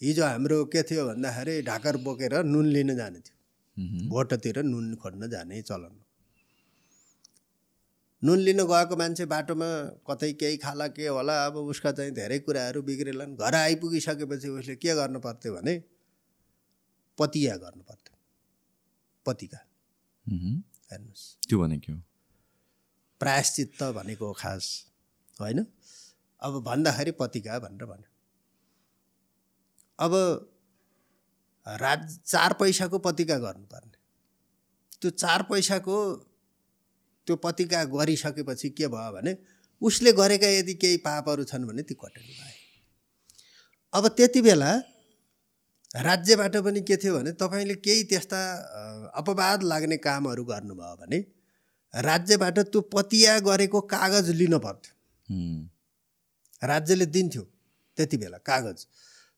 हिजो हाम्रो के थियो भन्दाखेरि ढाकर बोकेर नुन लिन जाने थियो। भोटतिर नुन खोज्न जाने चलन। नुन लिन गएको मान्छे बाटोमा कतै केही खाला के होला अब उसका चाहिँ धेरै कुराहरू बिग्रेलान् घर आइपुगिसकेपछि उसले के गर्नु पर्थ्यो भने पतिया गर्नु पर्थ्यो पतिका। हेर्नुहोस्।
त्यो भनेको
प्रायश्चित्त भनेको खास होइन? अब भन्दाखेरि पतिका भनेर भन्यो। अब राज चार पैसाको पतिका गर्नुपर्ने। त्यो चार पैसाको त्यो पतिका गरिसकेपछि के भयो भने उसले गरेका यदि केही पापहरू छन् भने ती कटनी भए अब त्यति बेला राज्यबाट पनि के थियो भने तपाईँले केही त्यस्ता अपवाद लाग्ने कामहरू गर्नुभयो भने राज्यबाट त्यो पतिया गरेको कागज लिन पर्थ्यो। राज्यले दिन्थ्यो त्यति बेला कागज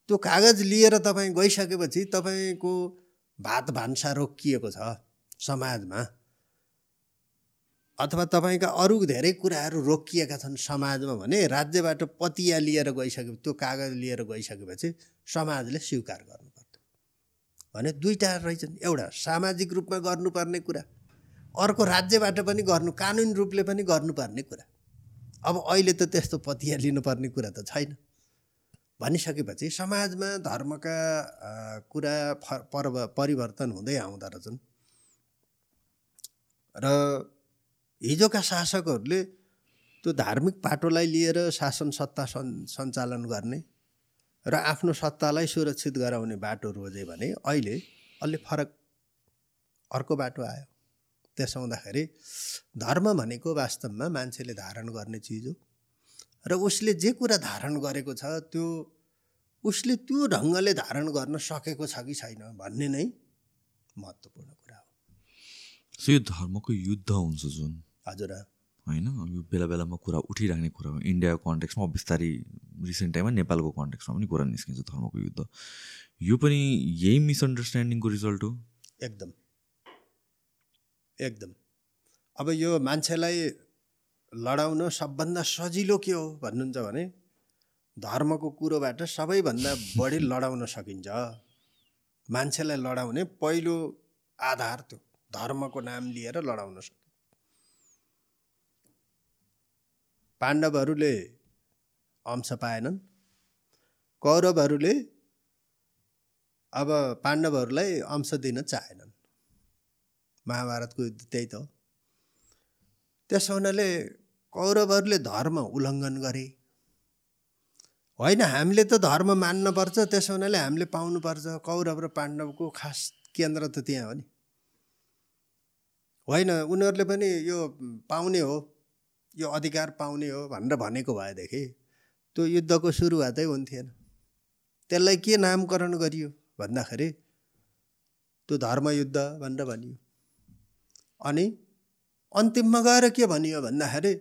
त्यो कागज लिएर तपाईँ गइसकेपछि तपाईँको भात भान्सा रोकिएको छ समाजमा अथवा तपाईँका अरू धेरै कुराहरू रोकिएका छन् समाजमा भने राज्यबाट पतिया लिएर गइसके त्यो कागज लिएर गइसकेपछि समाजले स्वीकार गर्नुपर्थ्यो। भने दुईवटा रहेछन्। एउटा सामाजिक रूपमा गर्नुपर्ने कुरा अर्को राज्यबाट पनि गर्नु कानुन रूपले पनि गर्नुपर्ने कुरा। अब अहिले त त्यस्तो पतिया लिनुपर्ने कुरा त छैन। भनिसकेपछि समाजमा धर्मका कुरा पर्व परिवर्तन हुँदै आउँदो रहेछन्। र हिजोका शासकहरूले त्यो धार्मिक पाटोलाई लिएर शासन सत्ता सन् सञ्चालन गर्ने र आफ्नो सत्तालाई सुरक्षित गराउने बाटो रोजे भने अहिले अलि फरक अर्को बाटो आयो। त्यसो हुँदाखेरि धर्म भनेको वास्तवमा मान्छेले धारण गर्ने चिज हो। र उसले जे कुरा धारण गरेको छ त्यो उसले त्यो ढङ्गले धारण गर्न सकेको छ कि छैन भन्ने नै महत्त्वपूर्ण कुरा हो।
सो यो धर्मको युद्ध हुन्छ जुन।
हजुर।
होइन? यो बेला बेलामा कुरा उठिराख्ने कुरा हो। इन्डियाको कन्टेक्समा बिस्तारै रिसेन्ट टाइममा नेपालको कन्टेक्समा पनि कुरा निस्किन्छ धर्मको युद्ध। यो पनि यही मिसअन्डरस्ट्यान्डिङको रिजल्ट हो?
एकदम। एकदम। अब यो मान्छेलाई लडाउन सबभन्दा सजिलो के हो भन्नुहुन्छ भने धर्मको कुरोबाट सबैभन्दा बढी लडाउन सकिन्छ। मान्छेलाई लडाउने पहिलो आधार त्यो धर्मको नाम लिएर लडाउन सकिन्छ पाण्डवहरूले अंश पाएनन्। कौरवहरूले अब पाण्डवहरूलाई अंश दिन चाहेनन्। महाभारतको युद्ध त्यही त हो। त्यसो हुनाले कौरवहरूले धर्म उल्लङ्घन गरे। होइन हामीले त धर्म मान्नुपर्छ त्यसो हुनाले हामीले पाउनुपर्छ। कौरव र पाण्डवको खास केन्द्र त त्यहाँ हो नि। होइन उनीहरूले पनि यो पाउने हो। यो अधिकार पाउने हो भनेर भनेको भएदेखि त्यो युद्धको सुरुवातै हुन्थेन। त्यसलाई के नामकरण गरियो भन्दाखेरि त्यो धर्मयुद्ध भनेर भनियो। अनि अन्तिममा गएर के भनियो भन्दाखेरि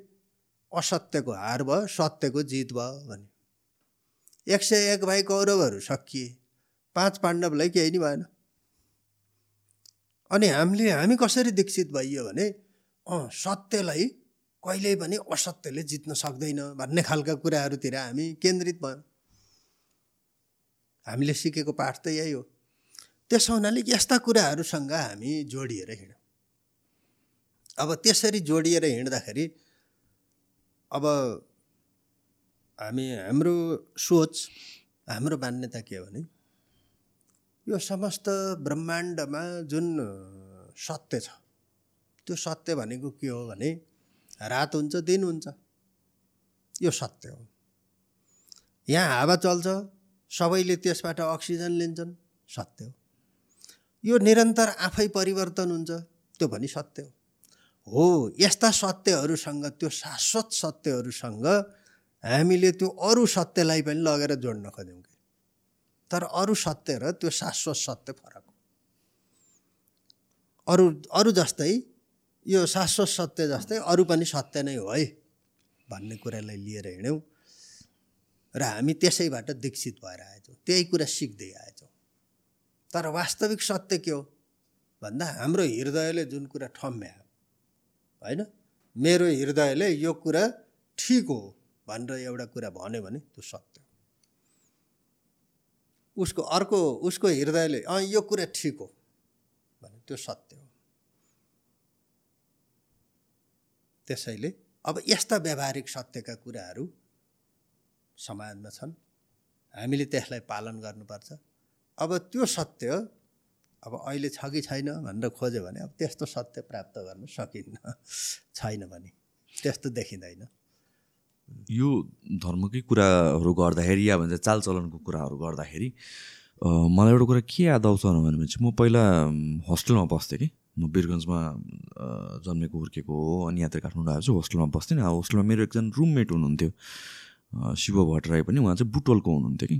असत्यको हार भयो सत्यको जित भयो भन्यो। एक सय एक भाइ कौरवहरू सकिए पाँच पाण्डवलाई केही नि भएन। अनि हामीले हामी कसरी दीक्षित भइयो भने अँ सत्यलाई कहिल्यै पनि असत्यले जित्न सक्दैन भन्ने खालका कुराहरूतिर हामी केन्द्रित भयौँ। हामीले सिकेको पाठ त यही हो। त्यसो हुनाले यस्ता कुराहरूसँग हामी जोडिएर हिँड्यौँ। अब त्यसरी जोडिएर हिँड्दाखेरि अब हामी हाम्रो सोच हाम्रो मान्यता के हो भने यो समस्त ब्रह्माण्डमा जुन सत्य छ त्यो सत्य भनेको के हो भने रात हुन्छ दिन हुन्छ। यो सत्य हो। यहाँ हावा चल्छ सबैले त्यसबाट अक्सिजन लिन्छन् सत्य हो। यो निरन्तर आफै परिवर्तन हुन्छ त्यो पनि सत्य हो। हो यस्ता सत्यहरूसँग त्यो शाश्वत सत्यहरूसँग हामीले त्यो अरू सत्यलाई पनि लगेर जोड्न खोज्यौँ कि? तर अरू सत्य र त्यो शाश्वत सत्य फरक हो। अरू अरू जस्तै यो शाश्वत सत्य जस्तै अरू पनि सत्य नै हो है भन्ने कुरालाई लिएर हिँड्यौँ र हामी त्यसैबाट दीक्षित भएर आएछौँ। त्यही कुरा सिक्दै आएछौँ। तर वास्तविक सत्य के हो? भन्दा हाम्रो हृदयले जुन कुरा ठम्ब्यायो होइन? मेरो हृदयले यो कुरा ठिक हो भनेर एउटा कुरा भन्यो भने त्यो सत्य उसको अर्को उसको हृदयले अँ यो कुरा ठिक हो भने त्यो सत्य हो। त्यसैले अब यस्ता व्यावहारिक सत्यका कुराहरू समाजमा छन्। हामीले त्यसलाई पालन गर्नुपर्छ। अब त्यो सत्य अब अहिले छ कि छैन भनेर खोज्यो भने अब त्यस्तो सत्य प्राप्त गर्न सकिन्न छैन भने त्यस्तो देखिँदैन।
यो धर्मकै कुराहरू गर्दाखेरि या भन्छ चालचलनको कुराहरू गर्दाखेरि मलाई एउटा कुरा के याद आउँछ भनेपछि म पहिला होस्टेलमा बस्थेँ कि। म वीरगन्जमा जन्मेको हुर्केको हो अनि यहाँ त काठमाडौँ आएको छु होस्टेलमा बस्थेँ नि अब होस्टेलमा मेरो एकजना रुममेट हुनुहुन्थ्यो शिव भट्टराई पनि। उहाँ चाहिँ बुटवलको हुनुहुन्थ्यो कि।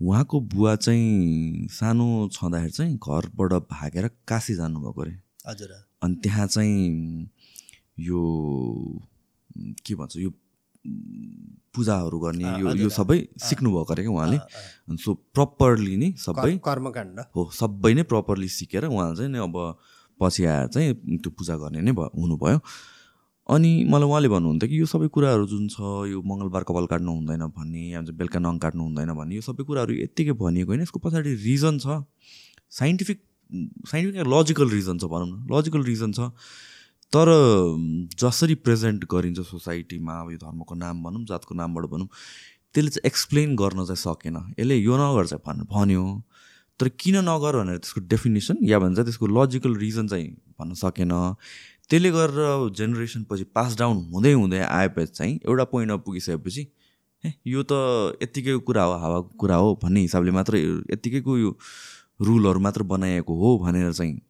उहाँको बुवा चाहिँ सानो छँदाखेरि चाहिँ घरबाट भागेर काशी जानुभएको अरे।
हजुर
अनि त्यहाँ चाहिँ यो के भन्छ यो पूजाहरू गर्ने यो यो सबै सिक्नुभएको अरे क्या उहाँले। सो प्रपरली नै सबै
कर्म- कर्मकाण्ड।
हो सबै नै प्रपरली सिकेर उहाँ चाहिँ नि अब पछि आएर चाहिँ त्यो पूजा गर्ने नै भयो हुनुभयो। अनि मलाई उहाँले भन्नुहुन्थ्यो कि यो सबै कुराहरू जुन छ यो मङ्गलबार कपाल काट्नु हुँदैन भन्ने या बेलुका नङ काट्नु हुँदैन भन्ने यो सबै कुराहरू यत्तिकै भनिएको होइन। यसको पछाडि रिजन छ साइन्टिफिक साइन्टिफिक लजिकल रिजन छ भनौँ न लजिकल रिजन छ। तर जसरी प्रेजेन्ट गरिन्छ सोसाइटीमा अब यो धर्मको नाम भनौँ जातको नामबाट भनौँ त्यसले चाहिँ एक्सप्लेन गर्न चाहिँ सकेन। यसले यो नगर चाहिँ भन् भन्यो। तर किन नगर भनेर त्यसको डेफिनेसन या भन्छ त्यसको लजिकल रिजन चाहिँ भन्न सकेन। त्यसले गरेर जेनेरेसन पछि पास डाउन हुँदै हुँदै आएपछि चाहिँ एउटा पोइन्टमा पुगिसकेपछि ए यो त यत्तिकै कुरा हो हावाको कुरा हो भन्ने हिसाबले मात्र यत्तिकैको यो रुलहरू मात्र बनाइएको हो भनेर चाहिँ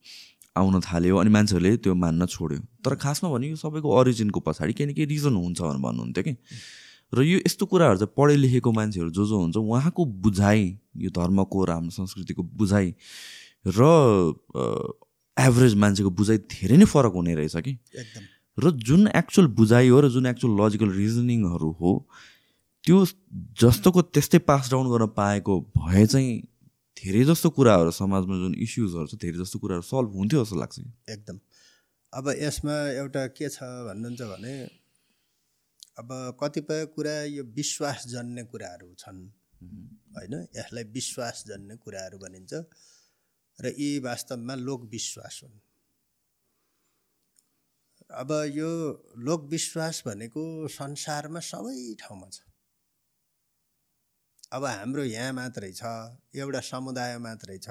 आउन थाल्यो अनि मान्छेहरूले त्यो मान्न छोड्यो। तर खासमा भने यो सबैको ओरिजिनको पछाडि केही न रिजन हुन्छ भनेर भन्नुहुन्थ्यो कि। र यो यस्तो कुराहरू चाहिँ पढे लेखेको मान्छेहरू जो जो हुन्छ उहाँको बुझाइ यो धर्मको र हाम्रो संस्कृतिको बुझाइ र एभरेज मान्छेको बुझाइ धेरै नै फरक हुने रहेछ कि?
एकदम।
र जुन एक्चुअल बुझाइ हो र जुन एक्चुअल लजिकल रिजनिङहरू हो त्यो जस्तोको त्यस्तै पास डाउन गर्न पाएको भए चाहिँ धेरै जस्तो कुराहरू समाजमा जुन इस्युजहरू छ धेरै जस्तो कुराहरू सल्भ हुन्थ्यो जस्तो लाग्छ
एकदम। अब यसमा एउटा के छ भन्नुहुन्छ भने अब कतिपय कुरा यो विश्वासजन्य कुराहरू छन्। होइन? यसलाई विश्वासजन्य कुराहरू भनिन्छ र यी वास्तवमा लोकविश्वास हुन्। अब यो लोकविश्वास भनेको संसारमा सबै ठाउँमा छ। अब हाम्रो यहाँ मात्रै छ एउटा समुदाय मात्रै छ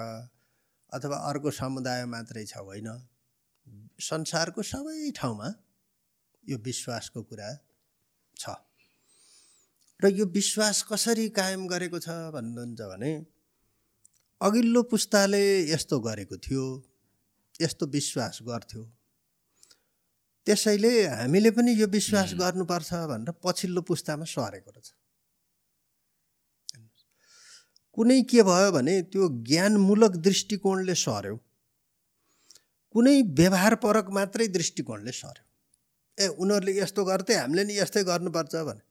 अथवा अर्को समुदाय मात्रै छ होइन? संसारको सबै ठाउँमा यो विश्वासको कुरा छ। र यो विश्वास कसरी कायम गरेको छ भन्नुहुन्छ भने अघिल्लो पुस्ताले यस्तो गरेको थियो यस्तो विश्वास गर्थ्यो। त्यसैले हामीले पनि यो विश्वास गर्नुपर्छ भनेर पछिल्लो पुस्तामा सरेको रहेछ। कुनै के भयो भने त्यो ज्ञानमूलक दृष्टिकोणले सर्यो कुनै व्यवहारपरक मात्रै दृष्टिकोणले सर्यो ए उनीहरूले यस्तो गर्थे हामीले नि यस्तै गर्नुपर्छ भने।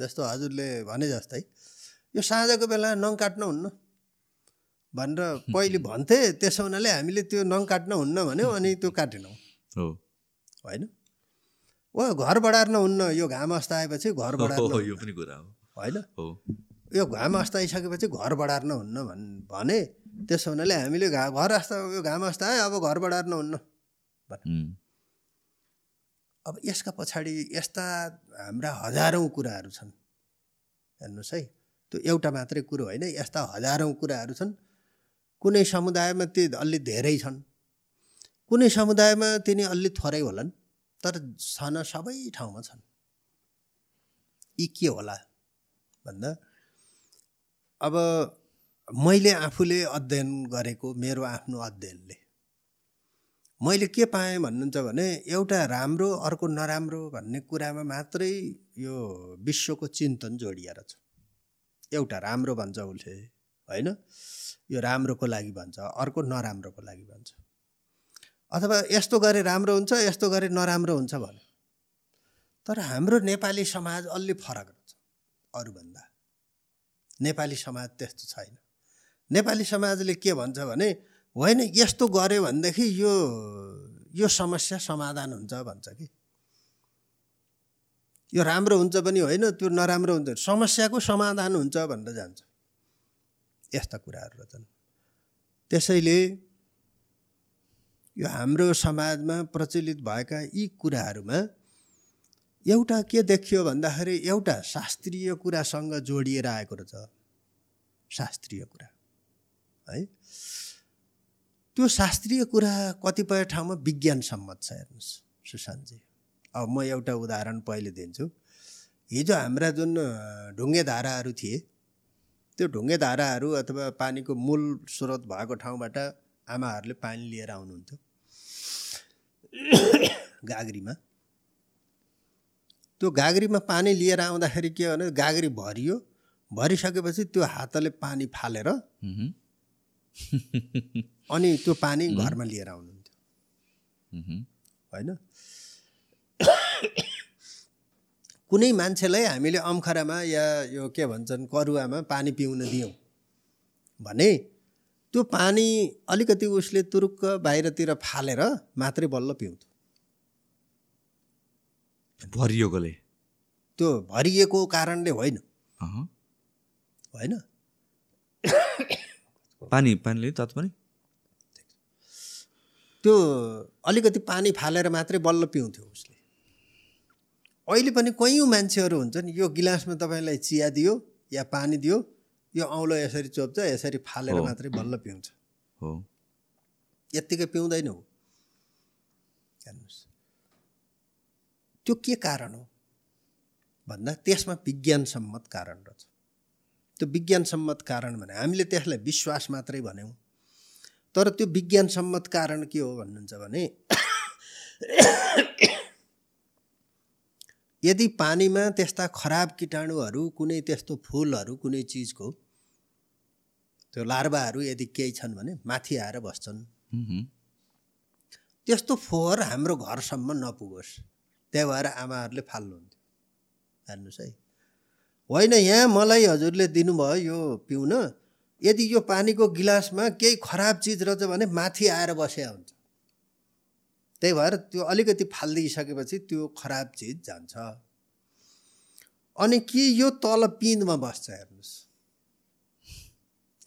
जस्तो हजुरले भने जस्तै यो साँझको बेला नङ काट्नुहुन्न भनेर पहिले भन्थे त्यसो हुनाले हामीले त्यो नङ काट्नुहुन्न भन्यो अनि त्यो काटेनौँ।
हो।
होइन? ओ घर बढार्न हुन्न यो घाम अस्ता आएपछि घर बढार्न
हो,
हुन्न।
यो पनि कुरा हो।
होइन?
हो।
यो घाम अस्ताइसकेपछि घर बढार्न हुन्न भन् भने त्यसो हुनाले हामीले घा घर अस्ता यो घाम अस्तायो अब घर बढार्न हुन्न। अब यसका पछाडि यस्ता हाम्रा हजारौँ कुराहरू छन्। हेर्नुहोस् है त्यो एउटा मात्रै कुरो होइन यस्ता हजारौँ कुराहरू छन्। कुनै समुदायमा ती अलि धेरै छन्। कुनै समुदायमा तिनी अलि थोरै होलान् तर छन सबै ठाउँमा छन्। यी के होला भन्दा अब मैले आफूले अध्ययन गरेको मेरो आफ्नो अध्ययनले मैले के पाएँ भन्नुहुन्छ भने एउटा राम्रो अर्को नराम्रो भन्ने कुरामा मात्रै यो विश्वको चिन्तन जोडिएर छ। एउटा राम्रो भन्छ उसले होइन? यो राम्रोको लागि भन्छ अर्को नराम्रोको लागि भन्छ। अथवा यस्तो गरे राम्रो हुन्छ यस्तो गरे नराम्रो हुन्छ भने। तर हाम्रो नेपाली समाज अलि फरक रहेछ अरूभन्दा। नेपाली समाज त्यस्तो छैन। नेपाली समाजले के भन्छ भने होइन यस्तो गऱ्यो भनेदेखि यो यो समस्या समाधान हुन्छ भन्छ कि। यो राम्रो हुन्छ पनि होइन त्यो नराम्रो हुन्छ। समस्याको समाधान हुन्छ भनेर जान्छ। यस्ता कुराहरू रहेछन् त्यसैले यो हाम्रो समाजमा प्रचलित भएका यी कुराहरूमा एउटा के देखियो भन्दाखेरि एउटा शास्त्रीय कुरासँग जोडिएर आएको रहेछ। शास्त्रीय कुरा। है? त्यो शास्त्रीय कुरा कतिपय ठाउँमा विज्ञान सम्मत छ हेर्नुहोस् सुशान्तजी। अब म एउटा उदाहरण पहिले दिन्छु। हिजो हाम्रा जुन ढुङ्गे धाराहरू थिए त्यो ढुङ्गे धाराहरू अथवा पानीको मूल स्रोत भएको ठाउँबाट आमाहरूले पानी लिएर आउनुहुन्थ्यो। गाग्रीमा। त्यो गाग्रीमा पानी लिएर आउँदाखेरि के भने गाग्री भरियो। भरिसकेपछि त्यो हातले पानी फालेर। अनि त्यो पानी घरमा लिएर आउनुहुन्थ्यो। होइन? कुनै मान्छेलाई हामीले अम्खरामा या यो के भन्छन् करुवामा पानी पिउन दियौँ भने त्यो पानी अलिकति उसले तुरुक्क बाहिरतिर फालेर मात्रै बल्ल पिउँथ्यो।
भरियोकोले?
त्यो भरिएको कारणले होइन। होइन?
पानी पानीले तातो पानी?
त्यो अलिकति पानी फालेर मात्रै बल्ल पिउँथ्यो उसले। अहिले पनि कैयौँ मान्छेहरू हुन्छन् यो गिलासमा तपाईँलाई चिया दियो या पानी दियो यो औँलो यसरी चोप्छ यसरी फालेर। मात्रै बल्ल पिउँछ।
हो।
यत्तिकै पिउँदैन हो हेर्नुहोस् त्यो के कारण हो? भन्दा त्यसमा विज्ञानसम्मत कारण रहेछ। त्यो विज्ञानसम्मत कारण भने हामीले त्यसलाई विश्वास मात्रै भन्यौँ। तर त्यो विज्ञानसम्मत कारण के हो भन्नुहुन्छ भने यदि पानीमा त्यस्ता खराब किटाणुहरू कुनै त्यस्तो फुलहरू कुनै चिजको त्यो लार्भाहरू यदि केही छन् भने माथि आएर बस्छन्। त्यस्तो फोहोर हाम्रो घरसम्म नपुगोस्। त्यही भएर आमाहरूले फाल्नुहुन्थ्यो। हेर्नुहोस् है। होइन यहाँ मलाई हजुरले दिनुभयो यो पिउन। यदि यो पानीको गिलासमा केही खराब चिज रहेछ भने माथि आएर बसेका हुन्छ। त्यही भएर त्यो अलिकति फालिदिइसकेपछि त्यो खराब चिज जान्छ। अनि कि यो तल पिँधमा बस्छ हेर्नुहोस्।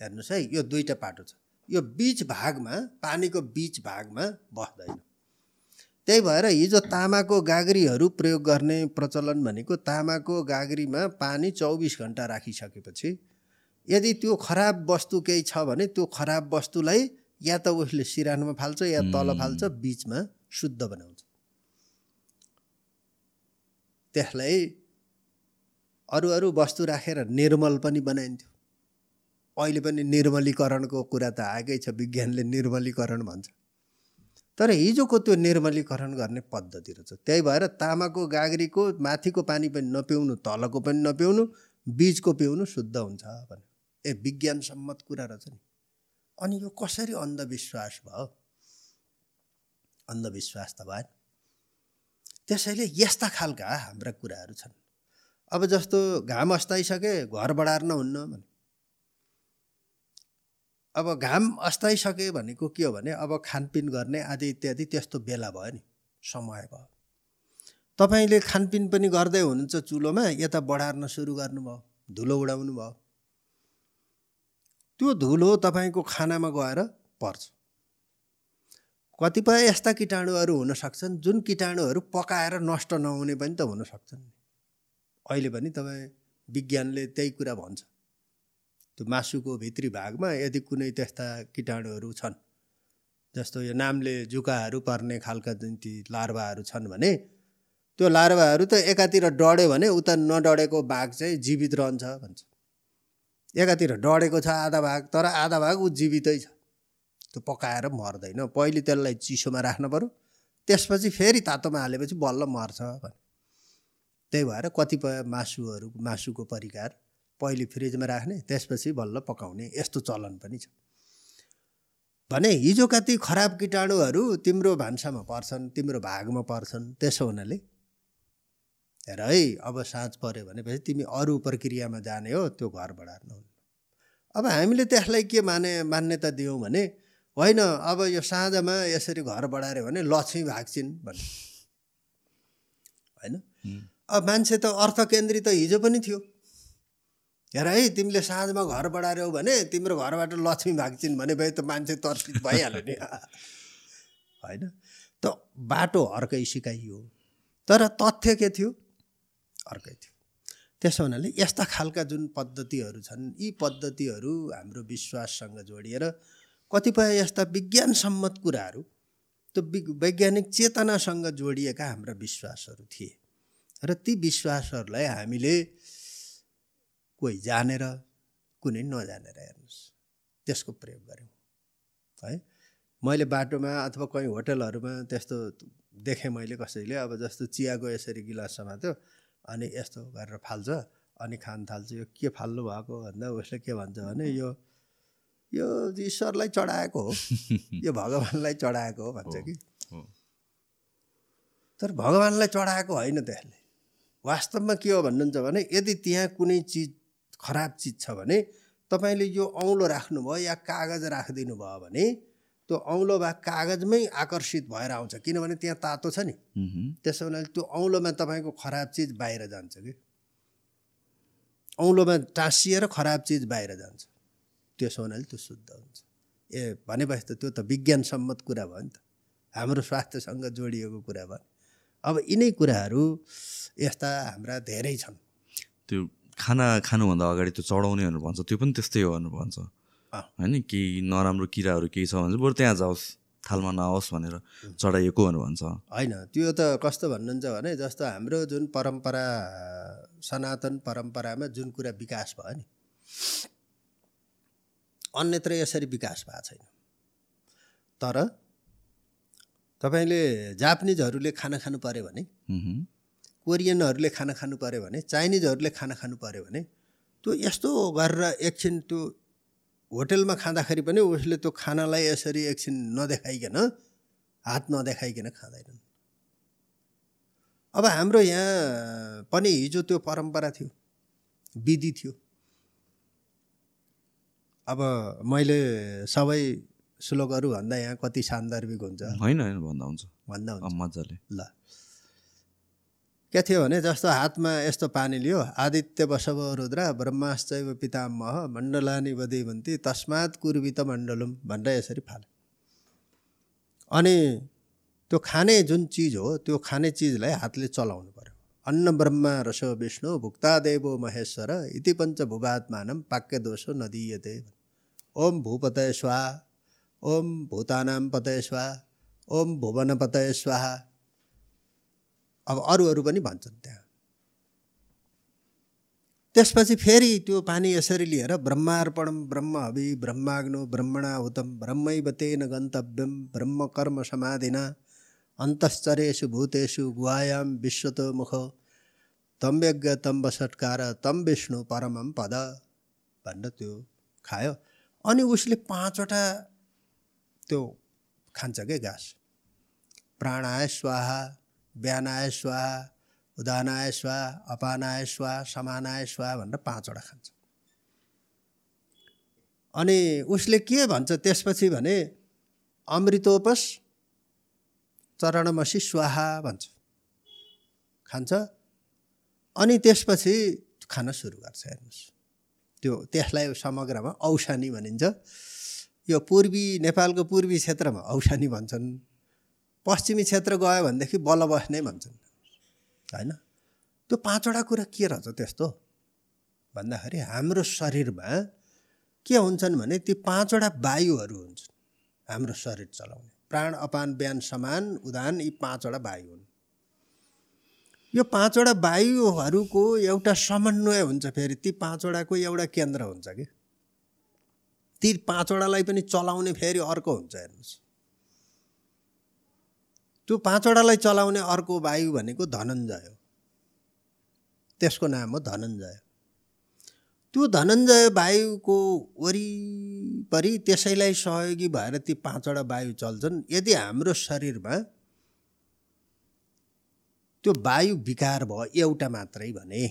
हेर्नुहोस् है यो दुईवटा पाटो छ। यो बिच भागमा पानीको बिच भागमा बस्दैन। त्यही भएर हिजो तामाको गाग्रीहरू प्रयोग गर्ने प्रचलन भनेको तामाको गाग्रीमा पानी चौबिस घन्टा राखिसकेपछि यदि त्यो खराब वस्तु केही छ भने त्यो खराब वस्तुलाई या त उसले सिरानमा फाल्छ या तल फाल्छ बिचमा शुद्ध बनाउँछ। त्यसलाई अरू अरू वस्तु राखेर निर्मल पनि बनाइन्थ्यो। अहिले पनि निर्मलीकरणको कुरा त आएकै छ विज्ञानले निर्मलीकरण भन्छ। तर हिजोको त्यो निर्मलीकरण गर्ने पद्धति रहेछ। त्यही भएर तामाको गाग्रीको माथिको पानी पनि नपिउनु तलको पनि नपिउनु बिचको पिउनु शुद्ध हुन्छ भने ए विज्ञानसम्मत कुरा रहेछ नि। अनि यो कसरी अन्धविश्वास भयो? अन्धविश्वास त भएन। त्यसैले यस्ता खालका हाम्रा कुराहरू छन्। अब जस्तो घाम अस्ताइसके घर बढार्न हुन्न भने। अब घाम अस्ताइसके भनेको के हो भने अब खानपिन गर्ने आदि इत्यादि त्यस्तो बेला भयो नि। समय भयो। तपाईँले खानपिन पनि गर्दै हुनुहुन्छ चुलोमा यता बढार्न सुरु गर्नुभयो धुलो उडाउनु भयो त्यो धुलो तपाईँको खानामा गएर पर्छ। कतिपय यस्ता किटाणुहरू हुन सक्छन् जुन किटाणुहरू पकाएर नष्ट नहुने पनि त हुन सक्छन्। अहिले पनि तपाईँ विज्ञानले त्यही कुरा भन्छ। त्यो मासुको भित्री भागमा यदि कुनै त्यस्ता किटाणुहरू छन् जस्तो यो नामले जुकाहरू पर्ने खालका जुन ती लार्भाहरू छन् भने त्यो लार्भाहरू त एकातिर डढ्यो भने उता नडढेको भाग चाहिँ जीवित रहन्छ भन्छ। एकातिर डढेको छ आधा भाग तर आधा भाग ऊ जीवितै छ। त्यो पकाएर मर्दैन। पहिले त्यसलाई चिसोमा राख्नु पऱ्यो। त्यसपछि फेरि तातोमा हालेपछि बल्ल मर्छ भने त्यही भएर कतिपय मासुहरू मासुको परिकार पहिले फ्रिजमा राख्ने त्यसपछि बल्ल पकाउने यस्तो चलन पनि छ। भने हिजोका ती खराब किटाणुहरू तिम्रो भान्सामा पर्छन् तिम्रो भागमा पर्छन् त्यसो हुनाले हेर है अब साँझ पऱ्यो भनेपछि तिमी अरू प्रक्रियामा जाने हो त्यो घर बढार्नु अब हामीले त्यसलाई के माने मान्यता दियौँ भने होइन अब यो साँझमा यसरी घर बढाऱ्यो भने लक्ष्मी भाग्छिन् भन्ने होइन? अब मान्छे त अर्थ केन्द्रित हिजो पनि थियो। हेर है तिमीले साँझमा घर बढाऱ्यौ भने तिम्रो घरबाट लक्ष्मी भाग्छिन् भने भए त मान्छे तर्सित भइहाल्यो नि। होइन? त बाटो अर्कै सिकाइयो। तर तथ्य के थियो? अर्कै थियो। त्यसो हुनाले यस्ता खालका जुन पद्धतिहरू छन् यी पद्धतिहरू हाम्रो विश्वाससँग जोडिएर कतिपय यस्ता विज्ञान सम्मत कुराहरू त्यो वि वैज्ञानिक चेतनासँग जोडिएका हाम्रा विश्वासहरू थिए। र ती विश्वासहरूलाई हामीले कोही जानेर कुनै नजानेर हेर्नुहोस्। त्यसको प्रयोग गऱ्यौँ है। मैले बाटोमा अथवा कहीँ होटलहरूमा त्यस्तो देखेँ मैले कसैले अब जस्तो चियाको यसरी गिलास समात्यो। अनि यस्तो गरेर फाल्छ। अनि खान थाल्छ। यो के फाल्नु भएको भन्दा उसले के भन्छ भने यो यो ईश्वरलाई चढाएको हो। यो भगवान्लाई चढाएको हो भन्छ कि। तर भगवान्लाई चढाएको होइन त्यसले। वास्तवमा के हो भन्नुहुन्छ भने यदि त्यहाँ कुनै चिज खराब चिज छ भने तपाईँले यो औँलो राख्नुभयो या कागज राखिदिनु भयो भने त्यो औँलो वा कागजमै आकर्षित भएर आउँछ किनभने त्यहाँ तातो छ नि। त्यसो हुनाले त्यो औँलोमा तपाईँको खराब चिज बाहिर जान्छ कि। औँलोमा टाँसिएर खराब चिज बाहिर जान्छ। त्यसो हुनाले त्यो शुद्ध हुन्छ। ए भनेपछि त त्यो त विज्ञान सम्मत कुरा भयो नि त। हाम्रो स्वास्थ्यसँग जोडिएको कुरा भयो। अब यिनै कुराहरू यस्ता हाम्रा धेरै छन्।
त्यो खाना खानुभन्दा अगाडि त्यो चढाउने भनेर भन्छ त्यो पनि त्यस्तै हो भनेर भन्छ। होइन केही नराम्रो किराहरू केही छ भने चाहिँ बरु त्यहाँ जाओस् थालमा नआओस् भनेर चढाइएको भनेर भन्छ
होइन त्यो त कस्तो भन्नुहुन्छ भने जस्तो हाम्रो जुन परम्परा सनातन परम्परामा जुन कुरा विकास भयो नि अन्यत्र यसरी विकास भएको छैन तर तपाईँले जापानिजहरूले खाना खानु पऱ्यो भने। कोरियनहरूले खाना खानु पऱ्यो भने चाइनिजहरूले खाना खानु पऱ्यो भने त्यो यस्तो गरेर एकछिन त्यो होटेलमा खाँदाखेरि पनि उसले त्यो खानालाई यसरी एकछिन नदेखाइकन हात नदेखाइकन खाँदैनन्। अब हाम्रो यहाँ पनि हिजो त्यो परम्परा थियो विधि थियो। अब मैले सबै श्लोकहरू भन्दा यहाँ कति सान्दर्भिक हुन्छ?
होइन होइन भन्दा हुन्छ।
भन्दा हुन्छ।
मजाले।
ल। के थियो भने जस्तो हातमा यस्तो पानी लियो आदित्य बसव रुद्र ब्रह्माश्चैव पितामह मण्डलानि वदेवन्ती तस्मात् कुर्वित मण्डलुम भनेर यसरी फाल्यो अनि त्यो खाने जुन चिज हो त्यो खाने चिजलाई हातले चलाउनु पर्यो। अन्न ब्रह्मा रसो विष्णु भुक्ता देवो महेश्वर इति पञ्चभुवात्मानं पाक्यदोषो नदीयते ओम भूपतय स्वाहा ओम भूतानां पतय स्वाहा ओम भुवनपतय स्वाहा अब अरू अरू पनि भन्छन् त्यहाँ। त्यसपछि फेरि त्यो पानी यसरी लिएर ब्रह्मार्पणम ब्रह्म हवि ब्रह्माग्नो ब्रह्मणाहुतम ब्रह्मैव तेन गन्तव्यम ब्रह्म कर्म समाधिना अन्तश्चरेषु भूतेषु गुहायाम विश्वतो मुख तम यज्ञ तम वसत्कार तम विष्णु परमम पद। भनेर त्यो खायो। अनि उसले पाँचवटा त्यो खान्छ के घाँस? प्राणाय स्वाहा व्यानाय स्वाहा उदानाय स्वाहा अपानाय स्वाहा समानाय स्वाहा भनेर पाँचवटा खान्छ। अनि उसले के भन्छ त्यसपछि भने अमृतोपस चरणमसी स्वाहा भन्छ। खान्छ। अनि त्यसपछि खान सुरु गर्छ हेर्नुहोस्। त्यो त्यसलाई समग्रमा औसानी भनिन्छ। यो पूर्वी नेपालको पूर्वी क्षेत्रमा औसानी भन्छन्। पश्चिमी क्षेत्र गयो भनेदेखि बल बस्ने भन्छन्। होइन? त्यो पाँचवटा कुरा के रहेछ त्यस्तो? भन्दाखेरि हाम्रो शरीरमा के हुन्छन् भने ती पाँचवटा वायुहरू हुन्छन्। हाम्रो शरीर चलाउने। प्राण अपान बिहान समान उदान यी पाँचवटा वायु हुन्। यो पाँचवटा वायुहरूको एउटा समन्वय हुन्छ फेरि। ती पाँचवटाको एउटा केन्द्र हुन्छ कि? ती पाँचवटालाई पनि चलाउने फेरि अर्को हुन्छ हेर्नुहोस्। त्यो पाँचवटालाई चलाउने अर्को वायु भनेको धनञ्जय हो। त्यसको नाम हो धनञ्जय। त्यो धनञ्जय वायुको वरिपरि त्यसैलाई सहयोगी भएर ती पाँचवटा वायु चल्छन्। यदि हाम्रो शरीरमा त्यो वायु विकार भयो एउटा मात्रै भने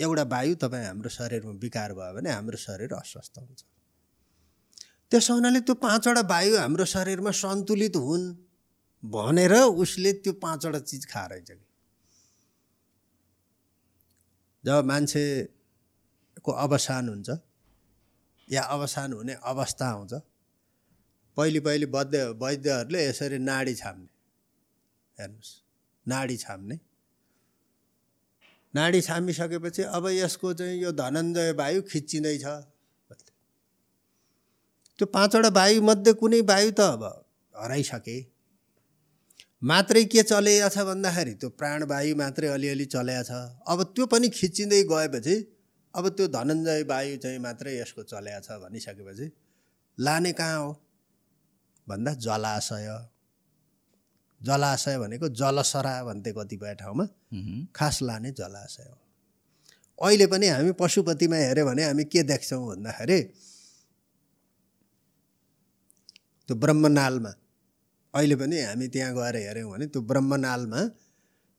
एउटा वायु तपाईँ हाम्रो शरीरमा विकार भयो भने हाम्रो शरीर अस्वस्थ हुन्छ। त्यसो हुनाले त्यो पाँचवटा वायु हाम्रो शरीरमा सन्तुलित हुन्। भनेर उसले त्यो पाँचवटा चिज खाएर रहेछ कि जब मान्छेको अवसान हुन्छ या अवसान हुने अवस्था आउँछ पहिले पहिले वैद्य वैद्यहरूले यसरी नाडी छाम्ने हेर्नुहोस् नाडी छाम्ने। नाडी छामिसकेपछि अब यसको चाहिँ यो धनञ्जय वायु खिच्चिँदैछ। त्यो पाँचवटा वायुमध्ये कुनै वायु त अब हराइसके। मात्रै के चलेको छ भन्दाखेरि त्यो प्राणवायु मात्रै अलिअलि चलेको छ अब त्यो पनि खिचिँदै गएपछि अब त्यो धनञ्जय वायु चाहिँ मात्रै यसको चलेको छ भनिसकेपछि लाने कहाँ हो? भन्दा जलाशय। जलाशय भनेको जलसरा भन्थे कतिपय ठाउँमा। खास लाने जलाशय हो। अहिले पनि हामी पशुपतिमा हेऱ्यो भने हामी के देख्छौँ भन्दाखेरि त्यो ब्रह्मनालमा अहिले पनि हामी त्यहाँ गएर हेऱ्यौँ भने त्यो ब्रह्मनालमा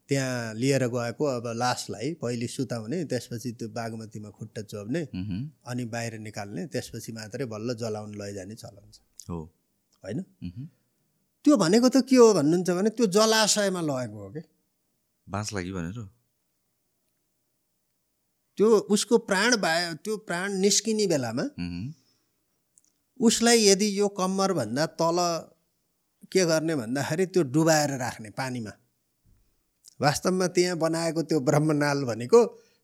त्यहाँ लिएर गएको अब लासलाई पहिले सुताउने त्यसपछि त्यो बागमतीमा खुट्टा चोप्ने अनि बाहिर निकाल्ने त्यसपछि मात्रै बल्ल जलाउन लैजाने चलन छ।
हो।
होइन? त्यो भनेको त के हो भन्नुहुन्छ भने त्यो जलाशयमा लगेको हो कि?
बाँस लागि भनेर?
त्यो उसको प्राण बायो त्यो प्राण निस्किने बेलामा. उसलाई यदि यो कम्मरभन्दा तल के गर्ने भन्दाखेरि त्यो डुबाएर राख्ने पानीमा। वास्तवमा त्यहाँ बनाएको त्यो ब्रह्मनाल भनेको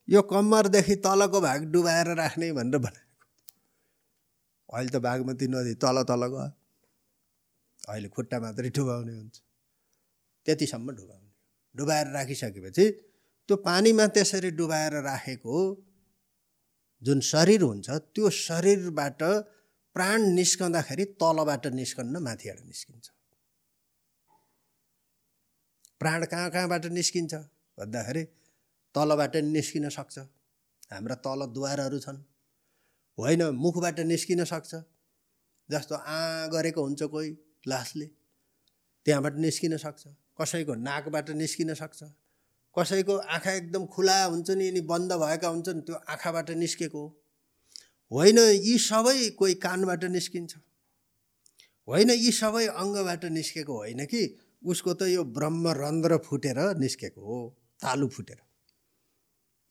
यो कम्मरदेखि तलको भाग डुबाएर राख्ने भनेर बनाएको। अहिले त बागमती नदी तल तल गयो। अहिले खुट्टा मात्रै डुबाउने हुन्छ। त्यतिसम्म डुबाउने। डुबाएर राखिसकेपछि त्यो पानीमा त्यसरी डुबाएर राखेको जुन शरीर हुन्छ त्यो शरीरबाट प्राण निस्कँदाखेरि तलबाट निस्कन्न माथिबाट निस्किन्छ। प्राण कहाँ कहाँबाट निस्किन्छ? भन्दाखेरि तलबाट निस्किन सक्छ। हाम्रा तल द्वारहरू छन्। होइन मुखबाट निस्किन सक्छ। जस्तो आ गरेको हुन्छ कोही लासले त्यहाँबाट निस्किन सक्छ। कसैको नाकबाट निस्किन सक्छ। कसैको आँखा एकदम खुला हुन्छ नि अनि बन्द भएका हुन्छन् त्यो आँखाबाट निस्केको होइन यी सबै कोही कानबाट निस्किन्छ। होइन यी सबै अङ्गबाट निस्केको होइन कि? उसको त यो ब्रह्मरन्ध्र फुटेर निस्केको हो तालु फुटेर।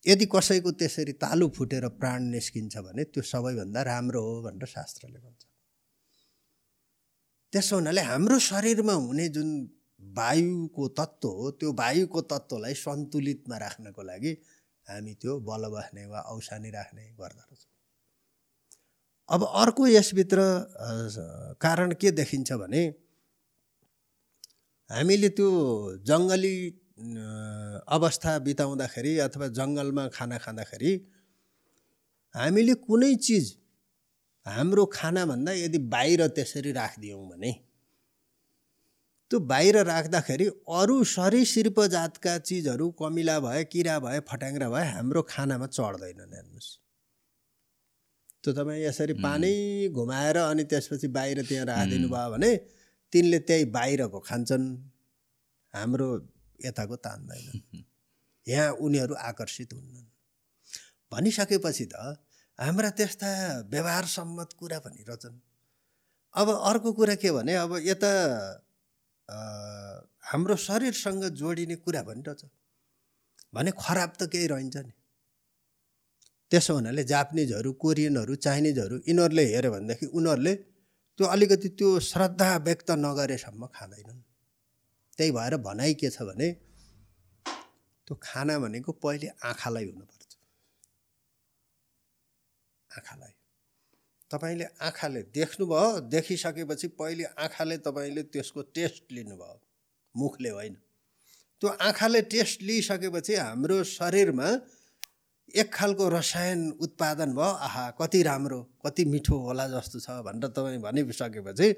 यदि कसैको त्यसरी तालु फुटेर प्राण निस्किन्छ भने त्यो सबैभन्दा राम्रो हो भनेर शास्त्रले भन्छ। त्यसो हुनाले हाम्रो शरीरमा हुने जुन वायुको तत्त्व हो त्यो वायुको तत्त्वलाई सन्तुलितमा राख्नको लागि हामी त्यो बल बस्ने वा औसानी राख्ने गर्दो रहेछौँ अब अर्को यसभित्र कारण के देखिन्छ भने हामीले त्यो जङ्गली अवस्था बिताउँदाखेरि अथवा जङ्गलमा खाना खाँदाखेरि हामीले कुनै चिज हाम्रो खानाभन्दा यदि बाहिर त्यसरी राखिदियौँ भने त्यो बाहिर राख्दाखेरि अरू सरीसृप जातका चिजहरू कमिला भए किरा भए फट्याङ्ग्रा भए हाम्रो खानामा चढ्दैनन् हेर्नुहोस्। त्यो तपाईँ यसरी पानी घुमाएर अनि त्यसपछि बाहिर त्यहाँ राखिदिनु भयो भने तिनले त्यही बाहिरको खान्छन्। हाम्रो यताको तान्दैनन् यहाँ उनीहरू आकर्षित हुन्नन्। भनिसकेपछि त हाम्रा त्यस्ता व्यवहार सम्मत कुरा पनि रहेछन् अब अर्को कुरा के भने अब यता हाम्रो शरीरसँग जोडिने कुरा पनि रहेछ भने खराब त केही रहन्छ नि। त्यसो हुनाले जापानिजहरू कोरियनहरू चाइनिजहरू यिनीहरूले हेऱ्यो भनेदेखि उनीहरूले त्यो अलिकति त्यो श्रद्धा व्यक्त नगरेसम्म खाँदैनन्। त्यही भएर भनाइ के छ भने त्यो खाना भनेको पहिले आँखालाई हुनुपर्छ। आँखालाई। तपाईँले आँखाले देख्नुभयो देखिसकेपछि पहिले आँखाले तपाईँले त्यसको टेस्ट लिनुभयो। मुखले होइन। त्यो आँखाले टेस्ट लिइसकेपछि हाम्रो शरीरमा एक खालको रसायन उत्पादन भयो आहा कति राम्रो कति मिठो होला जस्तो छ भनेर तपाईँ भनिसकेपछि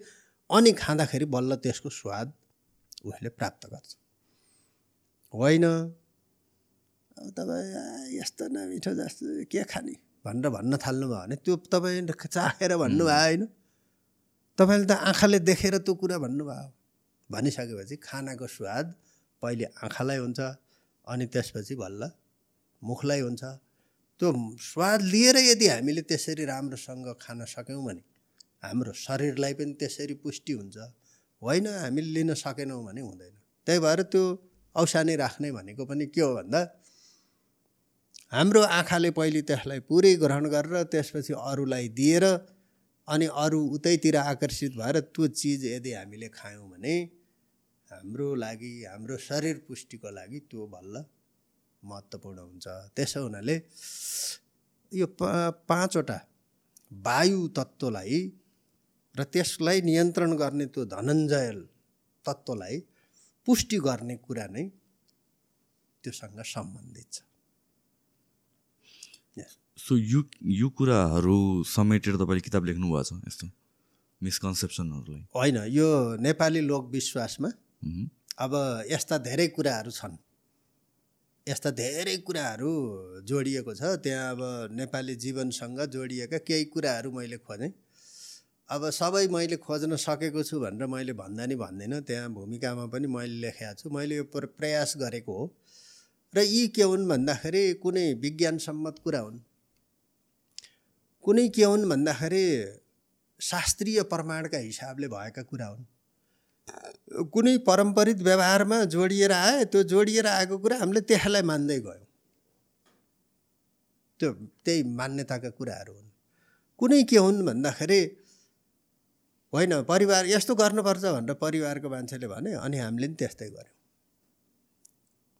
अनि खाँदाखेरि बल्ल त्यसको स्वाद उसले प्राप्त गर्छ। होइन? अब तपाईँ यस्तो नमिठो जस्तो के खाने? भनेर भन्न थाल्नुभयो भने त्यो तपाईँ चाखेर भन्नुभयो होइन? तपाईँले त आँखाले देखेर त्यो कुरा भन्नुभयो। भनिसकेपछि खानाको स्वाद पहिले आँखालाई हुन्छ अनि त्यसपछि बल्ल मुखलाई हुन्छ। त्यो स्वाद लिएर यदि हामीले त्यसरी राम्रोसँग खान सक्यौँ भने हाम्रो शरीरलाई पनि त्यसरी पुष्टि हुन्छ। होइन हामीले लिन सकेनौँ भने हुँदैन। त्यही भएर त्यो औसानी राख्ने भनेको पनि के हो भन्दा हाम्रो आँखाले पहिले त्यसलाई पुरै ग्रहण गरेर त्यसपछि अरूलाई दिएर अनि अरू उतैतिर आकर्षित भएर त्यो चिज यदि हामीले खायौँ भने हाम्रो लागि हाम्रो शरीर पुष्टिको लागि त्यो बल्ल महत्त्वपूर्ण हुन्छ। त्यसो हुनाले यो पाँचवटा वायु तत्त्वलाई र त्यसलाई नियन्त्रण गर्ने त्यो धनञ्जय तत्त्वलाई पुष्टि गर्ने कुरा नै त्योसँग सम्बन्धित छ।
सो यो यो कुराहरू समेटेर तपाईँले किताब लेख्नु भएको छ यस्तो मिसकन्सेप्सनहरूलाई
होइन यो नेपाली लोकविश्वासमा अब यस्ता धेरै कुराहरू छन्। यस्ता धेरै कुराहरू जोडिएको छ। त्यहाँ अब नेपाली जीवनसँग जोडिएका केही कुराहरू मैले खोजेँ। अब सबै मैले खोज्न सकेको छु भनेर मैले भन्दा नि भन्दिनँ। त्यहाँ भूमिकामा पनि मैले लेखेको छु। मैले यो प्रयास गरेको हो। र यी के हुन् भन्दाखेरि कुनै विज्ञानसम्मत कुरा हुन्। कुनै के हुन् भन्दाखेरि शास्त्रीय प्रमाणका हिसाबले भएका कुरा हुन्। कुनै पारम्परिक व्यवहारमा जोडिएर आए त्यो जोडिएर आएको कुरा हामीले त्यसलाई मान्दै गयौँ। त्यो त्यही मान्यताका कुराहरू हुन्। कुनै के हुन् भन्दाखेरि होइन परिवार यस्तो गर्नुपर्छ भनेर परिवारको मान्छेले भने अनि हामीले पनि त्यस्तै गऱ्यौँ।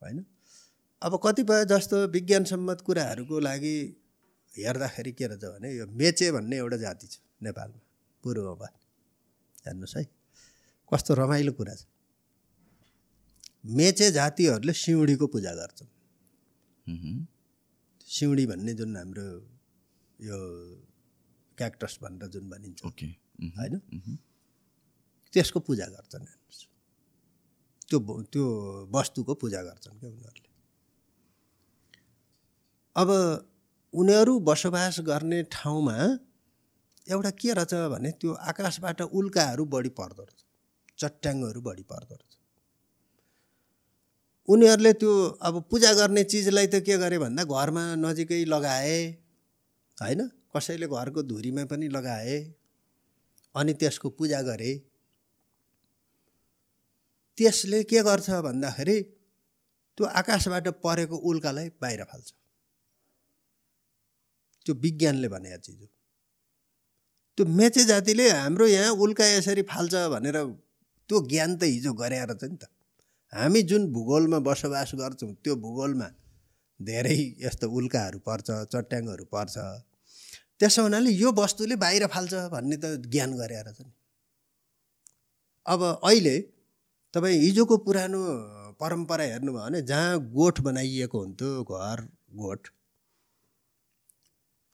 होइन? अब कतिपय जस्तो विज्ञानसम्मत कुराहरूको लागि हेर्दाखेरि के रहेछ भने यो मेचे भन्ने एउटा जाति छ नेपालमा पूर्वमा। हेर्नुहोस् है। कस्तो रमाइलो कुरा छ। मेचे जातिहरूले सिउँडीको पूजा गर्छन्। सिउँडी भन्ने जुन हाम्रो यो क्याक्टस भनेर जुन भनिन्छ। होइन? त्यसको पूजा गर्छन् त्यो त्यो वस्तुको पूजा गर्छन् क्या उनीहरूले। अब उनीहरू बसोबास गर्ने ठाउँमा एउटा के रहेछ भने त्यो आकाशबाट उल्काहरू बढी पर्दो रहेछ। चट्याङहरू बढी पर्दो रहेछ। उनीहरूले त्यो अब पूजा गर्ने चिजलाई त के गरे भन्दा घरमा नजिकै लगाए होइन? कसैले घरको धुरीमा पनि लगाए अनि त्यसको पूजा गरे। त्यसले के गर्छ भन्दाखेरि त्यो आकाशबाट परेको उल्कालाई बाहिर फाल्छ। त्यो विज्ञानले भनेको चिज हो। त्यो मेचे जातिले हाम्रो यहाँ उल्का यसरी फाल्छ भनेर त्यो ज्ञान त हिजो गरे रहेछ नि त। हामी जुन भूगोलमा बसोबास गर्छौँ त्यो भूगोलमा धेरै यस्तो उल्काहरू पर्छ चट्याङहरू पर्छ। त्यसो हुनाले यो वस्तुले बाहिर फाल्छ भन्ने त ज्ञान गरे रहेछ नि। अब अहिले तपाईँ हिजोको पुरानो परम्परा हेर्नुभयो भने जहाँ गोठ बनाइएको हुन्थ्यो घर गोठ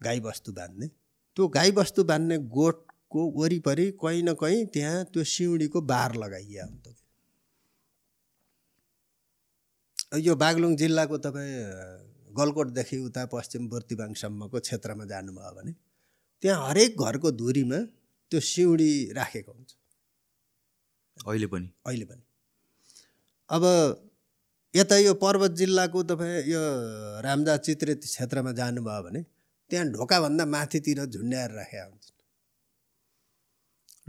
गाईबस्तु बाँध्ने त्यो गाईबस्तु बाँध्ने गोठ को वरिपरि कहीँ न कहीँ त्यहाँ त्यो सिउँडीको बार लगाइया हुन्छ यो बागलुङ जिल्लाको तपाईँ गलकोटदेखि उता पश्चिम बुर्तिबाङसम्मको क्षेत्रमा जानुभयो भने त्यहाँ हरेक घरको धुरीमा त्यो सिउँडी राखेको हुन्छ।
अहिले पनि?
अहिले पनि। अब यता यो पर्वत जिल्लाको तपाईँ यो रामजा चित्रित क्षेत्रमा जानुभयो भने त्यहाँ ढोकाभन्दा माथितिर झुन्ड्याएर राखेका हुन्छ।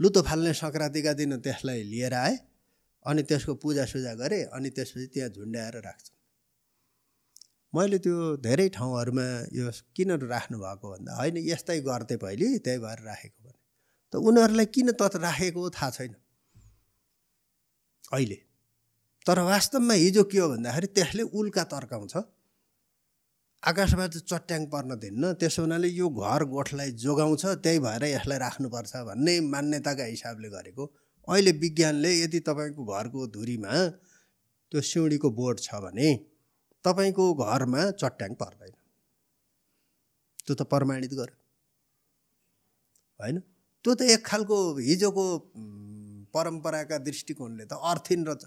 लुतो फाल्ने सङ्क्रान्तिका दिन त्यसलाई लिएर आए अनि त्यसको पूजासुजा गरेँ अनि त्यसपछि त्यहाँ झुन्ड्याएर राख्छ मैले त्यो धेरै ठाउँहरूमा यो किन राख्नु भएको भन्दा होइन यस्तै गर्थे पहिले त्यही भएर राखेको भने। त उनीहरूलाई किन त राखेको थाहा छैन। अहिले तर वास्तवमा हिजो के हो भन्दाखेरि त्यसले उल्का तर्काउँछ। आकाशबाट चट्याङ पर्न दिन्न। त्यसो हुनाले यो घर गोठलाई जोगाउँछ त्यही भएर यसलाई राख्नुपर्छ भन्ने मान्यताका हिसाबले गरेको। अहिले विज्ञानले यदि तपाईँको घरको धुरीमा त्यो सिउँडीको बोर्ड छ भने तपाईँको घरमा चट्याङ पर्दैन। त्यो त प्रमाणित गर्यो। होइन? त्यो त एक खालको हिजोको परम्पराका दृष्टिकोणले त अर्थिन रहेछ।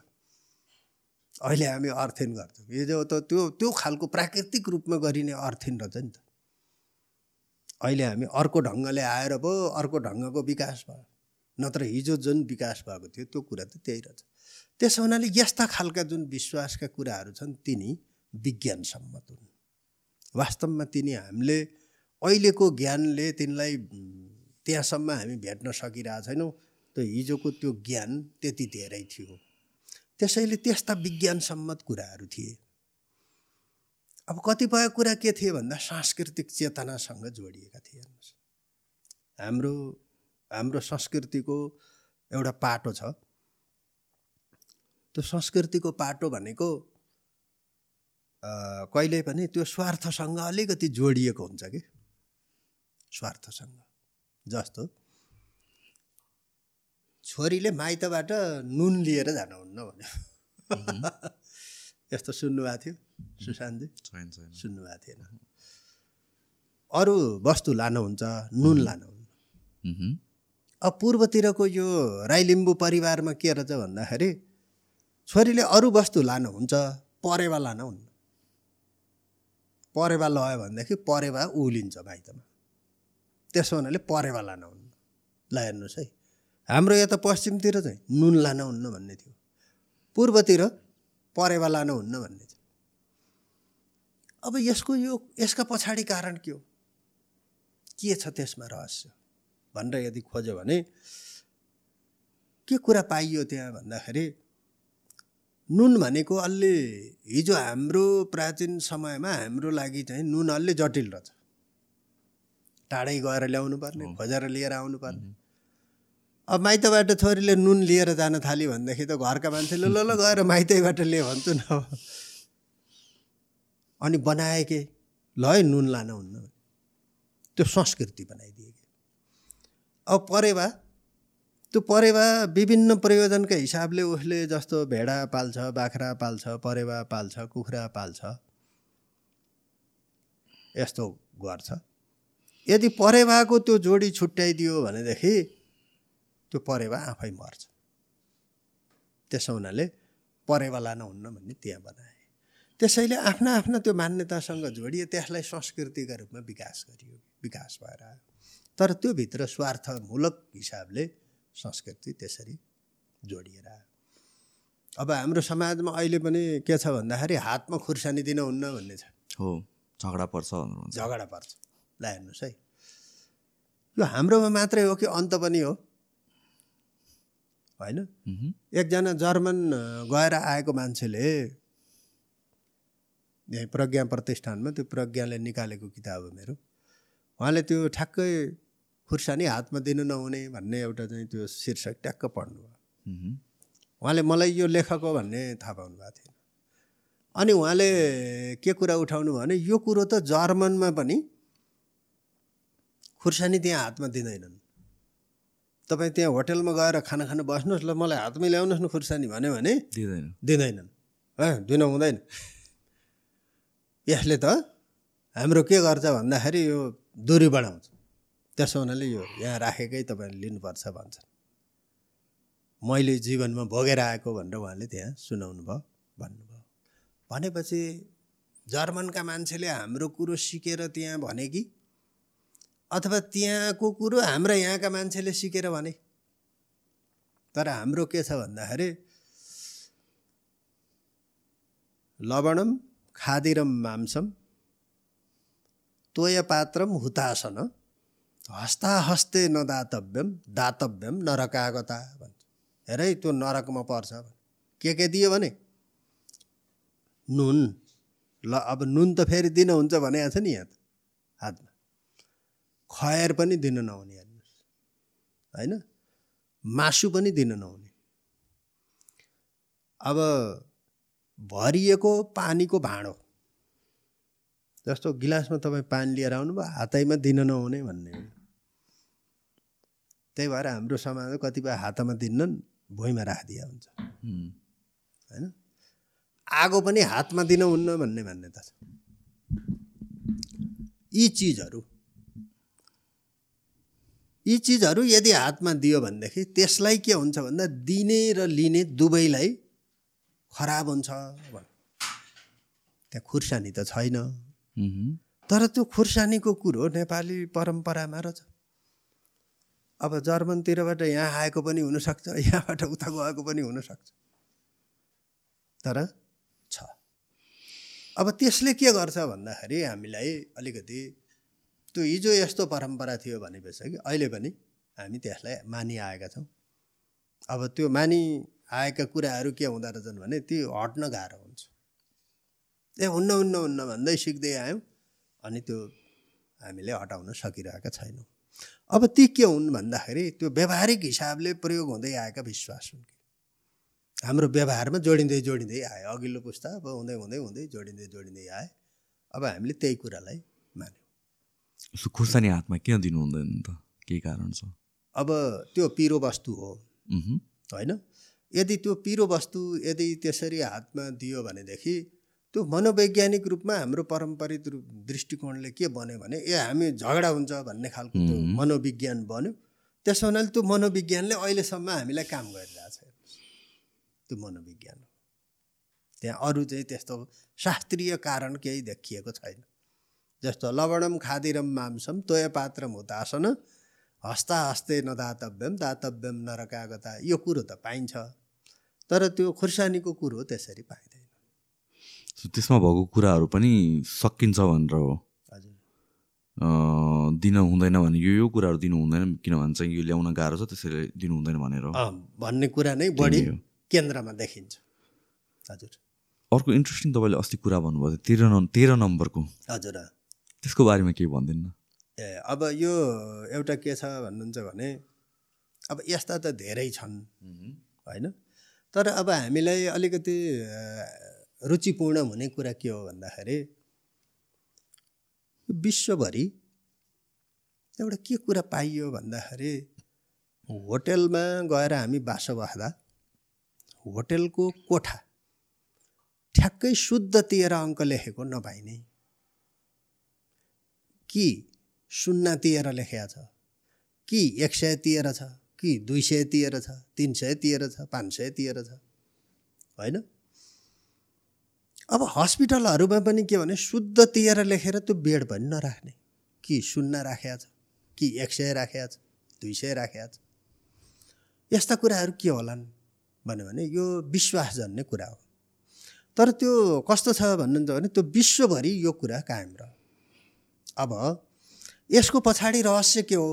अहिले हामी अर्थिन गर्छौँ। हिजो त त्यो त्यो खालको प्राकृतिक रूपमा गरिने अर्थिन रहेछ नि त। अहिले हामी अर्को ढङ्गले आएर पो अर्को ढङ्गको विकास भयो। नत्र हिजो जुन विकास भएको थियो त्यो कुरा त त्यही रहेछ। त्यसो हुनाले यस्ता खालका जुन विश्वासका कुराहरू छन् तिनी विज्ञान सम्मत हुन्। वास्तवमा तिनी हामीले अहिलेको ज्ञानले तिनलाई त्यहाँसम्म हामी भेट्न सकिरहेको छैनौँ त हिजोको त्यो ज्ञान त्यति धेरै थियो। त्यसैले त्यस्ता विज्ञानसम्मत कुराहरू थिए। अब कतिपय कुरा के थिए भन्दा सांस्कृतिक चेतनासँग जोडिएका थिए हेर्नुहोस्। हाम्रो हाम्रो संस्कृतिको एउटा पाटो छ। त्यो संस्कृतिको पाटो भनेको कहिले पनि त्यो स्वार्थसँग अलिकति जोडिएको हुन्छ कि? स्वार्थसँग जस्तो। छोरीले माइतबाट नुन लिएर जानुहुन्न भन्यो। यस्तो सुन्नुभएको थियो सुशान्तजी?
छैन छैन।
सुन्नुभएको थिएन। अरू वस्तु लानुहुन्छ नुन लानुहुन्न। अब पूर्वतिरको यो राई लिम्बू परिवारमा के रहेछ भन्दाखेरि छोरीले अरू वस्तु लानुहुन्छ परेवा लानुहुन्न। परेवा लयो भनेदेखि परेवा उलिन्छ माइतमा। त्यसो हुनाले परेवा लानुहुन्न। ल हेर्नुहोस् है। हाम्रो यता पश्चिमतिर चाहिँ नुन लानुहुन्न भन्ने थियो। पूर्वतिर परेवा लानुहुन्न भन्ने थियो। अब यसको यो यसका पछाडि कारण के हो? के छ त्यसमा रहस्य? भनेर यदि खोज्यो भने के कुरा पाइयो त्यहाँ भन्दाखेरि नुन भनेको अलि हिजो हाम्रो प्राचीन समयमा हाम्रो लागि चाहिँ नुन अलि जटिल रहेछ। टाढै गएर ल्याउनु पर्ने खोजेर लिएर आउनु पर्ने। अब माइतबाट छोरीले नुन लिएर जान थाल्यो भनेदेखि त घरका मान्छेले ल ल गएर माइतैबाट लिए भन्छु न अनि बनाए के? ल है नुन लान हुन्न त्यो संस्कृति बनाइदिए कि? अब परेवा त्यो परेवा विभिन्न प्रयोजनका हिसाबले उसले जस्तो भेडा पाल्छ बाख्रा पाल्छ परेवा पाल्छ कुखुरा पाल्छ यस्तो गर्छ। यदि परेवाको त्यो जोडी छुट्याइदियो भनेदेखि त्यो परेवा आफै मर्छ। त्यसो हुनाले परेवा लान हुन्न भन्ने त्यहाँ बनाए। त्यसैले आफ्ना आफ्ना त्यो मान्यतासँग जोडियो त्यसलाई संस्कृतिका रूपमा विकास गरियो विकास भएर आयो। तर त्यो भित्र स्वार्थमूलक हिसाबले संस्कृति त्यसरी जोडिएर आयो। अब हाम्रो समाजमा अहिले पनि के छ भन्दाखेरि हातमा खुर्सानी दिनुहुन्न भन्ने छ।
हो झगडा पर्छ
झगडा पर्छ। ल हेर्नुहोस् है। यो हाम्रोमा मात्रै हो कि अन्त पनि हो? होइन। एकजना जर्मन गएर आएको मान्छेले यहीँ प्रज्ञा प्रतिष्ठानमा त्यो प्रज्ञाले निकालेको किताब हो मेरो। उहाँले त्यो ठ्याक्कै खुर्सानी हातमा दिनु नहुने भन्ने एउटा चाहिँ त्यो शीर्षक ट्याक्क पढ्नुभयो। उहाँले मलाई यो लेखक हो भन्ने थाहा पाउनु भएको थिएन। अनि उहाँले के कुरा उठाउनु भने यो कुरो त जर्मनमा पनि खुर्सानी त्यहाँ हातमा दिँदैनन्। तपाईँ त्यहाँ होटेलमा गएर खाना खान बस्नुहोस् ल मलाई हातमै ल्याउनुहोस् न खुर्सानी भन्यो भने।
दिँदैन।
दिँदैनन्। है दिन हुँदैन। यसले त हाम्रो के गर्छ भन्दाखेरि यो दूरी बढाउँछ। त्यसो हुनाले यो यहाँ राखेकै तपाईँले लिनुपर्छ भन्छन्। मैले जीवनमा भोगेर आएको भनेर उहाँले त्यहाँ सुनाउनु भयो भन्नुभयो। भनेपछि जर्मनका मान्छेले हाम्रो कुरो सिकेर त्यहाँ भने कि? अथवा त्यहाँको कुरो हाम्रा यहाँका मान्छेले सिकेर भने। तर हाम्रो के छ भन्दाखेरि लवणम खादिरम मांसम तोयपात्रम हुतासन हस्ताहस्ते न दातव्यम नरकागता भन्छ। हेर त्यो नरकमा पर्छ के के दियो भने? नुन। ल अब नुन त फेरि दिनुहुन्छ भने छ नि यहाँ त हातमा। खयर पनि दिन नहुने हेर्नुहोस्। होइन? मासु पनि दिन नहुने। अब भरिएको पानीको भाँडो। जस्तो गिलासमा तपाईँ पानी लिएर आउनुभयो हातैमा दिन नहुने भन्ने। त्यही भएर हाम्रो समाजमा कतिपय हातमा दिन्नन् भुइँमा राखिदिया हुन्छ। होइन? आगो पनि हातमा दिनुहुन्न भन्ने मान्यता छ। यी चिजहरू यी चिजहरू यदि हातमा दियो भनेदेखि त्यसलाई के हुन्छ भन्दा दिने र लिने दुवैलाई खराब हुन्छ भन् त्यहाँ खुर्सानी त छैन। तर त्यो खुर्सानीको कुरो नेपाली परम्परामा रहेछ। अब जर्मनतिरबाट यहाँ आएको पनि हुनसक्छ यहाँबाट उता गएको पनि हुनसक्छ। तर छ। अब त्यसले के गर्छ भन्दाखेरि हामीलाई अलिकति त्यो हिजो यस्तो परम्परा थियो भनेपछि कि अहिले पनि हामी त्यसलाई मानिआएका छौँ। अब त्यो मानि आएका कुराहरू के हुँदो रहेछन् भने त्यो हट्न गाह्रो हुन्छ। ए हुन्न हुन्न हुन्न भन्दै सिक्दै आयौँ अनि त्यो हामीले हटाउन सकिरहेका छैनौँ। अब ती के हुन् भन्दाखेरि त्यो व्यावहारिक हिसाबले प्रयोग हुँदै आएका विश्वास हुन् हाम्रो व्यवहारमा जोडिँदै जोडिँदै आयो अघिल्लो पुस्ता अब हुँदै हुँदै हुँदै जोडिँदै जोडिँदै आए। अब हामीले त्यही कुरालाई
खुर्सानी हातमा किन दिनु हुँदैन त? केही कारण छ।
अब त्यो पिरो वस्तु हो। होइन? यदि त्यो पिरो वस्तु यदि त्यसरी हातमा दियो भनेदेखि त्यो मनोवैज्ञानिक रूपमा हाम्रो पारम्परिक रूप दृष्टिकोणले के बन्यो भने ए हामी झगडा हुन्छ भन्ने खालको त्यो. मनोविज्ञान बन्यो। त्यसो हुनाले त्यो मनोविज्ञानले अहिलेसम्म हामीलाई काम गरिरहेछ त्यो मनोविज्ञान हो। त्यहाँ अरू चाहिँ त्यस्तो शास्त्रीय कारण केही देखिएको छैन। जस्तो लवणम खादिरम मांसम तोय पात्रम हुतासन हस्ता हस्ते न दातव्यम नरकागता यो कुरो त पाइन्छ। तर त्यो खुर्सानीको कुरो त्यसरी पाइँदैन।
त्यसमा भएको कुराहरू पनि सकिन्छ भनेर हो।
हजुर।
दिन हुँदैन भने यो यो कुराहरू दिनु हुँदैन किनभने चाहिँ यो ल्याउन गाह्रो छ त्यसैले दिनु हुँदैन भनेर
भन्ने कुरा नै बढी। केन्द्रमा देखिन्छ। हजुर।
अर्को इन्ट्रेस्टिङ तपाईँले अस्ति कुरा भन्नुभएको थियो तेह्र नम् तेह्र नम्बरको।
हजुर।
त्यसको बारेमा केही भनिदिनु
ए अब यो एउटा के छ भन्नुहुन्छ भने अब यस्ता त धेरै छन् होइन? तर अब हामीलाई अलिकति रुचिपूर्ण हुने कुरा के हो भन्दाखेरि विश्वभरि एउटा के कुरा पाइयो भन्दाखेरि होटेलमा गएर हामी बास बस्दा होटेलको कोठा ठ्याक्कै शुद्ध तेह्र अङ्क लेखेको नपाइने। कि शून्य तेह्र लेखेको छ? कि एक सय तेह्र छ? कि दुई सय तेह्र छ? तिन सय तेह्र छ? पाँच सय तेह्र छ? होइन? अब हस्पिटलहरूमा पनि के भने शुद्ध तेह्र लेखेर त्यो बेड पनि नराख्ने। कि शून्य राखेको छ? कि एक सय राखेको छ? दुई सय राखेको छ? यस्ता कुराहरू के होलान् भन्यो भने यो विश्वास जन्ने कुरा हो। तर त्यो कस्तो छ भन्नुहुन्छ भने त्यो विश्वभरि यो कुरा कायम रह अब यसको पछाडि रहस्य के हो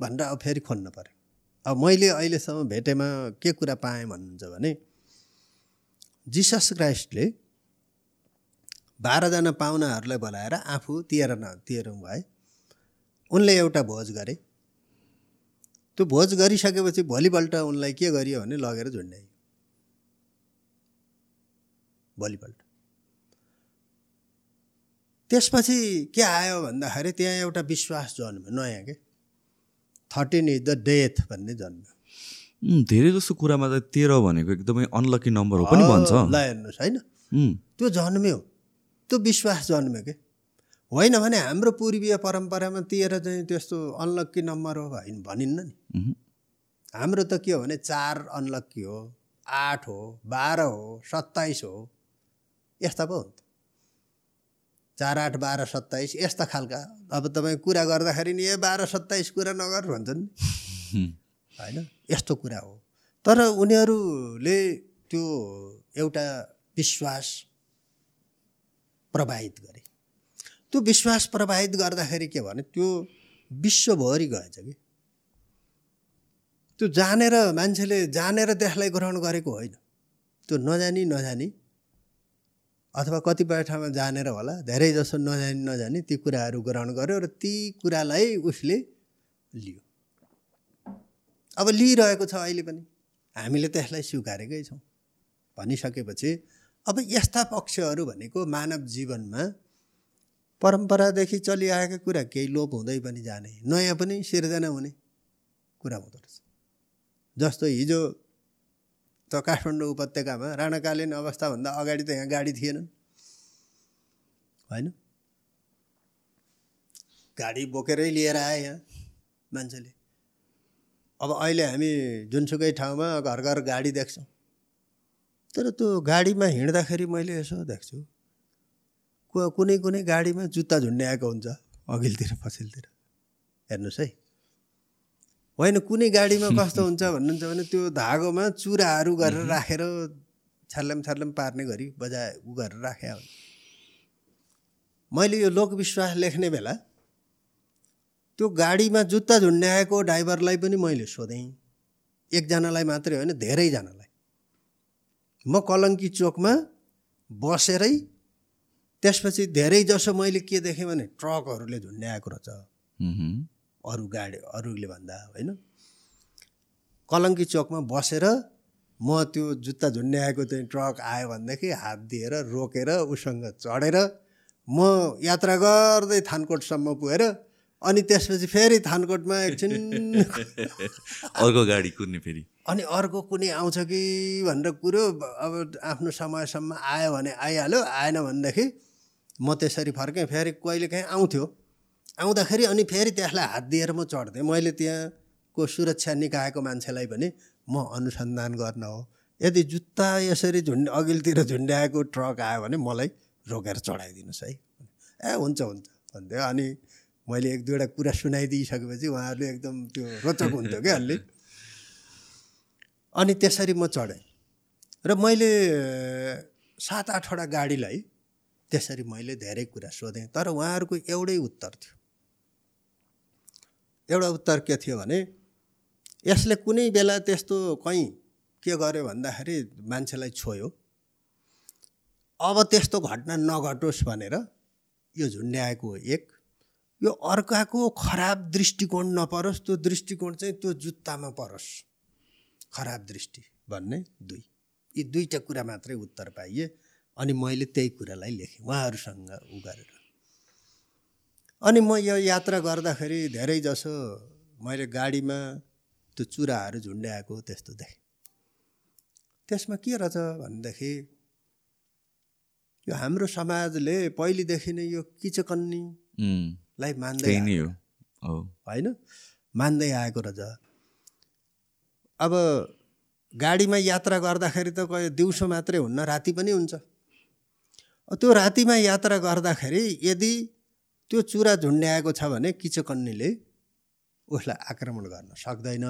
भनेर अब फेरि खोज्नु पऱ्यो अब मैले अहिलेसम्म भेटेमा के कुरा पाएँ भन्नुहुन्छ भने जिसस क्राइस्टले बाह्रजना पाहुनाहरूलाई बोलाएर आफू तेह्र न तेह्र भए उनले एउटा भोज गरे। त्यो भोज गरिसकेपछि भोलिपल्ट उनलाई के गरियो भने लगेर झुन्ड्याइयो। भोलिपल्ट। त्यसपछि के आयो भन्दाखेरि त्यहाँ एउटा विश्वास जन्म्यो नयाँ के? थर्टिन इज द डेथ भन्ने जन्म्यो
धेरै जस्तो कुरामा त तेह्र भनेको एकदमै अनलकी नम्बर हो पनि भन्छ।
ल हेर्नुहोस् होइन? त्यो जन्म्यो त्यो विश्वास जन्म्यो के? होइन भने हाम्रो पूर्वीय परम्परामा तेह्र चाहिँ त्यस्तो अनलक्की नम्बर हो भइन भनिन्न नि। हाम्रो त के हो भने चार अनलक्की हो आठ हो बाह्र हो सत्ताइस हो। यस्ता पो हुन्छ चार आठ बाह्र सत्ताइस यस्ता खालका। अब तपाईँ कुरा गर्दाखेरि नि ए बाह्र सत्ताइस कुरा नगर भन्छन्। होइन? यस्तो कुरा हो। तर उनीहरूले त्यो एउटा विश्वास प्रवाहित गरे। त्यो विश्वास प्रवाहित गर्दाखेरि के भने त्यो विश्वभरि गएछ कि। त्यो जानेर मान्छेले जानेर त्यसलाई ग्रहण गरेको होइन। त्यो नजानी नजानी अथवा कतिपय ठाउँमा जानेर होला धेरै जसो नजानी नजानी ती कुराहरू ग्रहण गर्यो र ती कुरालाई उसले लियो। अब लिइरहेको छ अहिले पनि। हामीले त्यसलाई स्वीकारेकै छौँ। भनिसकेपछि अब यस्ता पक्षहरू भनेको मानव जीवनमा परम्परादेखि चलिआएका कुरा केही लोप हुँदै पनि जाने नयाँ पनि सिर्जना हुने कुरा हुँदो रहेछ। जस्तो हिजो त काठमाडौँ उपत्यकामा राणाकालीन अवस्थाभन्दा अगाडि त यहाँ गाडी थिएनन् होइन? गाडी बोकेरै लिएर आए यहाँ मान्छेले। अब अहिले हामी जुनसुकै ठाउँमा घर घर गाडी देख्छौँ। तर त्यो गाडीमा हिँड्दाखेरि मैले यसो देख्छु कुनै कुनै गाडीमा जुत्ता झुन्ड्याएको हुन्छ अघिल्तिर पछिल्तिर। हेर्नुहोस् है। होइन कुनै गाडीमा कस्तो हुन्छ भन्नुहुन्छ भने त्यो धागोमा चुराहरू गरेर राखेर छर्लम छर्लम पार्ने गरी बजा उ गरेर राखे हुन्छ मैले यो लोकविश्वास लेख्ने बेला त्यो गाडीमा जुत्ता झुन्ड्याएको ड्राइभरलाई पनि मैले सोधेँ। एकजनालाई मात्रै होइन धेरैजनालाई। म कलङ्की चोकमा बसेरै त्यसपछि धेरै जसो मैले के देखेँ भने ट्रकहरूले झुन्ड्याएको रहेछ। अरू गाडी अरूले भन्दा होइन? कलङ्की चोकमा बसेर म त्यो जुत्ता झुन्ड्याएको चाहिँ ट्रक आयो भनेदेखि हात दिएर रोकेर उसँग चढेर म यात्रा गर्दै थानकोटसम्म पुगेर अनि त्यसपछि फेरि थानकोटमा एकछिन
अर्को गाडी कुद्ने फेरि।
अनि अर्को कुनै आउँछ कि भनेर कुरो अब आफ्नो समयसम्म आयो भने आइहाल्यो आएन भनेदेखि म त्यसरी फर्केँ फेरि कहिले काहीँ आउँथ्यो। आउँदाखेरि अनि फेरि त्यसलाई हात दिएर म चढ्थेँ। मैले त्यहाँको सुरक्षा निकायको मान्छेलाई पनि म अनुसन्धान गर्न हो। यदि जुत्ता यसरी झुन्ड अघिल्तिर झुन्ड्याएको ट्रक आयो भने मलाई रोकेर चढाइदिनुहोस् है। ए हुन्छ हुन्छ भन्थ्यो। अनि मैले एक दुईवटा कुरा सुनाइदिइसकेपछि उहाँहरूले एकदम त्यो रोचक हुन्थ्यो क्या अलि। अनि त्यसरी म चढेँ। र मैले सात आठवटा गाडीलाई त्यसरी मैले धेरै कुरा सोधेँ। तर उहाँहरूको एउटै उत्तर थियो। एउटा उत्तर के थियो भने यसले कुनै बेला त्यस्तो कहीँ के गर्यो भन्दाखेरि मान्छेलाई छोयो। अब त्यस्तो घटना नघटोस् भनेर यो झुन्ड्याएको एक। यो अर्काको खराब दृष्टिकोण नपरोस् त्यो दृष्टिकोण चाहिँ त्यो जुत्तामा परोस्। खराब दृष्टि भन्ने दुई। यी दुईवटा कुरा मात्रै उत्तर पाइए अनि मैले त्यही कुरालाई लेखेँ। उहाँहरूसँग उ गरेर। अनि म यो यात्रा गर्दाखेरि धेरै जसो मैले गाडीमा त्यो चुराहरू झुन्ड्याएको त्यस्तो देखेँ। त्यसमा के रहेछ भनेदेखि यो हाम्रो समाजले पहिलेदेखि नै यो किचकन्नीलाई मान्दै होइन? मान्दै आएको रहेछ। अब गाडीमा यात्रा गर्दाखेरि त कहिले दिउँसो मात्रै हुन्न राति पनि हुन्छ। त्यो रातिमा यात्रा गर्दाखेरि यदि त्यो चुरा झुन्ड्याएको छ भने किचकन्नीले उसलाई आक्रमण गर्न सक्दैन।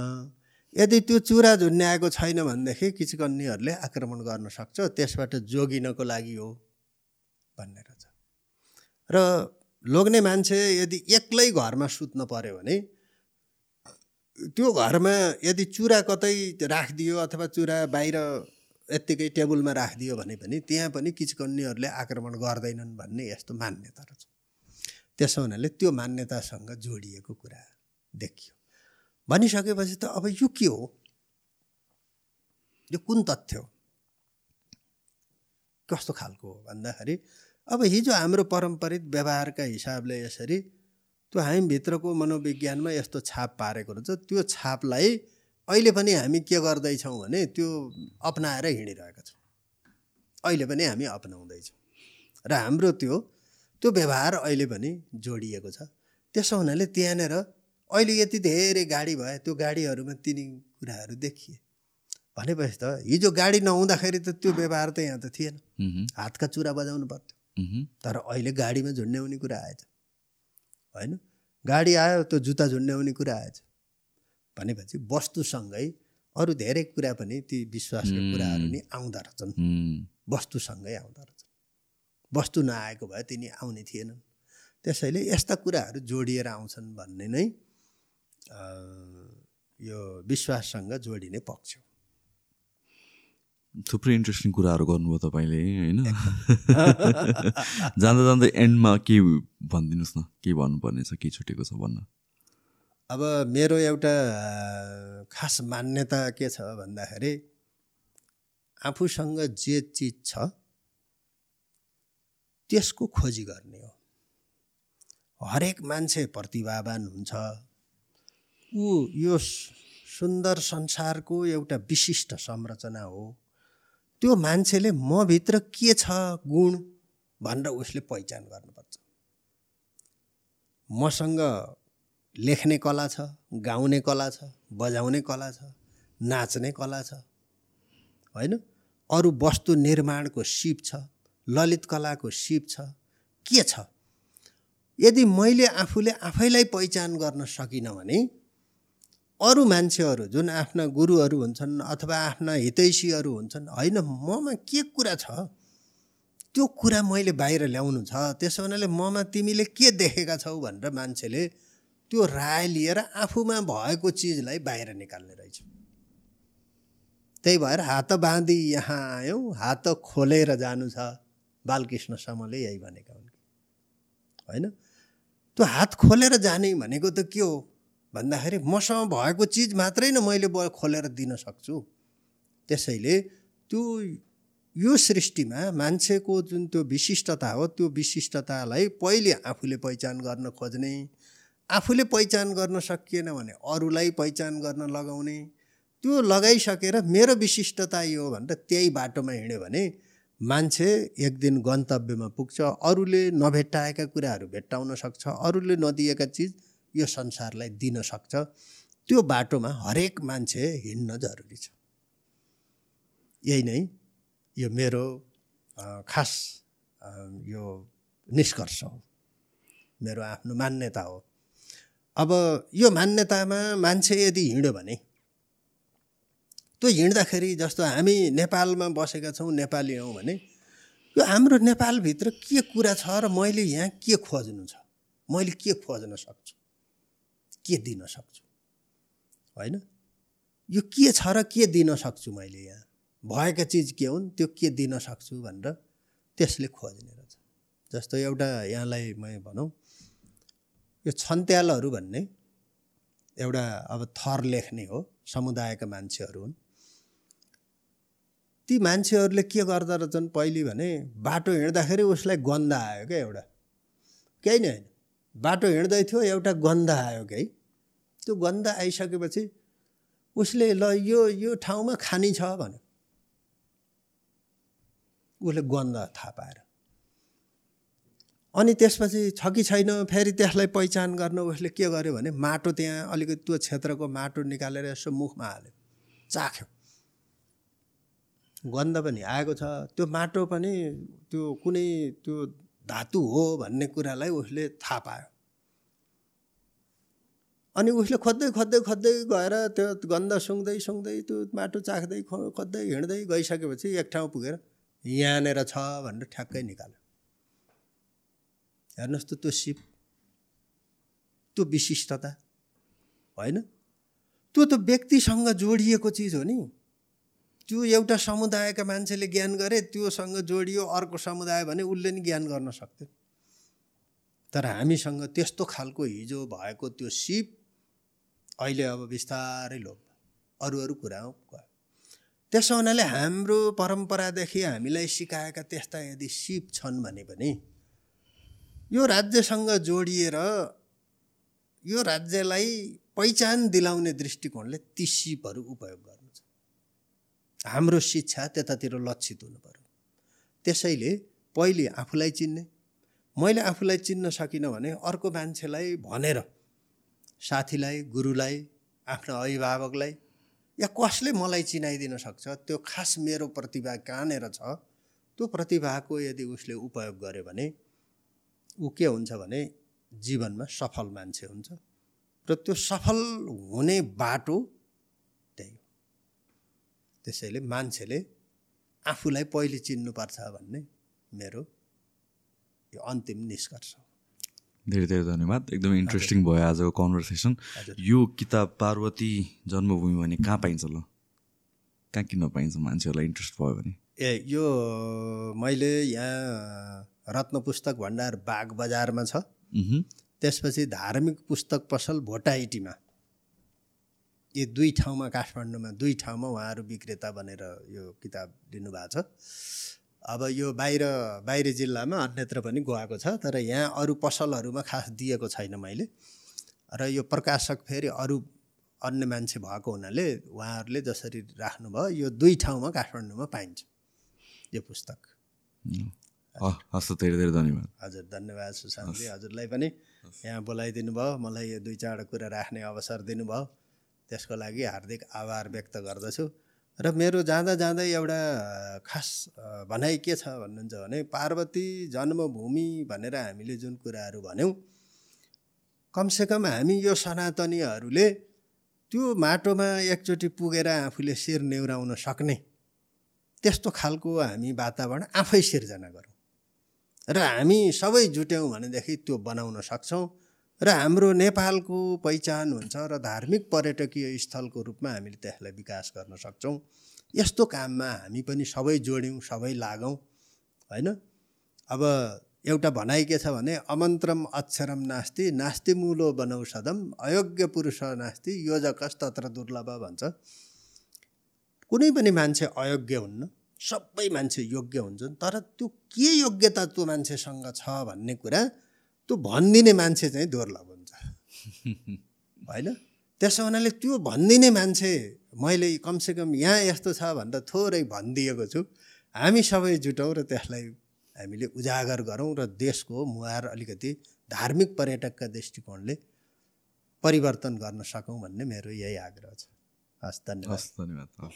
यदि त्यो चुरा झुन्ड्याएको छैन भनेदेखि किचकन्नीहरूले आक्रमण गर्न सक्छ त्यसबाट जोगिनको लागि हो भन्ने रहेछ र लोग्ने मान्छे यदि एक्लै घरमा सुत्न पर्यो भने त्यो घरमा यदि चुरा कतै राखिदियो अथवा चुरा बाहिर यत्तिकै टेबलमा राखिदियो भने पनि त्यहाँ पनि किचकन्नीहरूले आक्रमण गर्दैनन् भन्ने यस्तो मान्यता रहेछ। त्यसो हुनाले त्यो मान्यतासँग जोडिएको कुरा देखियो। भनिसकेपछि त अब यो के हो? यो कुन तथ्य हो? कस्तो खालको हो भन्दाखेरि अब हिजो हाम्रो पारम्परिक व्यवहारका हिसाबले यसरी त्यो हामीभित्रको मनोविज्ञानमा यस्तो छाप पारेको रहेछ। त्यो छापलाई अहिले पनि हामी के गर्दैछौँ भने त्यो अप्नाएर हिँडिरहेका छौँ। अहिले पनि हामी अपनाउँदैछौँ। र हाम्रो त्यो त्यो व्यवहार अहिले पनि जोडिएको छ। त्यसो हुनाले त्यहाँनिर अहिले यति धेरै गाडी भए त्यो गाडीहरूमा तिनी कुराहरू देखिए। भनेपछि त हिजो गाडी नहुँदाखेरि त त्यो व्यवहार त यहाँ त थिएन। हातका चुरा बजाउनु पर्थ्यो। तर अहिले गाडीमा झुन्ड्याउने कुरा आएछ। होइन? गाडी आयो त्यो जुत्ता झुन्ड्याउने कुरा आएछ। भनेपछि वस्तुसँगै अरू धेरै कुरा पनि ती विश्वासका. कुराहरू नि आउँदो रहेछन्। वस्तुसँगै आउँदो रहेछन् वस्तु नआएको भए तिनी आउने थिएनन्। त्यसैले यस्ता कुराहरू जोडिएर आउँछन् भन्ने नै यो विश्वाससँग जोडिने पक्ष हो।
थुप्रै इन्ट्रेस्टिङ कुराहरू गर्नुभयो तपाईँले होइन? जाँदा जाँदै एन्डमा के भनिदिनुहोस् न के भन्नुपर्ने छ के छुटेको छ भन्न?
अब मेरो एउटा खास मान्यता के छ भन्दाखेरि आफूसँग जे चिज छ त्यसको खोजी गर्ने हो। हरेक मान्छे प्रतिभावान हुन्छ। ऊ यो सुन्दर संसारको एउटा विशिष्ट संरचना हो। त्यो मान्छेले मभित्र के छ गुण भनेर उसले पहिचान गर्नुपर्छ। मसँग लेख्ने कला छ गाउने कला छ बजाउने कला छ नाच्ने कला छ होइन? अरू वस्तु निर्माणको सिप छ। ललित कलाको सिप छ? के छ? यदि मैले आफूले आफैलाई पहिचान गर्न सकिनँ भने अरू मान्छेहरू जुन आफ्ना गुरुहरू हुन्छन् अथवा आफ्ना हितैषीहरू हुन्छन् होइन ममा के कुरा छ? त्यो कुरा मैले बाहिर ल्याउनु छ। त्यसो हुनाले ममा तिमीले के देखेका छौ भनेर मान्छेले त्यो राय लिएर आफूमा भएको चिजलाई बाहिर निकाल्ने रहेछ। त्यही भएर हात बाँधी यहाँ आयौँ हात खोलेर जानु छ। बालकृष्ण समले यही भनेका हुन्। होइन? त्यो हात खोलेर जाने भनेको त के हो? भन्दाखेरि मसँग भएको चिज मात्रै न मैले ब खोलेर दिन सक्छु। त्यसैले त्यो यो सृष्टिमा मान्छेको जुन त्यो विशिष्टता हो त्यो विशिष्टतालाई पहिले आफूले पहिचान गर्न खोज्ने आफूले पहिचान गर्न सकिएन भने अरूलाई पहिचान गर्न लगाउने त्यो लगाइसकेर मेरो विशिष्टता यो भनेर त्यही बाटोमा हिँड्यो भने मान्छे एक दिन गन्तव्यमा पुग्छ अरूले नभेट्टाएका कुराहरू भेट्टाउन सक्छ अरूले नदिएका चिज यो संसारलाई दिन सक्छ। त्यो बाटोमा हरेक मान्छे हिँड्न जरुरी छ। यही नै यो मेरो खास यो निष्कर्ष हो। मेरो आफ्नो मान्यता हो। अब यो मान्यतामा मान्छे यदि हिँड्यो भने त्यो हिँड्दाखेरि जस्तो हामी नेपालमा बसेका छौँ नेपाली हौँ भने यो हाम्रो नेपालभित्र के कुरा छ र मैले यहाँ के खोज्नु छ? मैले के खोज्न सक्छु? के दिन सक्छु? होइन? यो के छ र के दिन सक्छु मैले यहाँ? भएका चिज के हुन्? त्यो के दिन सक्छु भनेर त्यसले खोज्ने रहेछ। जस्तो एउटा यहाँलाई म भनौँ यो छन्त्यालहरू भन्ने एउटा अब थर लेख्ने हो समुदायका मान्छेहरू हुन्। ती मान्छेहरूले के गर्दो रहेछन् पहिले भने बाटो हिँड्दाखेरि उसलाई गन्ध आयो क्या एउटा। केही नै होइन। बाटो हिँड्दै थियो एउटा गन्ध आयो कि त्यो गन्ध आइसकेपछि उसले ल यो यो ठाउँमा खानी छ भन्यो। उसले गन्ध थाहा पाएर। अनि त्यसपछि छ कि छैन फेरि त्यसलाई पहिचान गर्न उसले के गर्यो भने माटो त्यहाँ अलिकति त्यो क्षेत्रको माटो निकालेर यसो मुखमा हाल्यो। चाख्यो। गन्ध पनि आएको छ। त्यो माटो पनि त्यो कुनै त्यो धातु हो भन्ने कुरालाई उसले थाहा पायो। अनि उसले खोज्दै खोज्दै खोज्दै गएर त्यो गन्ध सुँग्दै सुँग्दै त्यो माटो चाख्दै खोज्दै हिँड्दै गइसकेपछि एक ठाउँ पुगेर यहाँनिर छ भनेर ठ्याक्कै निकाल्यो। हेर्नुहोस् त त्यो सिप त्यो विशिष्टता होइन? त्यो त व्यक्तिसँग जोडिएको चिज हो नि। त्यो एउटा समुदायका मान्छेले ज्ञान गरे त्योसँग जोडियो अर्को समुदाय भने उसले नि ज्ञान गर्न सक्थ्यो। तर हामीसँग त्यस्तो खालको हिजो भएको त्यो सिप अहिले अब बिस्तारै लोप अरू अरू कुरा गयो त्यसो हुनाले हाम्रो परम्परादेखि हामीलाई सिकाएका त्यस्ता यदि सिप छन् भने पनि यो राज्यसँग जोडिएर यो राज्यलाई पहिचान दिलाउने दृष्टिकोणले ती सिपहरू उपयोग गर्छ। हाम्रो शिक्षा त्यतातिर लक्षित हुनु पऱ्यो त्यसैले पहिले आफूलाई चिन्ने मैले आफूलाई चिन्न सकिनँ भने अर्को मान्छेलाई भनेर साथीलाई गुरुलाई आफ्नो अभिभावकलाई या कसले मलाई चिनाइदिन सक्छ त्यो खास मेरो प्रतिभा कहाँनिर छ त्यो प्रतिभाको यदि उसले उपयोग गर्यो भने ऊ के हुन्छ भने जीवनमा सफल मान्छे हुन्छ र त्यो सफल हुने बाटो त्यसैले मान्छेले आफूलाई पहिले चिन्नुपर्छ भन्ने मेरो यो अन्तिम निष्कर्ष हो।
धेरै धेरै धन्यवाद। एकदम इन्ट्रेस्टिङ भयो आजको कन्भर्सेसन यो किताब पार्वती जन्मभूमि भने कहाँ पाइन्छ ल? कहाँ किन्न पाइन्छ मान्छेहरूलाई इन्ट्रेस्ट भयो भने?
ए यो मैले यहाँ रत्न पुस्तक भण्डार बाग बजारमा छ। त्यसपछि धार्मिक पुस्तक पसल भोटाइटीमा। यो दुई ठाउँमा काठमाडौँमा दुई ठाउँमा उहाँहरू विक्रेता बनेर यो किताब लिनुभएको छ। अब यो बाहिर बाहिर जिल्लामा अन्यत्र पनि गएको छ तर यहाँ अरू पसलहरूमा खास दिएको छैन मैले। र यो प्रकाशक फेरि अरू अन्य मान्छे भएको हुनाले उहाँहरूले जसरी राख्नुभयो यो दुई ठाउँमा काठमाडौँमा पाइन्छ यो पुस्तक।
हस् धेरै धेरै धन्यवाद।
हजुर धन्यवाद सुशान्तजी। हजुरलाई पनि यहाँ बोलाइदिनु भयो मलाई यो दुई चारवटा कुरा राख्ने अवसर दिनुभयो। त्यसको लागि हार्दिक आभार व्यक्त गर्दछु। र मेरो जाँदा जाँदै एउटा खास भनाइ के छ भन्नुहुन्छ भने पार्वती जन्मभूमि भनेर हामीले जुन कुराहरू भन्यौँ कमसेकम हामी यो सनातनीहरूले त्यो माटोमा एकचोटि पुगेर आफूले शिर नेउराउन सक्ने त्यस्तो खालको हामी वातावरण आफै सिर्जना गरौँ। र हामी सबै जुट्यौँ भनेदेखि त्यो बनाउन सक्छौँ। र हाम्रो नेपालको पहिचान हुन्छ र धार्मिक पर्यटकीय स्थलको रूपमा हामीले त्यसलाई विकास गर्न सक्छौँ। यस्तो काममा हामी पनि सबै जोड्यौँ सबै लागौँ होइन? अब एउटा भनाइ के छ भने अमन्त्रम अक्षरम नास्ति नास्ति मूलो बनौषधम अयोग्य पुरुष नास्ति योजकस तत्र दुर्लभ भन्छ। कुनै पनि मान्छे अयोग्य हुन्न सबै मान्छे योग्य हुन्छन् तर त्यो के योग्यता त्यो मान्छेसँग छ भन्ने कुरा त्यो भनिदिने मान्छे चाहिँ दुर्लभ हुन्छ। होइन? त्यसो हुनाले त्यो भनिदिने मान्छे मैले कमसेकम यहाँ यस्तो छ भनेर थोरै भनिदिएको छु। हामी सबै जुटौँ र त्यसलाई हामीले उजागर गरौँ र देशको मुहार अलिकति धार्मिक पर्यटकका दृष्टिकोणले परिवर्तन गर्न सकौँ भन्ने मेरो यही आग्रह छ। हस् धन्यवाद।
हस् धन्यवाद।